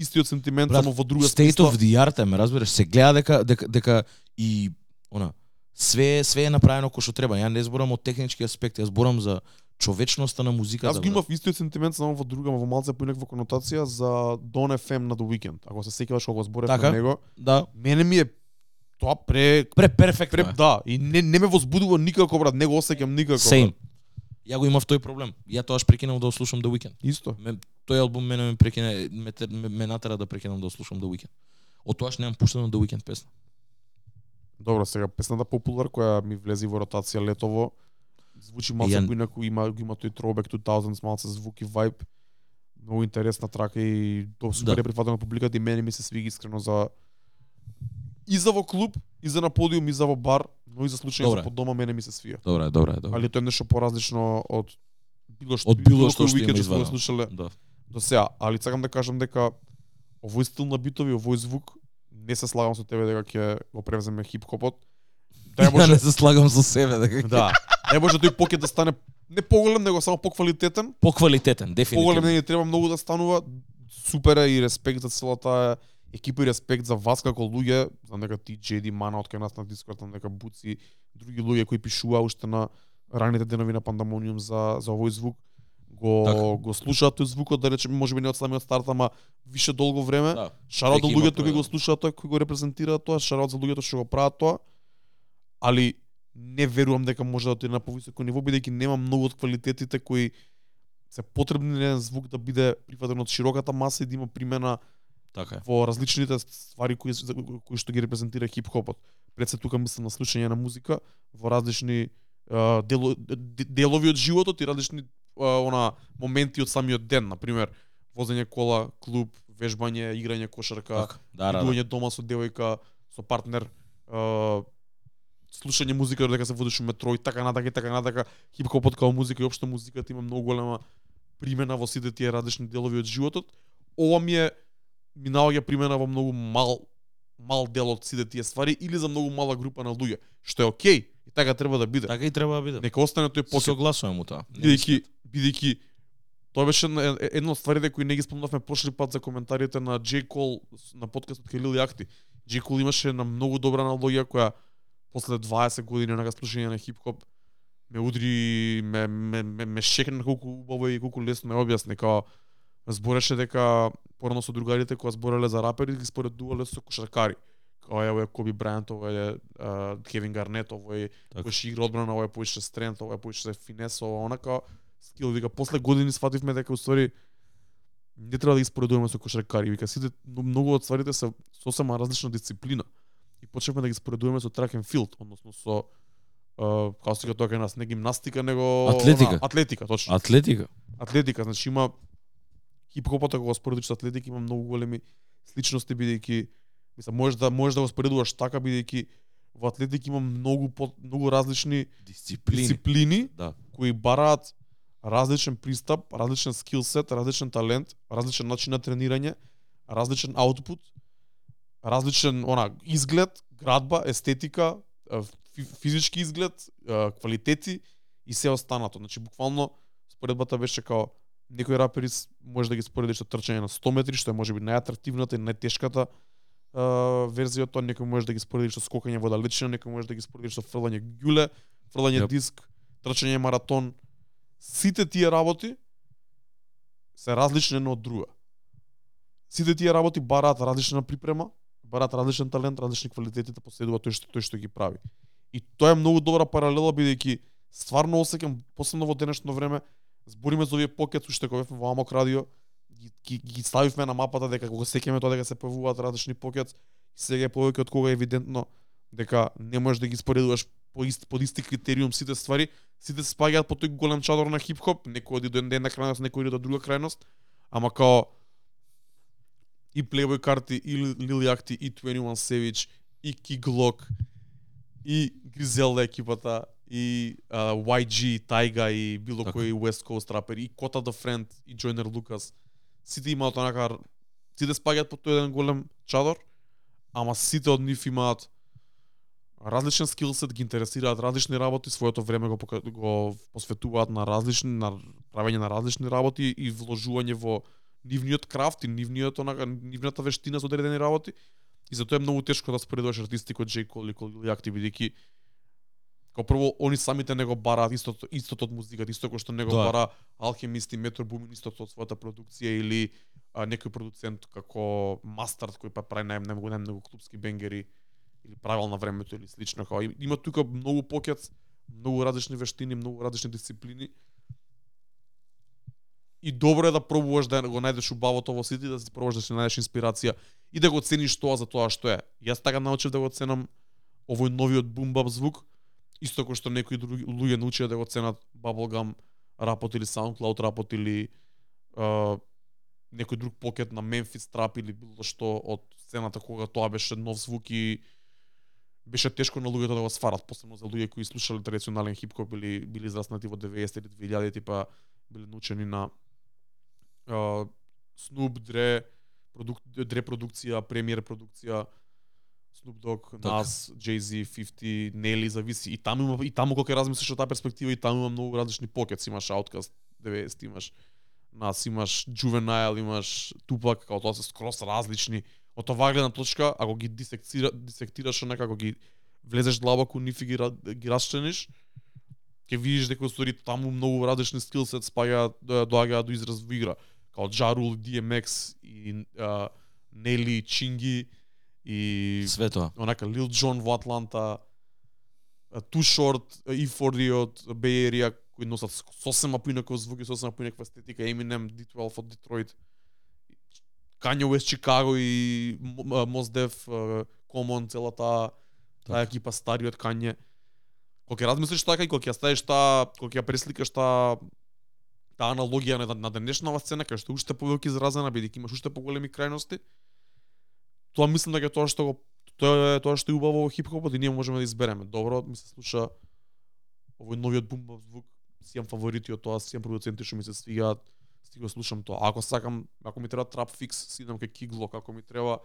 истиот сентимент Брат, само во друга State смисла of the art, е, ме разбираш, се гледа дека дека дека и она све све е направено кој што треба. Ја не зборам од технички аспекти, ја зборам за човечноста на музиката. Јас го имав истиот сентимент само во друга, во малце поинаква конотација за Don FM на The Weeknd. Ако се сеќаваш кога зборев Така. на него, Да, мене ми е тоа пре пре перфектно. пре да и не не ме возбудува никако брат, не го осеќам никако. Same. брат. Ја го имав тој проблем. Ја тоаш прекинав да слушам The Weeknd. Исто. Ме, тој албум мене ме прекине ме, ме, ме натера да прекинам да слушам The Weeknd. Од тоаш немам пуштено The Weeknd песна. Добро, сега песната Popular која ми влезе во ротација летово звучи малце Ја- поинаку, има има тој throwback 2000s малце звук и vibe. Многу интересна трака и до супер Да. е прифатена од публиката и мене ми се свиги искрено за и за во клуб, и за на подиум, и за во бар, но и за случај за по дома мене ми се свија. Добра добра добра. Али тоа е нешто поразлично од било што Од било што кој што што сме го извадено. слушале Да. до сега, али сакам да кажам дека овој стил на битови, овој звук не се слагам со тебе дека ќе го превземе хип-хопот. Ја Боже, не се слагам со себе дека да. Дај Боже тој покет да стане не поголем, него само поквалитетен. поквалитетен, Поголем дефинитивно. не ни треба многу да станува. Супер е и респект за целата екипа и респект за вас како луѓе, знам дека ти JD Мана од кај нас на Дискорд, знам дека Буци, други луѓе кои пишуваа уште на раните денови на Пандамониум за за овој звук го Така. го слушаат тој звукот да речеме можеби не од самиот старт ама више долго време. Да. Шараот до луѓето кои го слушаат тоа, кои го репрезентираат тоа, шараот за луѓето што го прават тоа. Али не верувам дека може да отиде на повисоко ниво бидејќи нема многу од квалитетите кои се потребни на еден звук да биде прифатен од широката маса и да има примена Така е. во различните ствари кои кои што ги репрезентира хип-хопот. Пред се тука мислам на слушање на музика во различни а, дело, де- делови од животот и различни она моменти од самиот ден, на пример возење кола, клуб, вежбање, играње кошарка, Така. Да, да, да. идување дома со девојка, со партнер, слушање музика додека се водиш у метро и така натака и така натака. Хип-хопот као музика и општо музиката има многу голема примена во сите тие различни делови од животот. Ова ми е ми наоѓа примена во многу мал мал дел од сите тие ствари или за многу мала група на луѓе, што е окей и така треба да биде. Така и треба да биде. Нека остане тој покет согласувам му тоа. Бидејќи бидејќи тоа беше една- е- една од стварите кои не ги спомнавме прошли пат за коментарите на J Cole на подкастот кај Лил Јахти. J Cole имаше една многу добра аналогија која после 20 години на слушање на хип-хоп ме удри, ме, ме, ме, ме шекна колку убаво и колку лесно ме објасни, као збореше дека порано со другарите кога збореле за рапери ги споредувале со кошаркари. Као е, ово е Коби Брајант, ово е Кевин Гарнет, ово е Така. кој игра одбрана, ово е поише стрент, ово е поише финес, ово онака скил вика после години свативме дека уствари не треба да ги споредуваме со кошаркари, вика сите но многу од стварите се сосема различна дисциплина. И почнавме да ги споредуваме со track and field, односно со Uh, као тоа кај нас не гимнастика, него Атлетика. она, атлетика, точно Атлетика. атлетика, значи има хип-хопот ако го споредиш со атлетика има многу големи сличности бидејќи мислам можеш да можеш да го споредуваш така бидејќи во атлетика има многу по, многу различни Дисциплини. дисциплини Да. кои бараат различен пристап, различен скил сет, различен талент, различен начин на тренирање, различен аутпут, различен она изглед, градба, естетика, физички изглед, квалитети и се останато. Значи буквално споредбата беше као некои рапери може да ги споредиш со трчање на 100 метри, што е можеби најатрактивната и најтешката а, верзија тоа, некој може да ги споредиш со скокање во далечина, некој може да ги споредиш со фрлање ѓуле, фрлање Јап. диск, трчање маратон. Сите тие работи се различни една од друга. Сите тие работи бараат различна припрема, бараат различен талент, различни квалитети да поседува тој што тој што ги прави. И тоа е многу добра паралела бидејќи стварно осеќам посебно во денешно време збориме за овие покет уште кога бевме во Амок радио ги, ги, ги ставивме на мапата дека го сеќаме тоа дека се појавуваат различни покет сега е повеќе од кога е евидентно дека не можеш да ги споредуваш по ист, под исти критериум сите ствари, сите се спаѓаат по тој голем чадор на хип-хоп, некој оди до една крајност, некој оди до друга крајност, ама као и Playboy карти, и Lil Yachty, и 21 Savage, и Key Glock, и Гризелда екипата, и а, YG, Тайга и било Така. кој West Coast рапер и Кота the Friend и Joyner Lucas. Сите имаат онака сите спаѓаат под тој еден голем чадор, ама сите од нив имаат различен скилсет, ги интересираат различни работи, своето време го, го посветуваат на различни на правење на различни работи и вложување во нивниот крафт и нивниот онака нивната вештина за одредени работи. И затоа е многу тешко да споредуваш артисти кој. Cole или кој Lil Yachty бидејќи Као прво, они самите не го бараат истото, истото од музиката, исто кој што не го Да. бара Алхемист и Метро Бумин истото од својата продукција или а, некој продуцент како Mustard кој па прави нај најмногу најмногу клубски бенгери или правил на времето или слично. Као, им- има тука многу покет, многу различни вештини, многу различни дисциплини. И добро е да пробуваш да го најдеш убавото во сите, да си пробуваш да си најдеш инспирација и да го цениш тоа за тоа што е. Јас така научив да го ценам овој новиот бумбап звук, исто како што некои други луѓе научија да го ценат Bubblegum рапот или SoundCloud рапот или а, некој друг покет на Memphis трап или било што од сцената кога тоа беше нов звук и беше тешко на луѓето да го сварат, посебно за луѓе кои слушале традиционален хип-хоп или били израснати во 90 или 2000 типа биле научени на а, Snoop, Dre, продук, Dre продукција, Premier продукција, Snoop Dogg, Така. Nas, Jay-Z, 50, Nelly, зависи. И таму има и таму кога размислиш од таа перспектива и таму има многу различни покет, имаш Outkast 90, имаш Нас, имаш Juvenile, имаш Tupac, као тоа се скрос различни. Од оваа гледна точка, ако ги дисектира, дисектираш некако ги влезеш длабоко нив и ги, ги расчлениш, ќе видиш дека устори таму многу различни скилсет спаѓаат доаѓаат до израз во игра. Као Джарул, DMX и а, Нели, Чинги и Све тоа. онака Лил Джон во Атланта, Too Short, а, E40 од Bay Area, кои носат сосема поинаков звук и сосема поинаква естетика, Eminem, D12 од Детройт, Kanye West Чикаго и Mos Def, Common, целата таа екипа стариот Kanye. Кога ќе размислиш така и кога ќе ја ставиш таа, кога ќе ја пресликаш таа таа аналогија на, на денешнава сцена, кај што уште повеќе изразена, бидејќи имаш уште поголеми крајности, тоа мислам дека тоа што го тоа е тоа што е убаво во хип-хопот и ние можеме да избереме. Добро, ми се слуша овој новиот бум звук, си имам фаворити од тоа, си имам продуценти што ми се свигаат, си го слушам тоа. Ако сакам, ако ми треба трап фикс, си идам кај Киглок, ако ми треба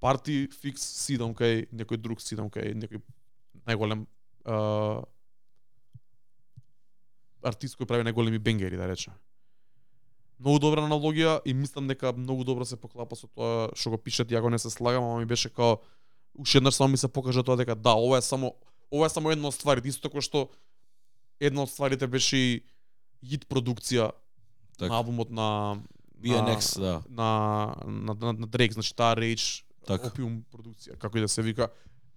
парти фикс, си идам кај некој друг, си идам кај некој најголем а, артист кој прави најголеми бенгери, да речеме. Многу добра аналогија и мислам дека многу добро се поклапа со тоа што го пишат, ја го не се слагам, ама ми беше као уште еднаш само ми се покажа тоа дека да, ова е само ова е само една од стварите, исто како што една од стварите беше и хит продукција Така. на албумот на BNX, да. на на, на, на Drake, значи таа Rage. Opium продукција, како и да се вика,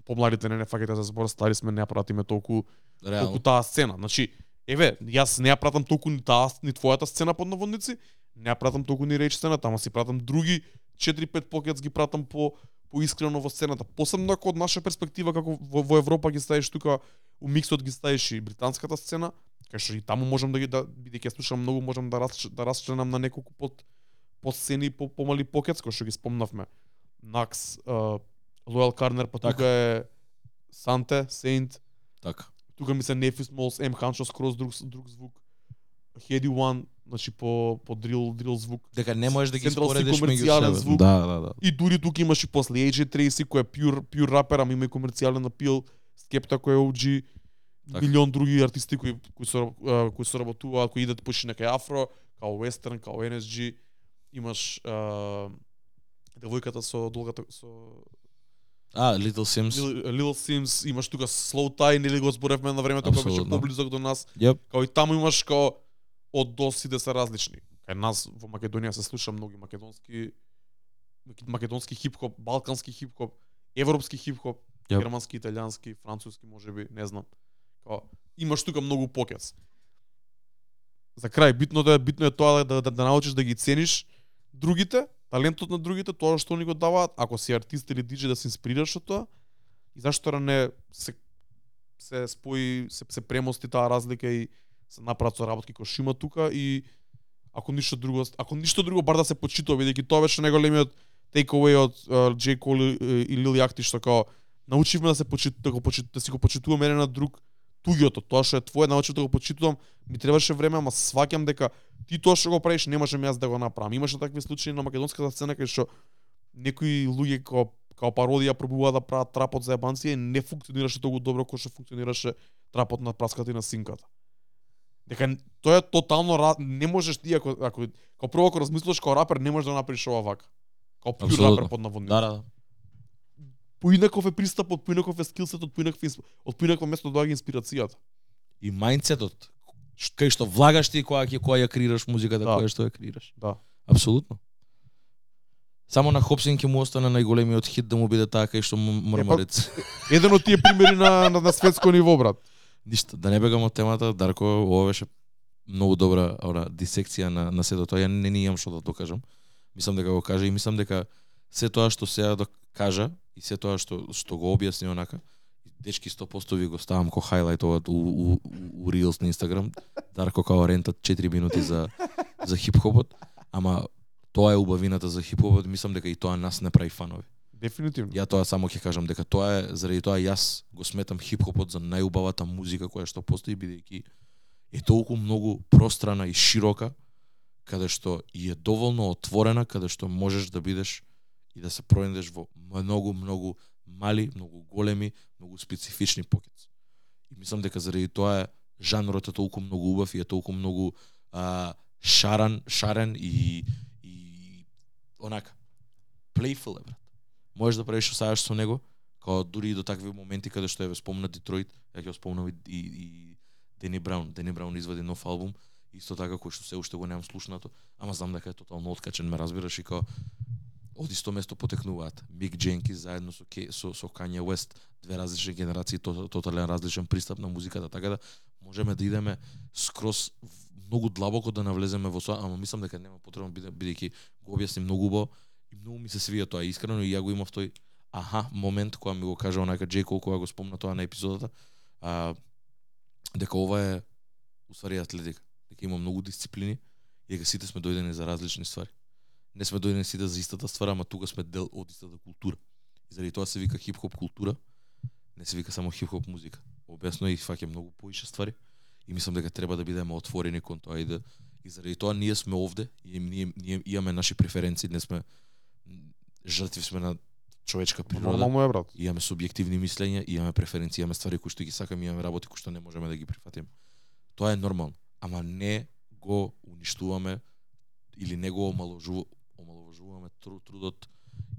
помладите не не фаќате за збор, стари сме не ја пратиме толку толку Реално. таа сцена. Значи, еве, јас не ја пратам толку ни таа ни твојата сцена под наводници, не пратам толку ни Rage сцената, ама си пратам други 4-5 покетс ги пратам по по искрено во сцената. Посебно ако од наша перспектива како во, во Европа ги ставиш тука у миксот ги ставиш и британската сцена, кај што и таму можам да ги да бидејќи ја слушам многу можам да рас, да расчленам на неколку под по сцени по помали покетс кои што ги спомнавме. Накс, Лојал Карнер, па Така. тука е Санте, Сейнт, Така. тука ми се Нефис Молс, М Ханчо скроз друг друг звук. Heady One, значи по по дрил дрил звук. Дека не можеш да ги споредиш меѓу комерцијален себе. звук. Да, да, да. И дури тука имаш и после AJ Tracy кој е пјур пјур рапер, ама има и комерцијален апил, Скепта кој е OG, Така. милион други артисти кои кои се а, кои се работуваат, кои идат почти некај афро, као Western, као NSG. Имаш а, девојката со долгата со А, Little Sims. Lil, Lil Sims, имаш тука Slow Tie, нели го зборевме на времето кога беше поблизок до нас. Јеп. Као и таму имаш као од до сите се различни. Кај нас во Македонија се слуша многу македонски македонски хип-хоп, балкански хип-хоп, европски хип-хоп, Јап. германски, италијански, француски можеби, не знам. Као имаш тука многу покец. За крај битното е битно е тоа да, да, да научиш да ги цениш другите, талентот на другите, тоа што они го даваат, ако си артист или диџеј да се инспирираш од тоа, и зашто да не се се спои, се, се премости таа разлика и се направат со работки кои што има тука и ако ништо друго, ако ништо друго бар да се почитува бидејќи тоа беше најголемиот take away од uh, J Cole и, и Lil Yachty што као научивме да се почит, да, го почит, да си го почитуваме еден на друг туѓото, тоа што е твое, научив да го почитувам, ми требаше време, ама сваќам дека ти тоа што го правиш не можам јас да го направам. Имаше такви случаи на македонската сцена кај што некои луѓе као као пародија пробуваа да прават трапот за ебанција и не функционираше толку добро кој што функционираше трапот на праската и на синката. Дека тоа е тотално не можеш ти ако ако као прво ако размислуваш као рапер не можеш да направиш ова вака. Пјур Апсолутно. рапер под наводници. Да, да. Поинаков е пристапот, поинаков е скилсетот, поинаков е, од поинакво место доаѓа инспирацијата. И мајндсетот, кај што влагаш ти кога ќе која ја креираш музиката, Да. која што ја креираш. Да. Апсолутно. Само на Хопсин ќе му остане најголемиот хит да му биде таа кај што му мрмарец. Еден од тие примери на, на, на светско ниво, брат. Ништо, да не бегам од темата, Дарко, ова беше многу добра ора дисекција на на сето тоа. Ја не, не имам што да докажам. Мислам дека го кажа и мислам дека се тоа што сега да кажа и се тоа што што го објасни онака дечки 100% ви го ставам ко хайлайт ова у, у, у, у Reels на Инстаграм. Дарко као рентат 4 минути за за хип-хопот, ама тоа е убавината за хип-хопот, мислам дека и тоа нас не прави фанови. Дефинитивно. Ја тоа само ќе кажам дека тоа е заради тоа јас го сметам хип-хопот за најубавата музика која што постои бидејќи е толку многу пространа и широка каде што и е доволно отворена каде што можеш да бидеш и да се пронајдеш во многу многу мали, многу големи, многу специфични покец. И мислам дека заради тоа е жанрот е толку многу убав и е толку многу а, шаран, шарен и и онака playful е брат. Можеш да правиш што со него, као дури и до такви моменти каде што е спомна Детройт, ја ќе спомнам и, и, и Дени Браун. Дени Браун извади нов албум, исто така кој што се уште го немам слушнато, ама знам дека е тотално откачен, ме разбираш и као од исто место потекнуваат. Мик Дженкис заедно со Ке, со со Kanye West, две различни генерации, то, тотален различен пристап на музиката, така да можеме да идеме скроз многу длабоко да навлеземе во тоа, ама мислам дека нема потребно бидејќи го објасни многу убаво и многу ми се свија тоа искрено и ја го имав тој аха момент кога ми го кажа онака Джейко, кога го спомна тоа на епизодата, а, дека ова е уствари атлетика, дека има многу дисциплини и дека сите сме дојдени за различни ствари. Не сме дојдени сите за истата ствар, ама тука сме дел од истата култура. И заради тоа се вика хип-хоп култура, не се вика само хип-хоп музика. Обесно и фаќа многу поише ствари и мислам дека треба да бидеме отворени кон тоа и да и заради тоа ние сме овде и ние, ние имаме наши преференции, не сме жртви сме на човечка природа. Нормално е, брат. Имаме субјективни мислења, имаме преференции, имаме ствари кои што ги сакаме, имаме работи кои што не можеме да ги прифатиме. Тоа е нормално, ама не го уништуваме или не го омаловажу, омаловажуваме тру, трудот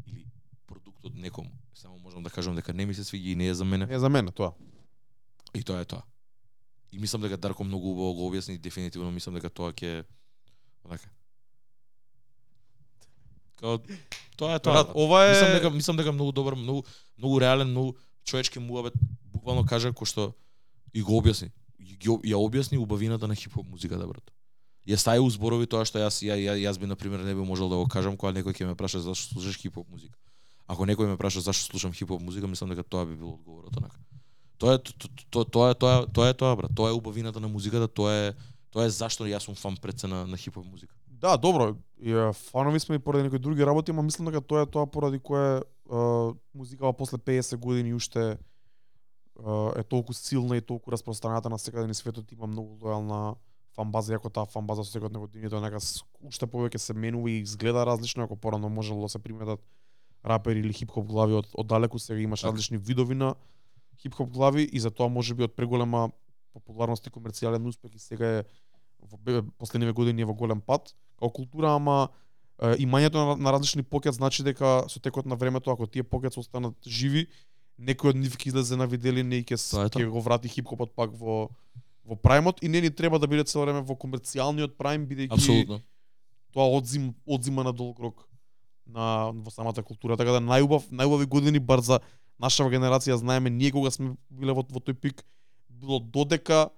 или продуктот некому. Само можам да кажам дека не ми се свиѓа и не е за мене. Не е за мене тоа. И тоа е тоа. И мислам дека Дарко многу убаво го објасни дефинитивно мислам дека тоа ќе онака. Као тоа е тоа. Брат, ова е Мислам дека мислам дека многу добар, многу многу реален, многу човечки муабет буквално кажа кој што и го објасни. Об- ја објасни убавината на хип-хоп музиката, брат. Ја стави у зборови тоа што јас ја, ја, јас би на пример не би можел да го кажам кога некој ќе ме праша зашто слушаш хип-хоп музика. Ако некој ме праша зашто слушам хип-хоп музика, мислам дека тоа би било одговорот онака. Тоа е то- то- тоа е тоа тоа е тоа брат. Тоа е убавината на музиката, тоа е тоа е зашто јас сум фан пред се на, на хип-хоп музика. Да, добро. И, фанови сме и поради некои други работи, ама мислам дека тоа е тоа поради кое е, музикава после 50 години уште е, е толку силна и толку распространата на секаде на светот има многу лојална фан база, иако таа фан база со секој на годините нека с- уште повеќе се менува и изгледа различно, ако порано можело да се приметат рапери или хип-хоп глави од, од далеку, сега имаш Така. различни видови на хип-хоп глави и за тоа може би од преголема популарност и комерцијален успех и сега е во последниве години е во голем пат као култура, ама имањето на, на различни покет значи дека со текот на времето ако тие покет останат живи, некој од нив ќе излезе на виделини и ќе ќе го врати хип-хопот пак во во прајмот и не ни треба да биде цело време во комерцијалниот прајм бидејќи тоа одзим одзима на долг рок на во самата култура. Така да најубав најубави години бар за нашава генерација знаеме ние кога сме биле во, во тој пик било додека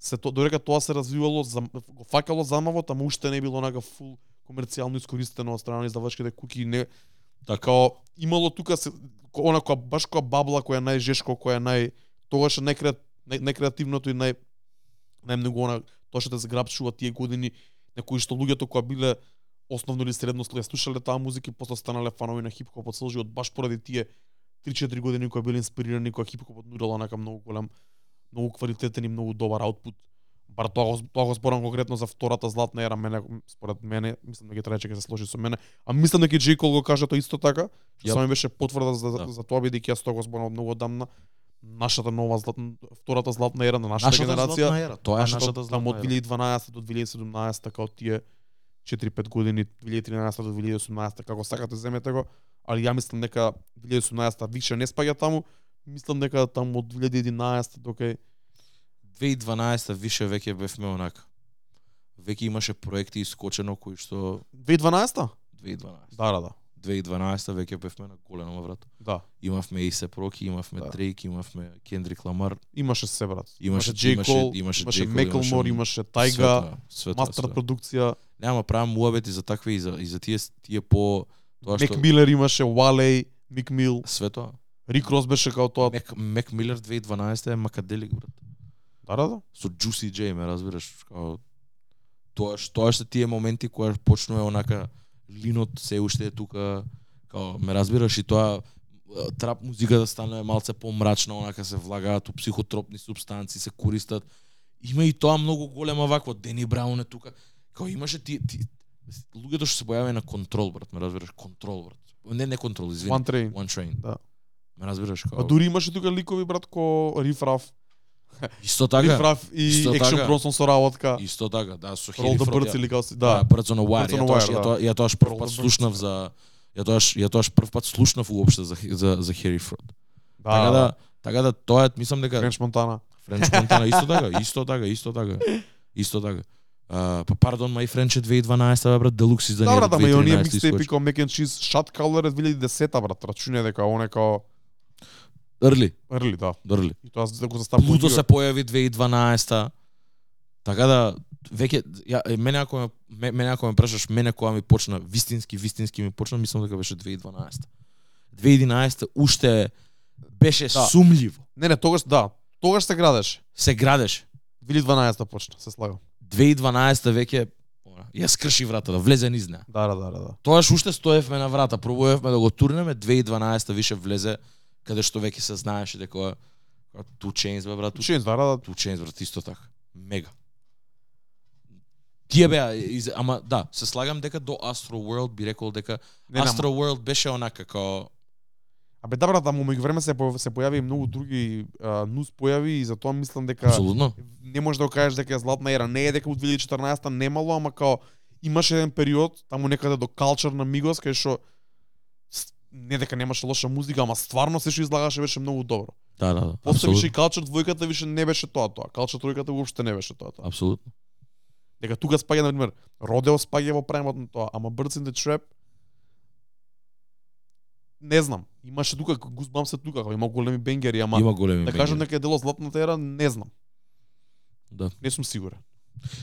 се то, дорека тоа се развивало зам, го факало замавот ама уште не било онага фул комерцијално искористено од страна на издавачките куки не Така. имало тука се она која баш која бабла која е најжешко која е нај тогаш е најкреат, нај, најкреативното и нај најмногу она тоа што те зграбчува тие години некои што луѓето кои биле основно или средно слуја слушале таа музика и после станале фанови на хип-хопот целжи од баш поради тие 3-4 години кои биле инспирирани кои хип-хопот нудела онака многу голем многу квалитетен и многу добар аутпут. Бар тоа го, тоа го зборам конкретно за втората златна ера, мене според мене, мислам дека Трече ќе се сложи со мене, а мислам дека J. Cole го кажа тоа исто така, што само беше потврда за, Да. за тоа бидејќи јас тоа го зборам од многу одамна. Нашата нова златна, втората златна ера на нашата, Нашата генерација. ера, тоа е Нашата златна од ера. 2012 до 2017 као тие 4-5 години, 2013 до 2018 како сакате земете го, али ја мислам дека 2018 више не спаѓа таму, мислам дека таму од 2011 до кај 2012 више веќе бевме онака. Веќе имаше проекти искочено кои што 2012 2012. Да, да, да. 2012 веќе бевме на голема врат. Да. Имавме и Сепроки, имавме Да. Дрейк, имавме Кендрик Ламар, Имаше се брат. Имаше- имаше- Cole, имаше имаше Меклмор, имаше- Тайга, мастер продукција, Нема правам муабети за такви и за и за тие тие по тоа што Мек Милер имаше, Валей, Мик Мил, све тоа. Рик Рос беше као тоа. Мек Мек Милер 2012 е макаделик брат. Да, да, да. Со Juicy J, ме разбираш, као тоа што што тие моменти кога почнува онака линот се уште е тука, као ме разбираш и тоа трап музика да стане малце помрачна, онака се влагаат у психотропни субстанци, се користат. Има и тоа многу голема вакво, Дени Браун е тука. Као имаше ти, ти луѓето што се појави на контрол, брат, ме разбираш, контрол, брат. Не, не контрол, извини. One Train. One Train. Да. Разбираш А као. дури имаше тука ликови брат ко Риф Раф. Исто така. Раф и Исто Екшн така. Бронсон со работка. Исто така, да, со Рол Хели да или као си. Да, Да. On a Wire. Ја тоаш, Wire, ја да. тоа, ја тоаш прв пат слушнав за ја тоаш, ја тоаш прв пат слушнав уопште за за за Хери Фрод. Да, Така да, така да тоа е, мислам дека Френч Монтана. Френч Монтана исто така, исто така, исто така. Исто така. А, па пардон, мај Френч е 2012 бе брат, Делукс издање. Добра, да, ма и оние 2013 микстейпи искочи. као Mac and Cheese, Shot е 2010 брат, рачуне дека он е Early, early, да. early. И тоа да го заставува. Плуто се појави 2012 Така да веќе ја мене ако ме ме- мене ако ме прашаш мене кога ми почна вистински вистински ми почна мислам дека беше 2012. 2011 уште беше Да. сумливо. Не, не, тогаш да. Тогаш се градеше. Се градеше. 2012 почна, се слагам. 2012 веќе ја скрши врата да влезе низ неа. Да, да, да, да. да. Тоаш уште стоевме на врата, пробувавме да го турнеме, 2012 више влезе каде што веќе се знаеше дека Two Chains бе брат, Учен, да, да, да. Two Chains брат исто така. Мега. Тие беа из- ама да, се слагам дека до Astro World би рекол дека Не, Astro World беше онака како Абе да брат, ама меѓу време се појави, се појави и многу други а, нус појави и затоа мислам дека апсолутно не можеш да кажеш дека е златна ера. Не е дека во 2014 немало, ама као имаше еден период таму некаде до Culture на Мигос кај што не дека немаше лоша музика, ама стварно се што излагаше беше многу добро. Да, да, да. После више. Culture двојката више не беше тоа тоа. Culture тројката уопште не беше тоа тоа. Апсолутно. Дека тука спаѓа на пример Родео спаѓа во премот на тоа, ама Birds in the Trap не знам. Имаше тука Goosebumps се тука, има големи бенгери, ама Има големи да кажам дека е дело златната ера, не знам. Да. Не сум сигурен.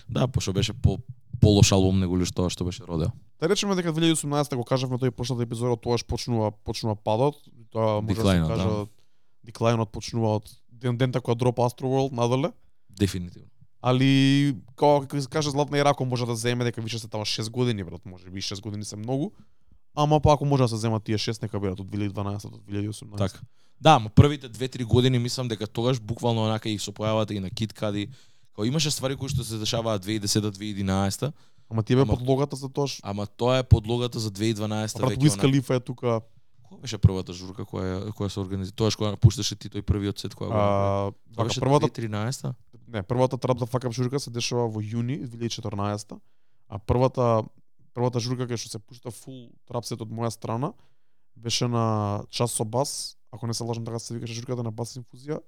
Да, пошто беше по полош албум него ли што што беше родео. Да речеме дека 2018 го кажавме тој прошлата епизода, тоаш почнува почнува падот, тоа може да се каже да. деклајнот почнува од ден дента кога дропа Astro World надоле, Дефинитивно. али како како се каже златна ера ако може да земе дека више се тава 6 години брат, може би 6 години се многу. Ама па ако може да се земат тие 6 нека бидат од 2012 до 2018. Така. Да, ама првите 2-3 години мислам дека тогаш буквално онака и се појавата и на Кит Кади. Као имаше ствари кои што се дешаваат 2010-2011, Ама тие бе Ама- подлогата за тоа. ама тоа е подлогата за 2012 Брат веќе. Онака- Калифа е тука, Која беше првата журка која која се организира? Тоаш кога пушташе ти тој првиот сет која го а, Тоа беше првата 2013 не, првата Trap the Fuck Up журка се дешава во јуни 2014 а првата првата журка кај што се пушта фул трап сет од моја страна беше на час со бас, ако не се лажам така се викаше журката на бас инфузија,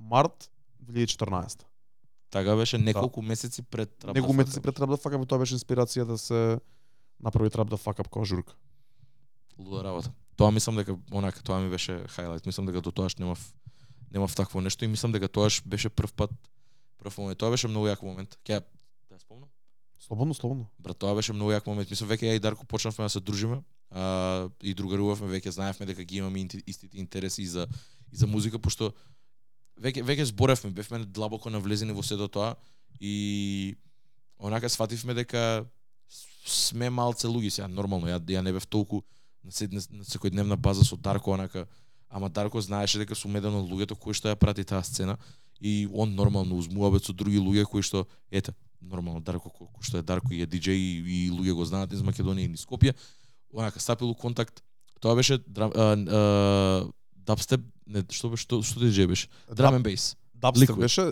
март 2014. Така беше неколку месеци пред Trap Неколку месеци пред Trap the Fuck Up и тоа беше инспирација да се направи Trap the Fuck Up како журка. Луда работа. Тоа мислам дека онака тоа ми беше хайлайт. Мислам дека до тоаш немав немав такво нешто и мислам дека тоаш беше прв пат прв момент. Тоа беше многу јак момент. Ќе да спомнам. Слободно, слободно. Брат, тоа беше многу јак момент. Мислам веќе ја и Дарко почнавме да се дружиме. А, и другарувавме, веќе знаевме дека ги имаме истите интереси и за и за музика пошто веќе веќе зборевме, бевме длабоко навлезени во сето тоа и онака сфативме дека сме малце луѓе сега нормално ја ја не бев толку на, се, на, на секојдневна база со Дарко онака ама Дарко знаеше дека сум еден од луѓето кои што ја прати таа сцена и он нормално узмуабет со други луѓе кои што ете нормално Дарко кој кој што е Дарко и е диџеј и, и луѓе го знаат из Македонија и низ Скопје онака стапил у контакт. Тоа беше драм, а, а, дабстеп не што беше што што диџеј беше драм and bass Дабстеп беше,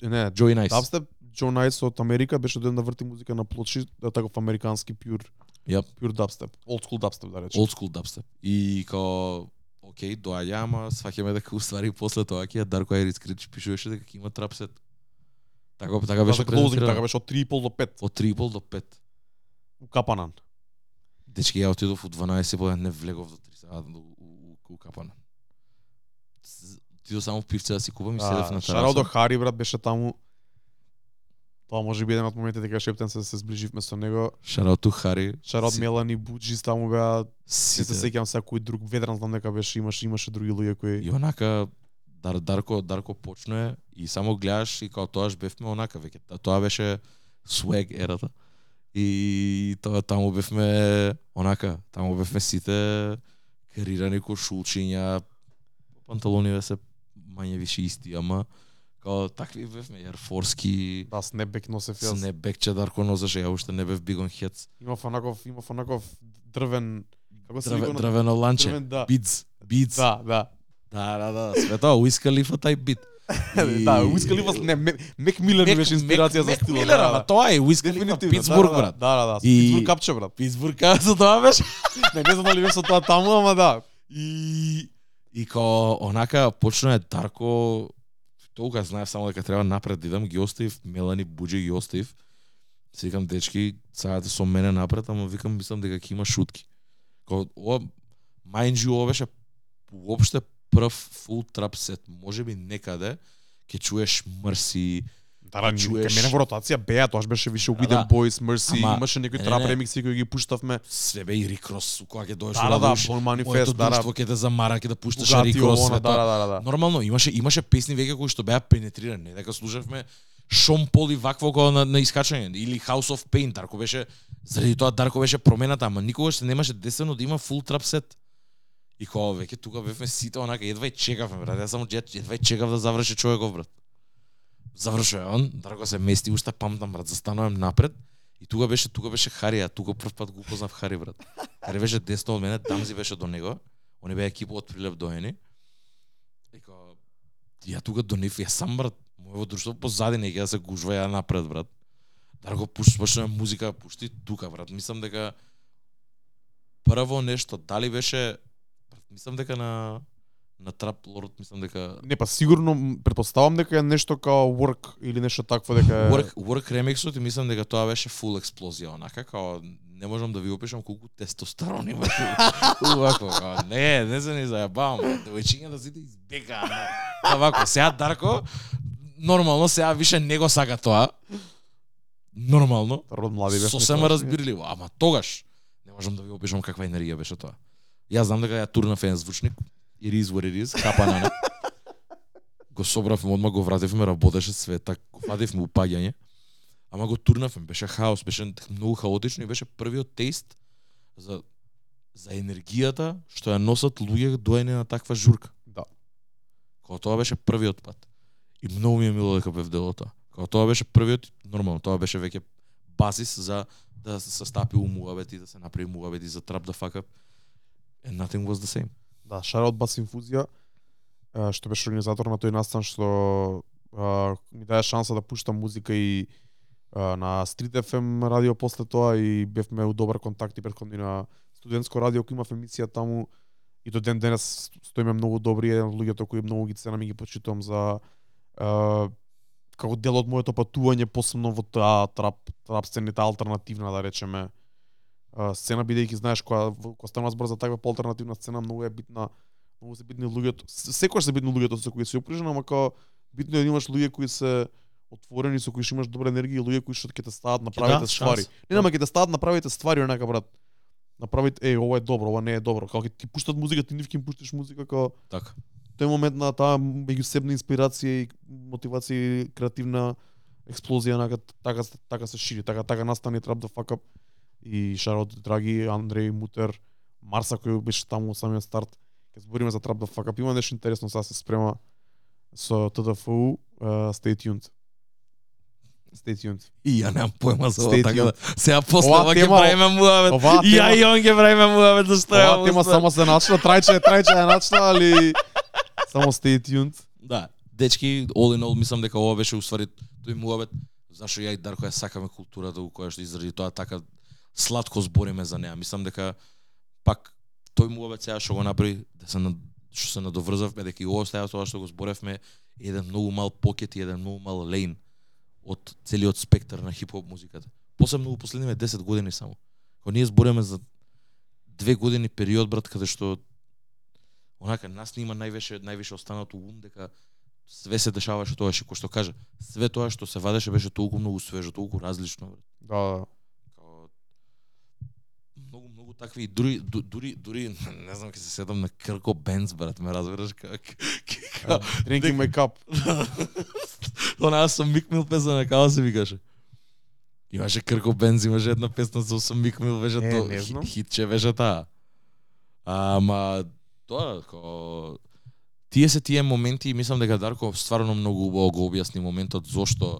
не, Joey Nice Дабстеп Джо Найс од Америка беше доен да врти музика на плочи, да таков американски пюр, Јап. пюр дабстеп, old school дабстеп да речем. old school dubstep. И као окей, доаѓа, ама сваќаме дека уствари после тоа ќе Дарко Айрис Крич пишуваше дека ќе има трап сет. Така така беше Така closing, така беше од 3,5 до 5 Од 3,5 до 5. у Капанан. Дечки, ја отидов у 12 по не влегов до 3 саат у, у, у, у Капана. С- Отидов само пивце да си купам и седев на Шарао до тераса. Хари брат беше таму. Тоа може би еден од моментите кога Шептен се се зближивме со него. Шарао ту Хари. Шарот Си- Мелани Буджис таму беа, не се сеќавам сега кој друг ведран знам дека беше имаше имаше други луѓе кои И онака Дар, Дарко Дарко почнува и само гледаш и као тоаш бевме онака веќе тоа беше swag ерата. И тоа таму бевме онака, таму бевме сите карирани ко шулчиња, панталониве се мање више исти, ама као такви бевме ерфорски да снепбек носев јас. снепбекче Дарко носеше, ја уште не бев бигон хец. Имав онаков имав онаков дрвен како се Дрве, дрвено ланче. Дрвен, да. Биц, биц. Да, да. Да, да, да, све тоа, Уиз Калифа тај бит. И- Да, Уиз Калифа не Мек- Мек Милер ми беше инспирација за Мек стилот. Милер, да, ама да. тоа е Калифа Дефинитивно, Питсбург, да, брат. Да, да, да. И- Питсбург капче, брат. Питсбург за тоа беше. Не, не знам дали беше со тоа таму, ама да. И и као онака почна Дарко толку знаев само дека треба напред да идам, ги оставив Мелани Буџи ги оставив. Се викам дечки, сајате со мене напред, ама викам мислам дека ќе има шутки. Као ова mind ова беше уопште прв фул трап сет. Можеби некаде ќе чуеш Мрси, Да, чуеш- мене во ротација беа, тоаш беше више We Да, Boys, Mercy, Ама- имаше некои не, трап ремикси кои ги пуштавме. све бе и Рикрос, кога ќе доеш Да, да, моето Manifest, да, да. ќе те замара, ќе да пушташ Рикрос, да, тоа. да, да, да. Нормално, имаше имаше песни веќе кои што беа пенетрирани, не дека слушавме Шон Пол и вакво кога на, на искачање или House of Pain, Дарко беше заради тоа Дарко беше промената, ама никогаш се немаше десено да има фул трап сет. И кога веќе тука бевме сите онака едва и чекавме брат, јас само едва и чекав да заврши човеков брат. Завршува он, драго се мести, уште памтам брат, застанувам напред и тука беше тука беше Харија, тука прв пат го упознав Хари брат. Хари беше десно од мене, Дамзи беше до него. Они беа екипа од Прилеп доени. Ека, ја тука до нив, ја сам брат, моево друштво позади не ја се гужва ја напред брат. Драго пуш, почна музика, пушти тука брат. Мислам дека прво нешто, дали беше брат, мислам дека на на Трап Лорд, мислам дека Не, па сигурно м, претпоставам дека е нешто као work или нешто такво дека е Work, work ремиксот и мислам дека тоа беше фул експлозија, онака као не можам да ви опишам колку тестостерон имаше. Увако, као, не, не се ни заебавам, девојчињата сите избегаа. на- Овако, сега Дарко нормално сега више не го сака тоа. Нормално. род млади бевме. Сосема разбирливо, ама тогаш не можам да ви опишам каква енергија беше тоа. Јас знам дека ја турнав еден звучник, it is what it is, капа на не. Го собравме одма, го вративме, работеше све, так го вадивме упаѓање. Ама го турнавме, беше хаос, беше многу хаотично и беше првиот тест за за енергијата што ја носат луѓе доени на таква журка. Да. Кога тоа беше првиот пат. И многу ми е мило дека бев дел тоа. Кога тоа беше првиот, нормално, тоа беше веќе базис за да се состапи у муабет и да се направи муабет и за трап да up. And nothing was the same. Да, шараот Бас Инфузија, што беше организатор на тој настан што а, ми даде шанса да пуштам музика и а, на Street FM радио после тоа и бевме у добар контакт и предходни на студентско радио кој имав емисија таму. И до ден денес стоиме многу добри еден од луѓето кои многу ги ценам и ги почитувам за а, како дел од моето патување посебно во таа трап трап сцената алтернативна да речеме сцена бидејќи знаеш кога во- кога станува збор за таква поалтернативна сцена многу е битна многу се битни луѓето секогаш се битни луѓето со кои се оприжен ама као битно е да имаш луѓе кои се отворени со кои што имаш добра енергија и луѓе кои што ќе те стават на Ќе правите дадат ствари. шанс. Не, нема ќе те стават на правите ствари онака брат. Направите, еј, ова е добро, ова не е добро. Ќе ти пуштат музика, ти нив им пуштиш музика као Така. тој момент на таа меѓусебна инспирација и мотивација и креативна експлозија така така се шири, така така настани трап да up и шарот драги Андреј Мутер, Марса кој беше таму од самиот старт. Ќе збориме за трап да fuck up. Има нешто интересно, сега се спрема со ТДФУ, uh, stay tuned. Stay tuned. И ја немам појма за ова, така да сега после ова ќе правиме муавет. И ја и он ќе правиме муавет за што Оваа тема само се начна, трајче, трајче е начна, али само stay tuned. Да, дечки, all in all, мислам дека ова беше уствари тој муавет, зашо ја и Дарко ја сакаме културата у која што изради тоа така сладко збориме за неа. Мислам дека пак тој муавет сега што го направи, да се над- што се надоврзавме дека и ова сега тоа што го зборевме е еден многу мал покет и еден многу мал лейн од целиот спектар на хип-хоп музиката. Посебно во последниве 10 години само. Кога ние збориме за две години период брат каде што онака нас не има највеше највеше останато ум дека све се дешаваше тоа што кој што кажа, све тоа што се вадеше беше толку многу свежо, толку различно. Брат. Да, да. Многу такви дури ду- дури дури не знам ќе се седам на Крко Бенц брат, ме разбираш как. Drinking my cup. Она со Мик Мил песна на као се викаше. Имаше Крко Бенц, имаше една песна со со Мик Мил, беше тоа хитче беше таа. Ама тоа ко тие се тие моменти и мислам дека Дарко стварно многу убаво го објасни моментот зошто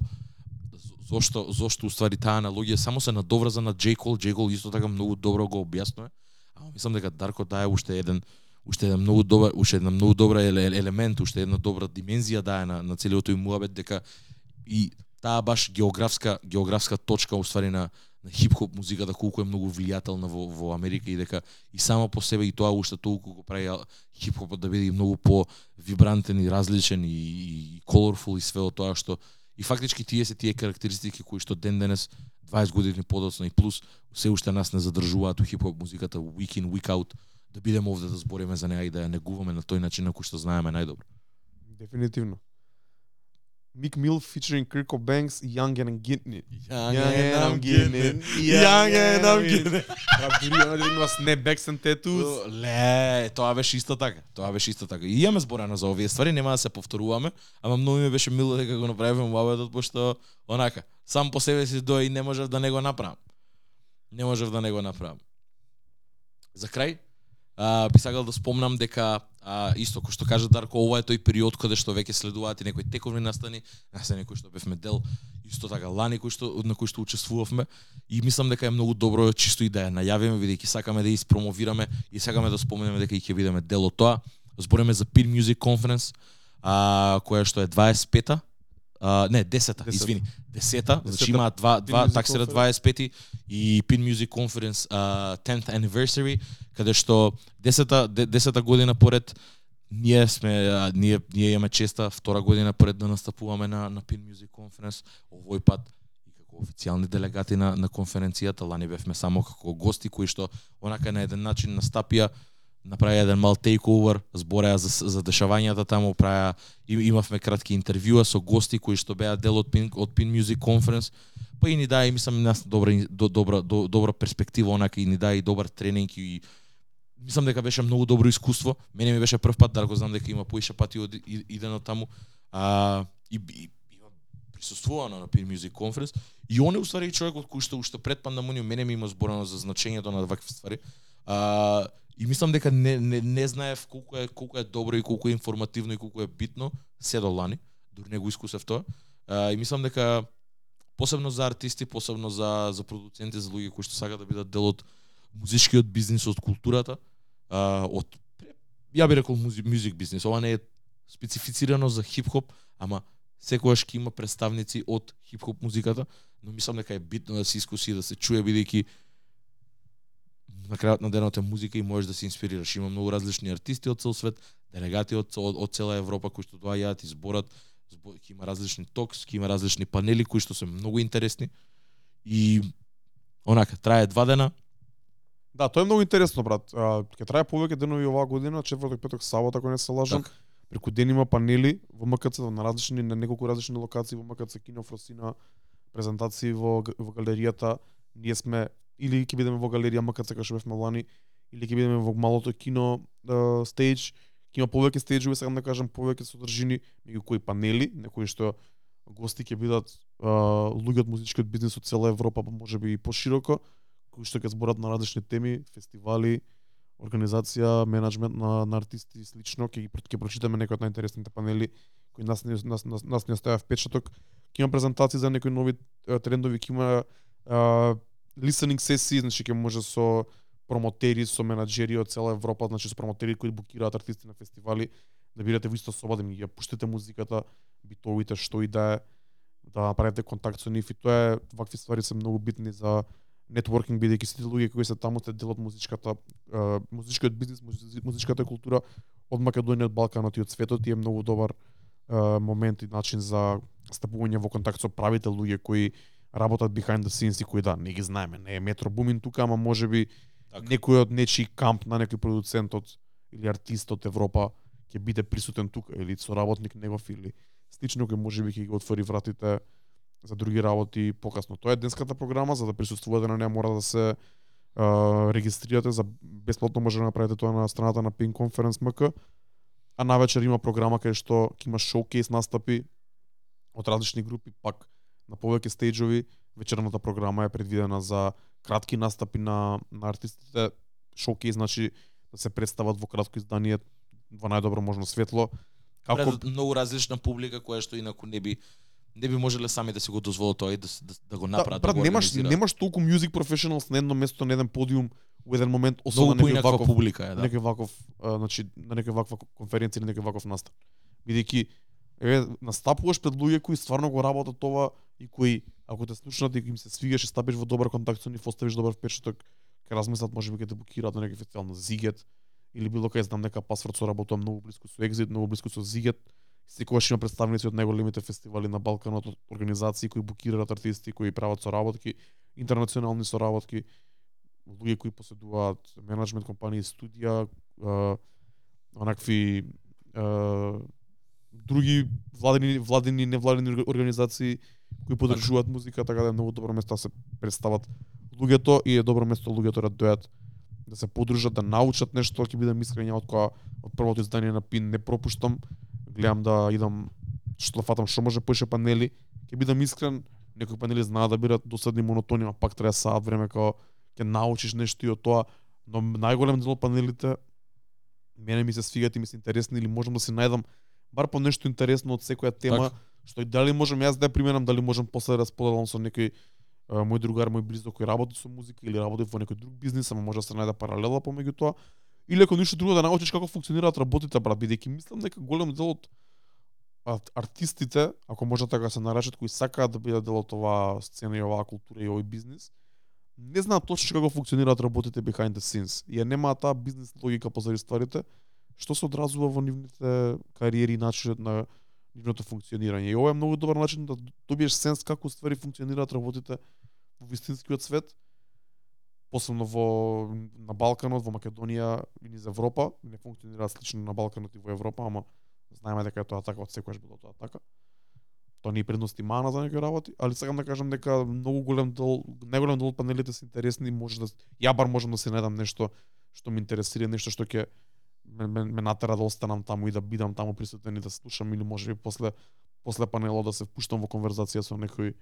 зошто зошто уствари таа аналогија само се надоврза на J Cole, J Cole исто така многу добро го објаснува. Ама мислам дека Дарко дае уште еден уште еден многу добар уште една многу добра елемент, уште една добра димензија дае на на целиот тој муабет дека и таа баш географска географска точка уствари на на хип-хоп музиката колку е многу влијателна во во Америка и дека и само по себе и тоа уште толку го прави хип-хопот да биде и многу по вибрантен и различен и, и colorful и све од тоа што и фактички тие се тие карактеристики кои што ден денес 20 години подоцна и плюс се уште нас не задржуваат у хип-хоп музиката week in week out да бидеме овде да збориме за неа и да ја негуваме на тој начин на кој што знаеме најдобро. Дефинитивно. Mick Mill featuring Kirko Banks, Young and Gitney. Young and I'm getting it. Young and I'm getting it. Бра, дури она да има snapbacks and tattoos. Ле, тоа беше исто така. Тоа беше исто така. И имаме зборено за овие ствари, нема да се повторуваме, ама многу ми беше мило дека го направивме муабетот пошто онака, сам по себе си дој и не можев да не го направам. Не можев да не го направам. За крај, а, би сакал да спомнам дека а, исто кој што кажа Дарко, ова е тој период каде што веќе следуваат и некои тековни настани, настани кои што бевме дел, исто така лани кои што на кои што учествувавме и мислам дека е многу добро чисто и да ја најавиме бидејќи сакаме да ја испромовираме и сакаме да споменеме дека и ќе бидеме дел од тоа. Збориме за Peer Music Conference, а, која што е 25-та, а, не, 10-та, Десета. извини, 10-та, значи Десета. имаат два, Pin два таксира Conference. 25-ти и Pin Music Conference а, 10th anniversary, каде што 10-та 10-та година поред ние сме а, ние ние имаме честа втора година поред да настапуваме на на Pin Music Conference. Овој пат и како официјални делегати на на конференцијата. Лани бевме само како гости кои што онака на еден начин настапија направи еден мал тейковер, збореа за за дешавањата таму, праја, и имавме кратки интервјуа со гости кои што беа дел од Pin, од Pin Music Conference, па и ни даде мислам нас добра до, добра до, добра перспектива онака и ни даде и добар тренинг и мислам дека беше многу добро искуство. Мене ми беше прв пат, да го знам дека има поише пати од идено таму. А и, и, и присуствувано на Pin Music Conference и он е уствари човекот кој што уште пред пандемија мене ми има зборано за значењето на вакви ствари. А, и мислам дека не, не, не знаев колку е колку е добро и колку е информативно и колку е битно се до лани, дури не го искусев тоа. А, и мислам дека посебно за артисти, посебно за за продуценти, за луѓе кои што сакаат да бидат дел од музичкиот бизнис, од културата, а, од ја би рекол музик, музик бизнис. Ова не е специфицирано за хип-хоп, ама секогаш ќе има представници од хип-хоп музиката, но мислам дека е битно да се искуси и да се чуе бидејќи на крајот на денот е музика и можеш да се инспирираш. Има многу различни артисти од цел свет, делегати од, од, од цела Европа кои што доаѓаат и зборат, збор, ќе има различни токс, ќе има различни панели кои што се многу интересни. И онака трае два дена, Да, тоа е многу интересно, брат. Ќе трае повеќе денови оваа година, четврток, петок, сабота, ако не се лажам. Така. Преку ден има панели во МКЦ на различни на неколку различни локации во МКЦ Кино Фросина, презентации во во галеријата. Ние сме или ќе бидеме во галерија макар сакаш да бевме лани, или ќе бидеме во малото кино да, стејдж. Ќе има повеќе стејџови, сакам да кажам повеќе содржини, меѓу кои панели, некои што гости ќе бидат луѓе од музичкиот бизнис од цела Европа, па можеби и пошироко, кои што ќе зборат на различни теми, фестивали, организација, менеджмент на, на артисти и слично, ќе ги ќе прочитаме некои од најинтересните панели кои нас не нас, нас, нас не оставија впечаток. Ќе има презентации за некои нови трендови, ќе има а, listening сесии, значи ќе може со промотери, со менаџери од цела Европа, значи со промотери кои букираат артисти на фестивали, да бидете во иста соба, да ми ја пуштите музиката, битовите, што и да е, да направите контакт со нив. И тоа е, вакви ствари се многу битни за нетворкинг бидејќи сите луѓе кои се таму се дел од музичката е, музичкиот бизнис, музичката култура од Македонија, од Балканот и од светот и е многу добар момент и начин за стапување во контакт со правите луѓе кои работат behind the scenes и кои да, не ги знаеме, не е Метро Бумин тука, ама можеби Така. некој од нечи камп на некој продуцент од или артист од Европа ќе биде присутен тука или соработник негов или слично кој можеби ќе ги отвори вратите за други работи покасно. Тоа е денската програма, за да присуствувате на неа мора да се а, регистрирате за бесплатно може да направите тоа на страната на Pink Conference MK. А навечер има програма кај што ќе има шоукейс настапи од различни групи, пак на повеќе стејџови. Вечерната програма е предвидена за кратки настапи на, на артистите. Шоукейс значи да се представат во кратко издание во најдобро можно светло. Како Пред многу различна публика која што инаку не би не би можеле сами да се го дозволат тоа и да, да, да го да, направат. брат, да го немаш немаш толку music professionals на едно место на еден подиум во еден момент многу на некој ваков публика е, да. некој ваков, а, значи на некој ваква конференција или некој ваков настан. Бидејќи еве настапуваш пред луѓе кои стварно го работат ова и кои ако те слушнат и им се свигаш и стапиш во добар контакт со нив, оставиш добар впечаток, ќе размислат можеби ќе те букираат на некој фестивал на Зигет или било кај знам дека пасворд соработува многу блиску со Exit, многу блиску со Зигет. Секогаш има представници од најголемите фестивали на Балканот, од организации кои букираат артисти, кои прават соработки, интернационални соработки, луѓе кои поседуваат менеджмент компании, студија, а, онакви а, други владени владени невладени организации кои поддржуваат музика, така да е многу добро место да се представат луѓето и е добро место луѓето да дојат да се подружат, да научат нешто, ќе бидам искрен од која од првото издание на ПИН не пропуштам, гледам да идам што да фатам што може поише панели, ќе бидам искрен, некои панели знаат да бидат досадни монотони, а пак треба да саат време кога ќе научиш нешто и од тоа, но најголем дел од панелите мене ми се свигаат и ми се интересни или можам да се најдам бар по нешто интересно од секоја тема, Така. што и дали можам јас да ја применам, дали можам после да споделам со некој мој другар, мој близок кој работи со музика или работи во некој друг бизнис, ама може да се најде паралела помеѓу тоа. Или ако ништо друго да научиш како функционираат работите, брат, бидејќи мислам дека голем дел од ар- артистите, ако може така да се наречат, кои сакаат да бидат дел од оваа сцена и оваа култура и овој бизнис, не знаат точно како функционираат работите behind the scenes. Ја немаат таа бизнес логика позади стварите, што се одразува во нивните кариери и начинот на нивното функционирање. И ова е многу добар начин да добиеш сенс како ствари функционираат работите во вистинскиот свет, посебно во на Балканот, во Македонија и низ Европа, не функционираат слично на Балканот и во Европа, ама знаеме дека е тоа така, од секогаш било тоа така. Тоа не е предност и мана за некои работи, али сакам да кажам дека многу голем дел, најголем дел од панелите се интересни, може да ја бар можам да се најдам нешто што ме интересира, нешто што ќе ме, ме, ме натера да останам таму и да бидам таму присутен и да слушам или можеби после после панелот да се впуштам во конверзација со некој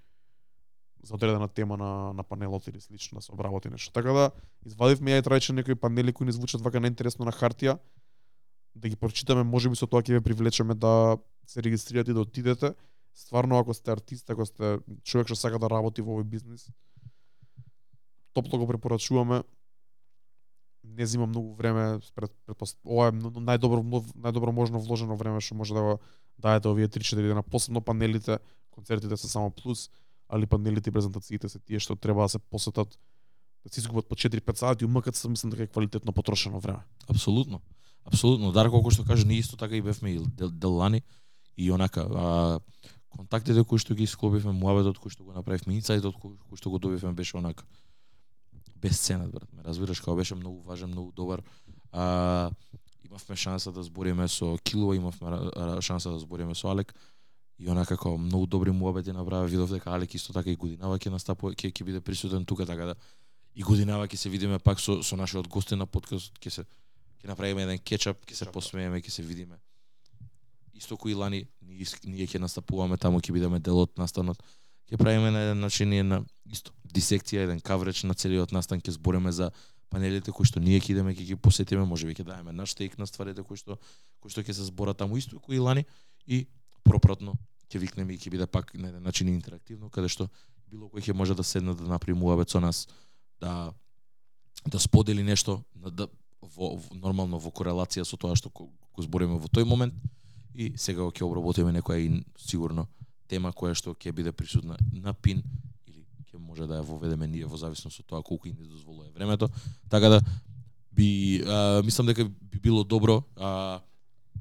за одредена тема на, на панелот или слично да се обработи нешто. Така да извадивме ја и трајче некои панели кои не звучат вака неинтересно на хартија, да ги прочитаме, можеби со тоа ќе ве привлечеме да се регистрирате и да отидете. Стварно ако сте артист, ако сте човек што сака да работи во овој бизнис, топло го препорачуваме. Не зима многу време, пред, пред, ова е најдобро најдобро можно вложено време што може да го даете овие 3-4 дена, посебно панелите, концертите се само плюс, али панелите и презентациите се тие што треба да се посетат да се изгубат по 4-5 сати, умакат се мислам дека е квалитетно потрошено време. Апсолутно. Апсолутно. Дарко колку што кажа, ние исто така и бевме и дел, делани и онака а, контактите кои што ги склопивме, муабетот кој што го направивме, инсайдот кој што го добивме беше онака безценет, брат. Ме разбираш, како беше многу важен, многу добар. А, имавме шанса да збориме со Килова, имавме шанса да збориме со Алек и онака како многу добри муабети направи, видов дека Алек исто така и годинава ќе настапува, ќе ќе биде присутен тука така да и годинава ќе се видиме пак со со нашиот гостин на подкаст, ќе се ќе направиме еден кетчап, ќе се Така. посмееме, ќе се видиме. Исто кои лани, ние, ќе настапуваме таму, ќе бидеме дел од настанот. Ќе правиме на еден начин и една исто дисекција, еден кавреч на целиот настан, ќе збориме за панелите кои што ние ќе идеме ќе ги посетиме, можеби ќе даеме наш тек на стварите кои што кои што ќе се зборат таму исто кои и лани и пропратно ќе викнеме и ќе биде пак на еден начин интерактивно каде што било кој ќе може да седне да направи муабет со нас, да да сподели нешто, да, да во, во нормално во корелација со тоа што го, го збориме во тој момент и сега ќе обработиме некоја и сигурно тема која што ќе биде присутна на пин ќе може да ја воведеме ние во зависност од тоа колку ни дозволува времето. Така да би а, мислам дека би било добро а,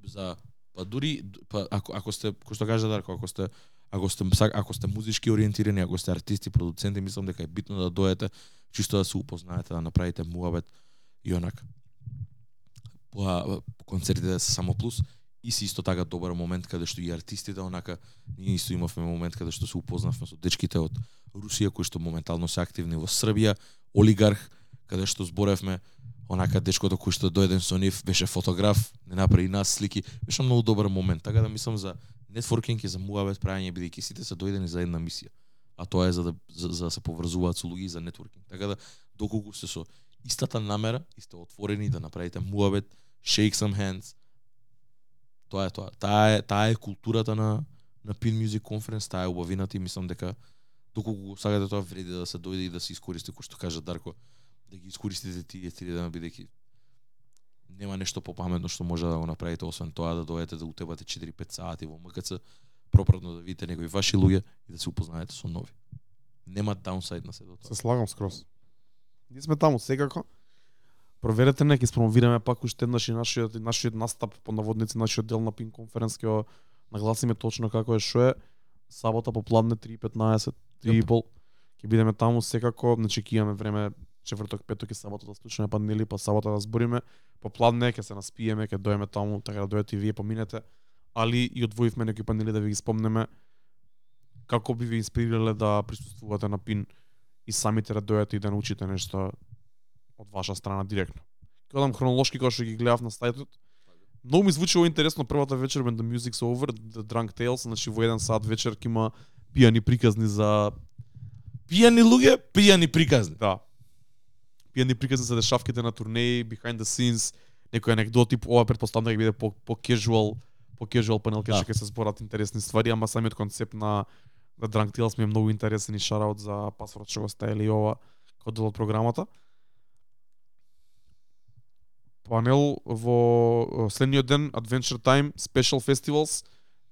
за па дури па ако ако сте кој што кажа Дарко, ако сте ако сте ако сте музички ориентирани, ако сте артисти, продуценти, мислам дека е битно да дојдете чисто да се упознаете, да направите муабет и онак. По концертите да се само плюс и си исто така добар момент каде што и артистите онака ние исто имавме момент каде што се упознавме со дечките од Русија кои што моментално се активни во Србија, Олигарх, каде што зборевме онака дечкото кој што дојден со нив беше фотограф, не направи нас слики, беше многу добар момент. Така да мислам за нетворкинг и за муабет правење бидејќи сите се дојдени за една мисија. А тоа е за да за, за да се поврзуваат со луѓе и за нетворкинг. Така да доколку се со истата намера и сте отворени да направите муабет, shake some hands, Тоа е тоа. Таа е таа е културата на на Pin Music Conference, таа е убавината и мислам дека доколку сакате тоа вреди да се дојде и да се искористи кој што кажа Дарко, да ги искористите тие три дена бидејќи нема нешто попаметно што може да го направите освен тоа да дојдете да утебате 4-5 сати во МКЦ, пропратно да видите некои ваши луѓе и да се упознаете со нови. Нема даунсайд на седото. Се слагам скрос. Ние сме таму секако. Проверете не, ќе спромовираме пак уште еднаш и нашиот нашиот настап по наводници, нашиот дел на Пин конференс ќе нагласиме точно како е што е. Сабота попладне 3:15, 3:30 ќе бидеме таму секако, значи ќе имаме време четврток, петок и сабота да слушаме панели, па сабота да збориме. Попладне ќе се наспиеме, ќе дојдеме таму, така да дојдете и вие поминете. Али и одвоивме некои панели да ви ги спомнеме како би ви инспирирале да присуствувате на пин и самите да дојдете и да научите нешто од ваша страна директно. Кога хронолошки кога што ги гледав на сајтот, многу ми звучи интересно првата вечер when the music's over, the drunk tales, значи во еден сат вечер ќе има пијани приказни за пијани луѓе, пијани приказни. Да. Пијани приказни за дешавките на турнеи, behind the scenes, некои анекдоти, ова претпоставам да ќе биде по по casual, по casual панел кај да. ќе се зборат интересни ствари, ама самиот концепт на The Drunk Tales ми е многу интересен и шараут за пасворд што го стаели ова код дел од програмата панел во следниот ден Adventure Time Special Festivals.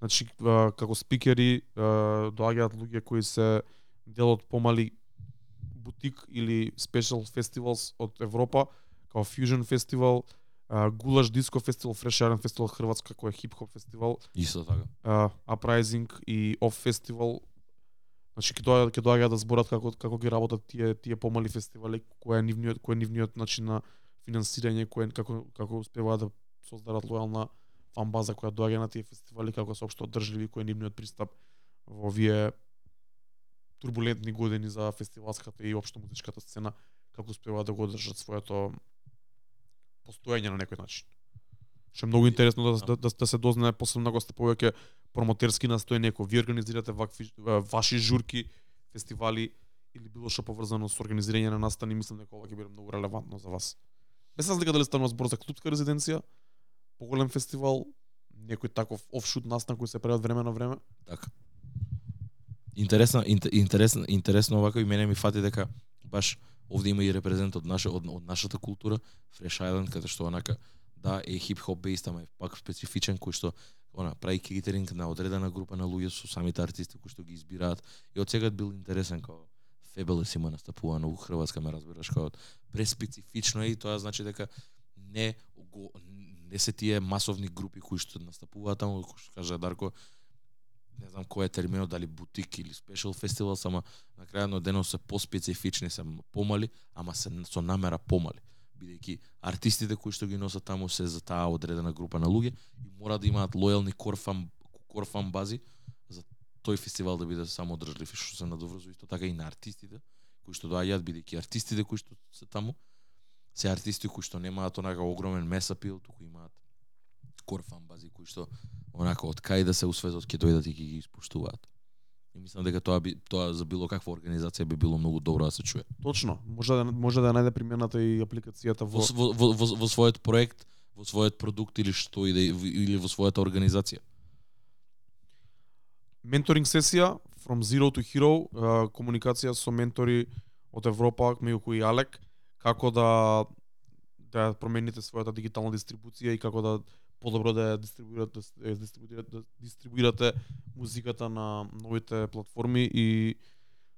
Значи како спикери доаѓаат луѓе кои се дел од помали бутик или Special Festivals од Европа, како Fusion Festival, Гулаш Диско Фестивал, Fresh Iron Festival Хрватска кој е хип-хоп фестивал. Исто така. Uprising и Off Festival Значи ќе доаѓаат ќе доаѓаат да зборат како како ги работат тие тие помали фестивали, кој е нивниот кој е нивниот начин на финансирање кое како како успеваат да создадат лојална фан база која доаѓа на тие фестивали како се општо одржливи кој е нивниот пристап во овие турбулентни години за фестивалската и општо музичката сцена како успеваат да го одржат своето постоење на некој начин. Што е многу интересно да, да, да, да се дознае посебно ако сте повеќе промотерски настојни, ако ви организирате вакви ваши журки, фестивали или било што поврзано со организирање на настани, мислам дека ова ќе биде многу релевантно за вас. Без разлика дали станува збор за клубска резиденција, поголем фестивал, некој таков офшут настан кој се прави од време на време. Така. Интересно, интересно, интересно овака и мене ми фати дека баш овде има и репрезент од наша од, од нашата култура, Fresh Island, каде што онака да е хип хоп бейст, ама е пак специфичен кој што она прави кейтеринг на одредена група на луѓе со самите артисти кои што ги избираат. И од сега бил интересен како Фебелес има настапувано у Хрватска, ме разбираш, како преспецифично е и тоа значи дека не го, не се тие масовни групи кои што настапуваат таму, кој што кажа Дарко, не знам кој е терминот, дали бутик или спешал фестивал, само на крајот на денот се поспецифични, се помали, ама се со намера помали. Бидејќи артистите кои што ги носат таму се за таа одредена група на луѓе и мора да имаат лојални корфан корфан бази тој фестивал да биде само одржлив и што се надоврзува исто така и на артистите кои што доаѓаат бидејќи артистите кои што се таму се артисти кои што немаат онака огромен месапил, туку имаат кор фан бази кои што онака од кај да се усветот ќе дојдат и ќе ги испуштуваат. И мислам дека тоа би тоа за било каква организација би било многу добро да се чуе. Точно. Може да може да најде примената и апликацијата Во во во, во, во, во својот проект, во својот продукт или што и да или во својата организација. Менторинг сесија from zero to hero, комуникација со ментори од Европа, меѓу кои Алек, како да да промените својата дигитална дистрибуција и како да подобро да дистрибуирате да ја дистрибуирате, да дистрибуирате музиката на новите платформи и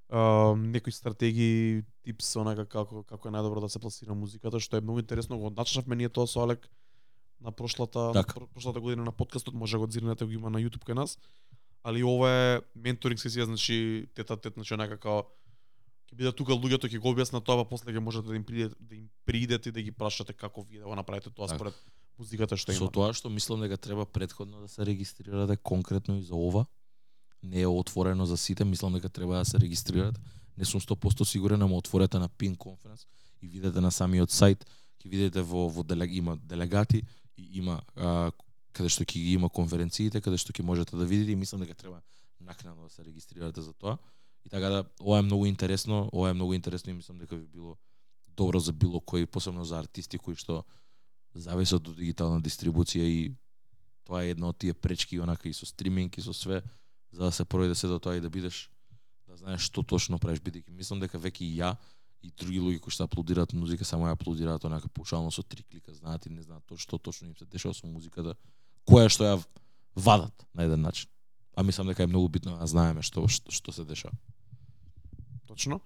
а, некои стратегии, типс онака како како е најдобро да се пласира музиката, што е многу интересно. Го начнавме ние тоа со Алек на прошлата про- прошлата година на подкастот, може да го дзирнете го има на YouTube кај нас. Али ова е менторинг сесија, значи тета тет, значи онака како ќе бидат тука луѓето ќе го објаснат тоа, па после ќе можете да им придете да им придете и да ги прашате како вие да го направите тоа Така. според музиката што Со има. тоа што мислам дека треба предходно да се регистрирате конкретно и за ова. Не е отворено за сите, мислам дека треба да се регистрирате. Не сум 100% сигурен, ама отворете на Pin Conference и видите на самиот сајт, ќе видите во во делег, има делегати и има а, каде што ќе ги има конференциите, каде што ќе можете да видите и мислам дека треба накнадно да се регистрирате за тоа. И така да ова е многу интересно, ова е многу интересно и мислам дека би било добро за било кој, посебно за артисти кои што зависат од дигитална дистрибуција и тоа е една од тие пречки онака и со стриминг и со све за да се пројде се до тоа и да бидеш да знаеш што точно правиш бидејќи мислам дека веќе и ја и други луѓе кои што аплодираат музика само ја аплодираат онака пушално со три клика знаат и не знаат тоа што точно им се дешава со музиката да е што ја вадат на еден начин а мислам дека е многу битно да знаеме што што, што се дешава Точно.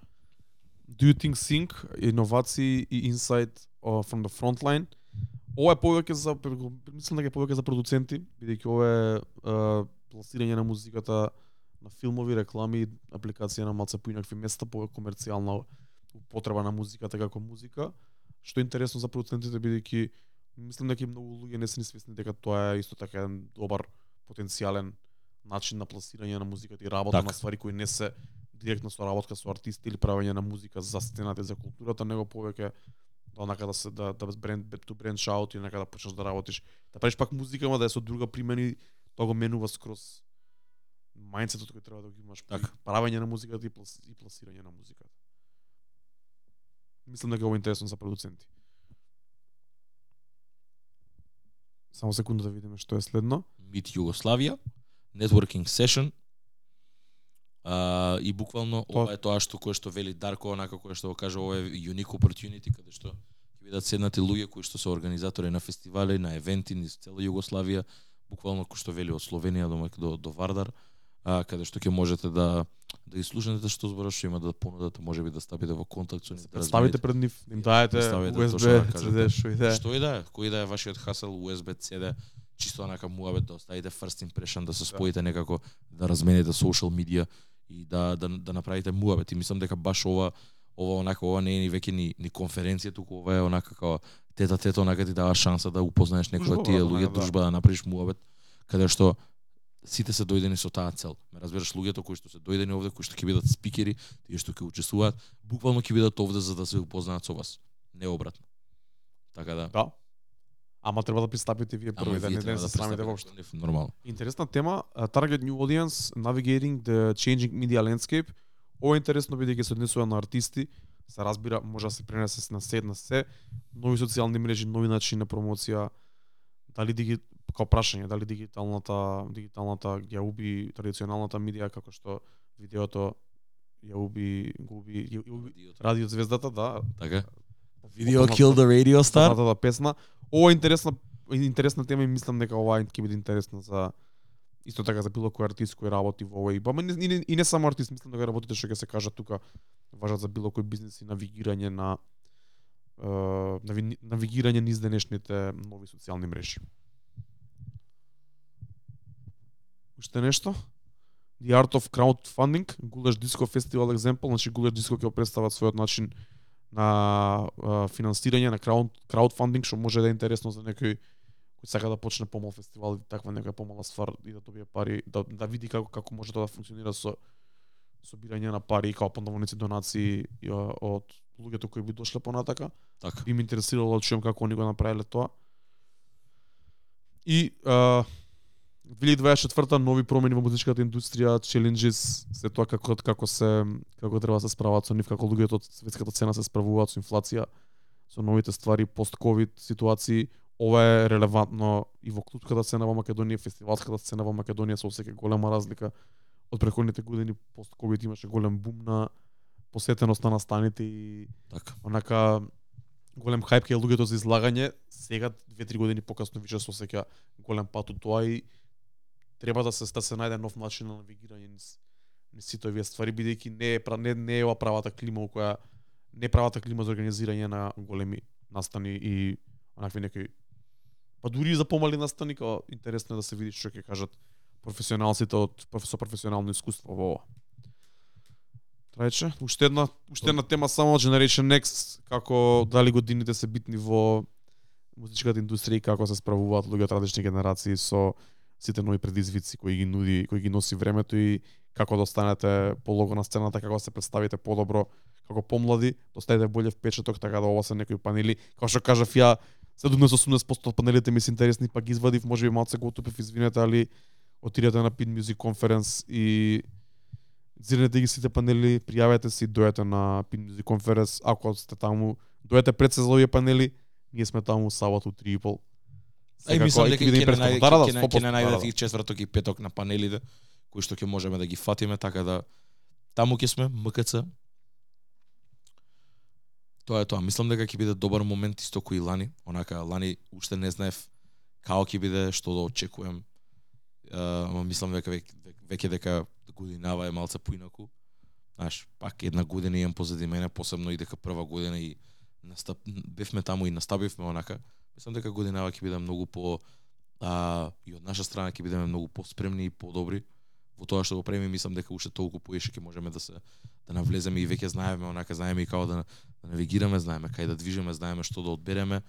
Do you think sync, иновации и insight uh, from the front line? Ова е повеќе за мислам дека е повеќе за продуценти, бидејќи ова е uh, пласирање на музиката на филмови, реклами, апликација на малце поинакви места, повеќе комерцијална употреба на музиката како музика, што е интересно за продуцентите бидејќи мислам дека и многу луѓе не се ни свесни дека тоа е исто така еден добар потенцијален начин на пласирање на музиката и работа Така. на ствари кои не се директно соработка со артисти или правење на музика за сцената и за културата, него повеќе да онака да се да да бренд to branch out и онака да почнеш да работиш, да правиш пак музика, ама да е со друга примени, тоа го менува скроз мајндсетот кој треба да го имаш Така. правење на музиката и, плас, и пласирање на музиката. Мислам дека е интересно за продуценти. Само секунда да видиме што е следно. Meet Југославија, networking session, а, и буквално Тоа- ова е тоа што кое што вели Дарко, онака кое што го кажа, ова е unique opportunity каде што ќе бидат седнати луѓе кои што се организатори на фестивали, на евенти низ цела Југославија, буквално кој што вели од Словенија до до, до Вардар, а, каде што ќе можете да да изслушнете што зборува што има да понудат, можеби да стапите во контакт со нив, да Представите пред нив, да им даете точно USB, да кажете. CD, што и да е. Што и да е, кој да е вашиот хасел USB CD, чисто онака муабет да оставите first impression, да се споите некако, да размените social media и да да, да направите муабет. И мислам дека баш ова ова онака ова не е ни веќе ни, ни конференција, туку ова е онака како тета тета онака ти дава шанса да упознаеш некој Дружба, од тие брат, луѓе, да. дружба да направиш муабет, каде што сите се дојдени со таа цел. Ме разбираш луѓето кои што се дојдени овде, кои што ќе бидат спикери, тие што ќе учествуваат, буквално ќе бидат овде за да се упознаат со вас, не обратно. Така да. Да. Ама треба да пристапите вие први, да не да се срамите воопшто. Нормално. Интересна тема, Target New Audience, Navigating the Changing Media Landscape. Ова е интересно бидејќи се однесува на артисти, се разбира, може да се пренесе на се на се, нови социјални мрежи, нови начини на промоција, дали диги како прашање, дали дигиталната дигиталната ја уби традиционалната медија како што видеото ја уби го уби, ја уби радио звездата, да. Така? Video Kill the Radio Старата песна. Ова е интересна интересна тема и мислам дека ова ќе биде интересна за исто така за било кој артист кој работи во овој. Па и, не, и не само артист, мислам дека работите што ќе се кажат тука важат за било кој бизнес и навигирање на е, навигирање низ денешните нови социјални мрежи. Уште нешто? The Art of Crowdfunding, Гулеш Диско Фестивал екземпл, значи Гулеш Диско ќе представат својот начин на а, финансирање на крауд, краудфандинг што може да е интересно за некој кој сака да почне помал фестивал или таква нека помала ствар и да добие пари, да, да види како како може тоа да функционира со собирање на пари и како поновници донации од луѓето кои би дошле понатака. Така. Би ме интересирало да чуем како они го направиле тоа. И а, 2024 нови промени во музичката индустрија, challenges, се тоа како како се како треба да се справат со нив, како луѓето од светската цена се справуваат со инфлација, со новите ствари, пост-ковид ситуации. Ова е релевантно и во клубската сцена во Македонија, фестивалската сцена во Македонија со секоја голема разлика од претходните години пост-ковид имаше голем бум на посетеност на настаните и Така. онака голем хајп кај луѓето за излагање, сега 2-3 години покасно више се осеќа голем пат од тоа и треба да се да се најде нов начин на навигирање низ низ сите овие ствари бидејќи не е не, не е ова правата клима која не е правата клима за организирање на големи настани и онакви некои па дури и за помали настани као интересно е да се види што ќе кажат професионалците од професор со професионално искуство во ова. Така Трајче, уште една уште една тема само Generation Next, како дали годините се битни во музичката индустрија и како се справуваат луѓе од различни генерации со сите нови предизвици кои ги нуди, кои ги носи времето и како да останете полого на сцената, како да се представите подобро како помлади, да оставите боље впечаток, така да ова се некои панели, како што кажав ја, 70-80% од панелите ми се интересни, па ги извадив, можеби малце го отупив, извинете, али отидете на Pin Music Conference и зирнете ги сите панели, пријавете се и дојдете на Pin Music Conference, ако сте таму, дојдете пред се за овие панели, ние сме таму саботу 3 и пол. Ај мислам дека ќе не најде ќе не- ќе не 100%, најдете и четврток и петок на панелите кои што ќе можеме да ги фатиме, така да таму ќе сме МКЦ. Тоа е тоа. Мислам дека ќе биде добар момент исто кој лани. Онака лани уште не знаев како ќе биде, што да очекувам. Ама мислам дека веќе, веќе дека годинава е малце поинаку. Знаеш, пак една година имам позади мене, посебно и дека прва година и настап, бевме таму и настапивме онака. Мислам дека годинава ќе биде многу по а, и од наша страна ќе бидеме многу поспремни и подобри во тоа што го преми. мислам дека уште толку поише ќе можеме да се да навлеземе и веќе знаеме, онака знаеме и како да, да навигираме, знаеме кај да движиме, знаеме што да одбереме.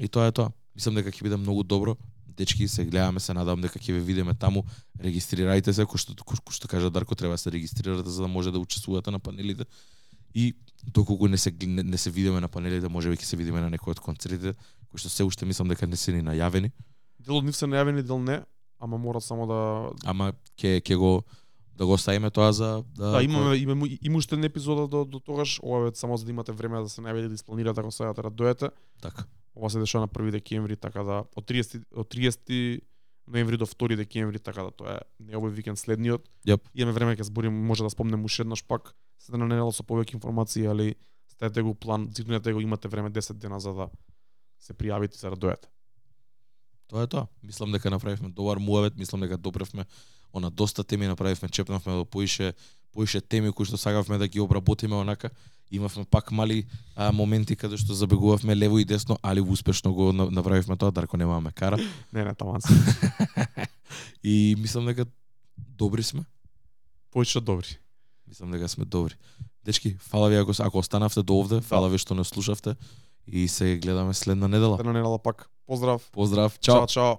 И тоа е тоа. Мислам дека ќе биде многу добро. Дечки, се гледаме, се надам дека ќе ве видиме таму. Регистрирајте се, кој што кој, кој што кажа Дарко, треба да се регистрирате за да може да учествувате на панелите. И доколку не се не, не се видиме на панелите, можеби ќе се видиме на некој од концертите, кои што се уште мислам дека не се ни најавени. Дел од нив се најавени, дел не, ама мора само да Ама ќе ќе го да го оставиме тоа за да Да, имаме имаме има уште една епизода до до тогаш, ова е само за да имате време да се најавите да испланирате ако сакате да дојдете. така. Ова се дешава на 1 декември, така да од 30 од 30 ноември до 2 декември, така да тоа е не овој викенд следниот. Јап. Имаме време ќе зборим, може да спомнем уште еднаш пак, се на недела со повеќе информации, али ставете го план, цикнете го, имате време 10 дена за да се пријавите за да дојдете. Тоа е тоа. Мислам дека направивме добар муавет, мислам дека допревме она доста теми направивме, чепнавме до поише поише теми кои што сакавме да ги обработиме онака. Имавме пак мали а, моменти каде што забегувавме лево и десно, али успешно го на- направивме тоа, Дарко немаме кара. Не, не, таман се. И мислам дека добри сме. Повеќе добри. Мислам дека сме добри. Дечки, фала ви ако, ако останавте до овде, фала ви што не слушавте и се гледаме следна недела. Една недела пак. Поздрав. Поздрав, чао. Чао, чао.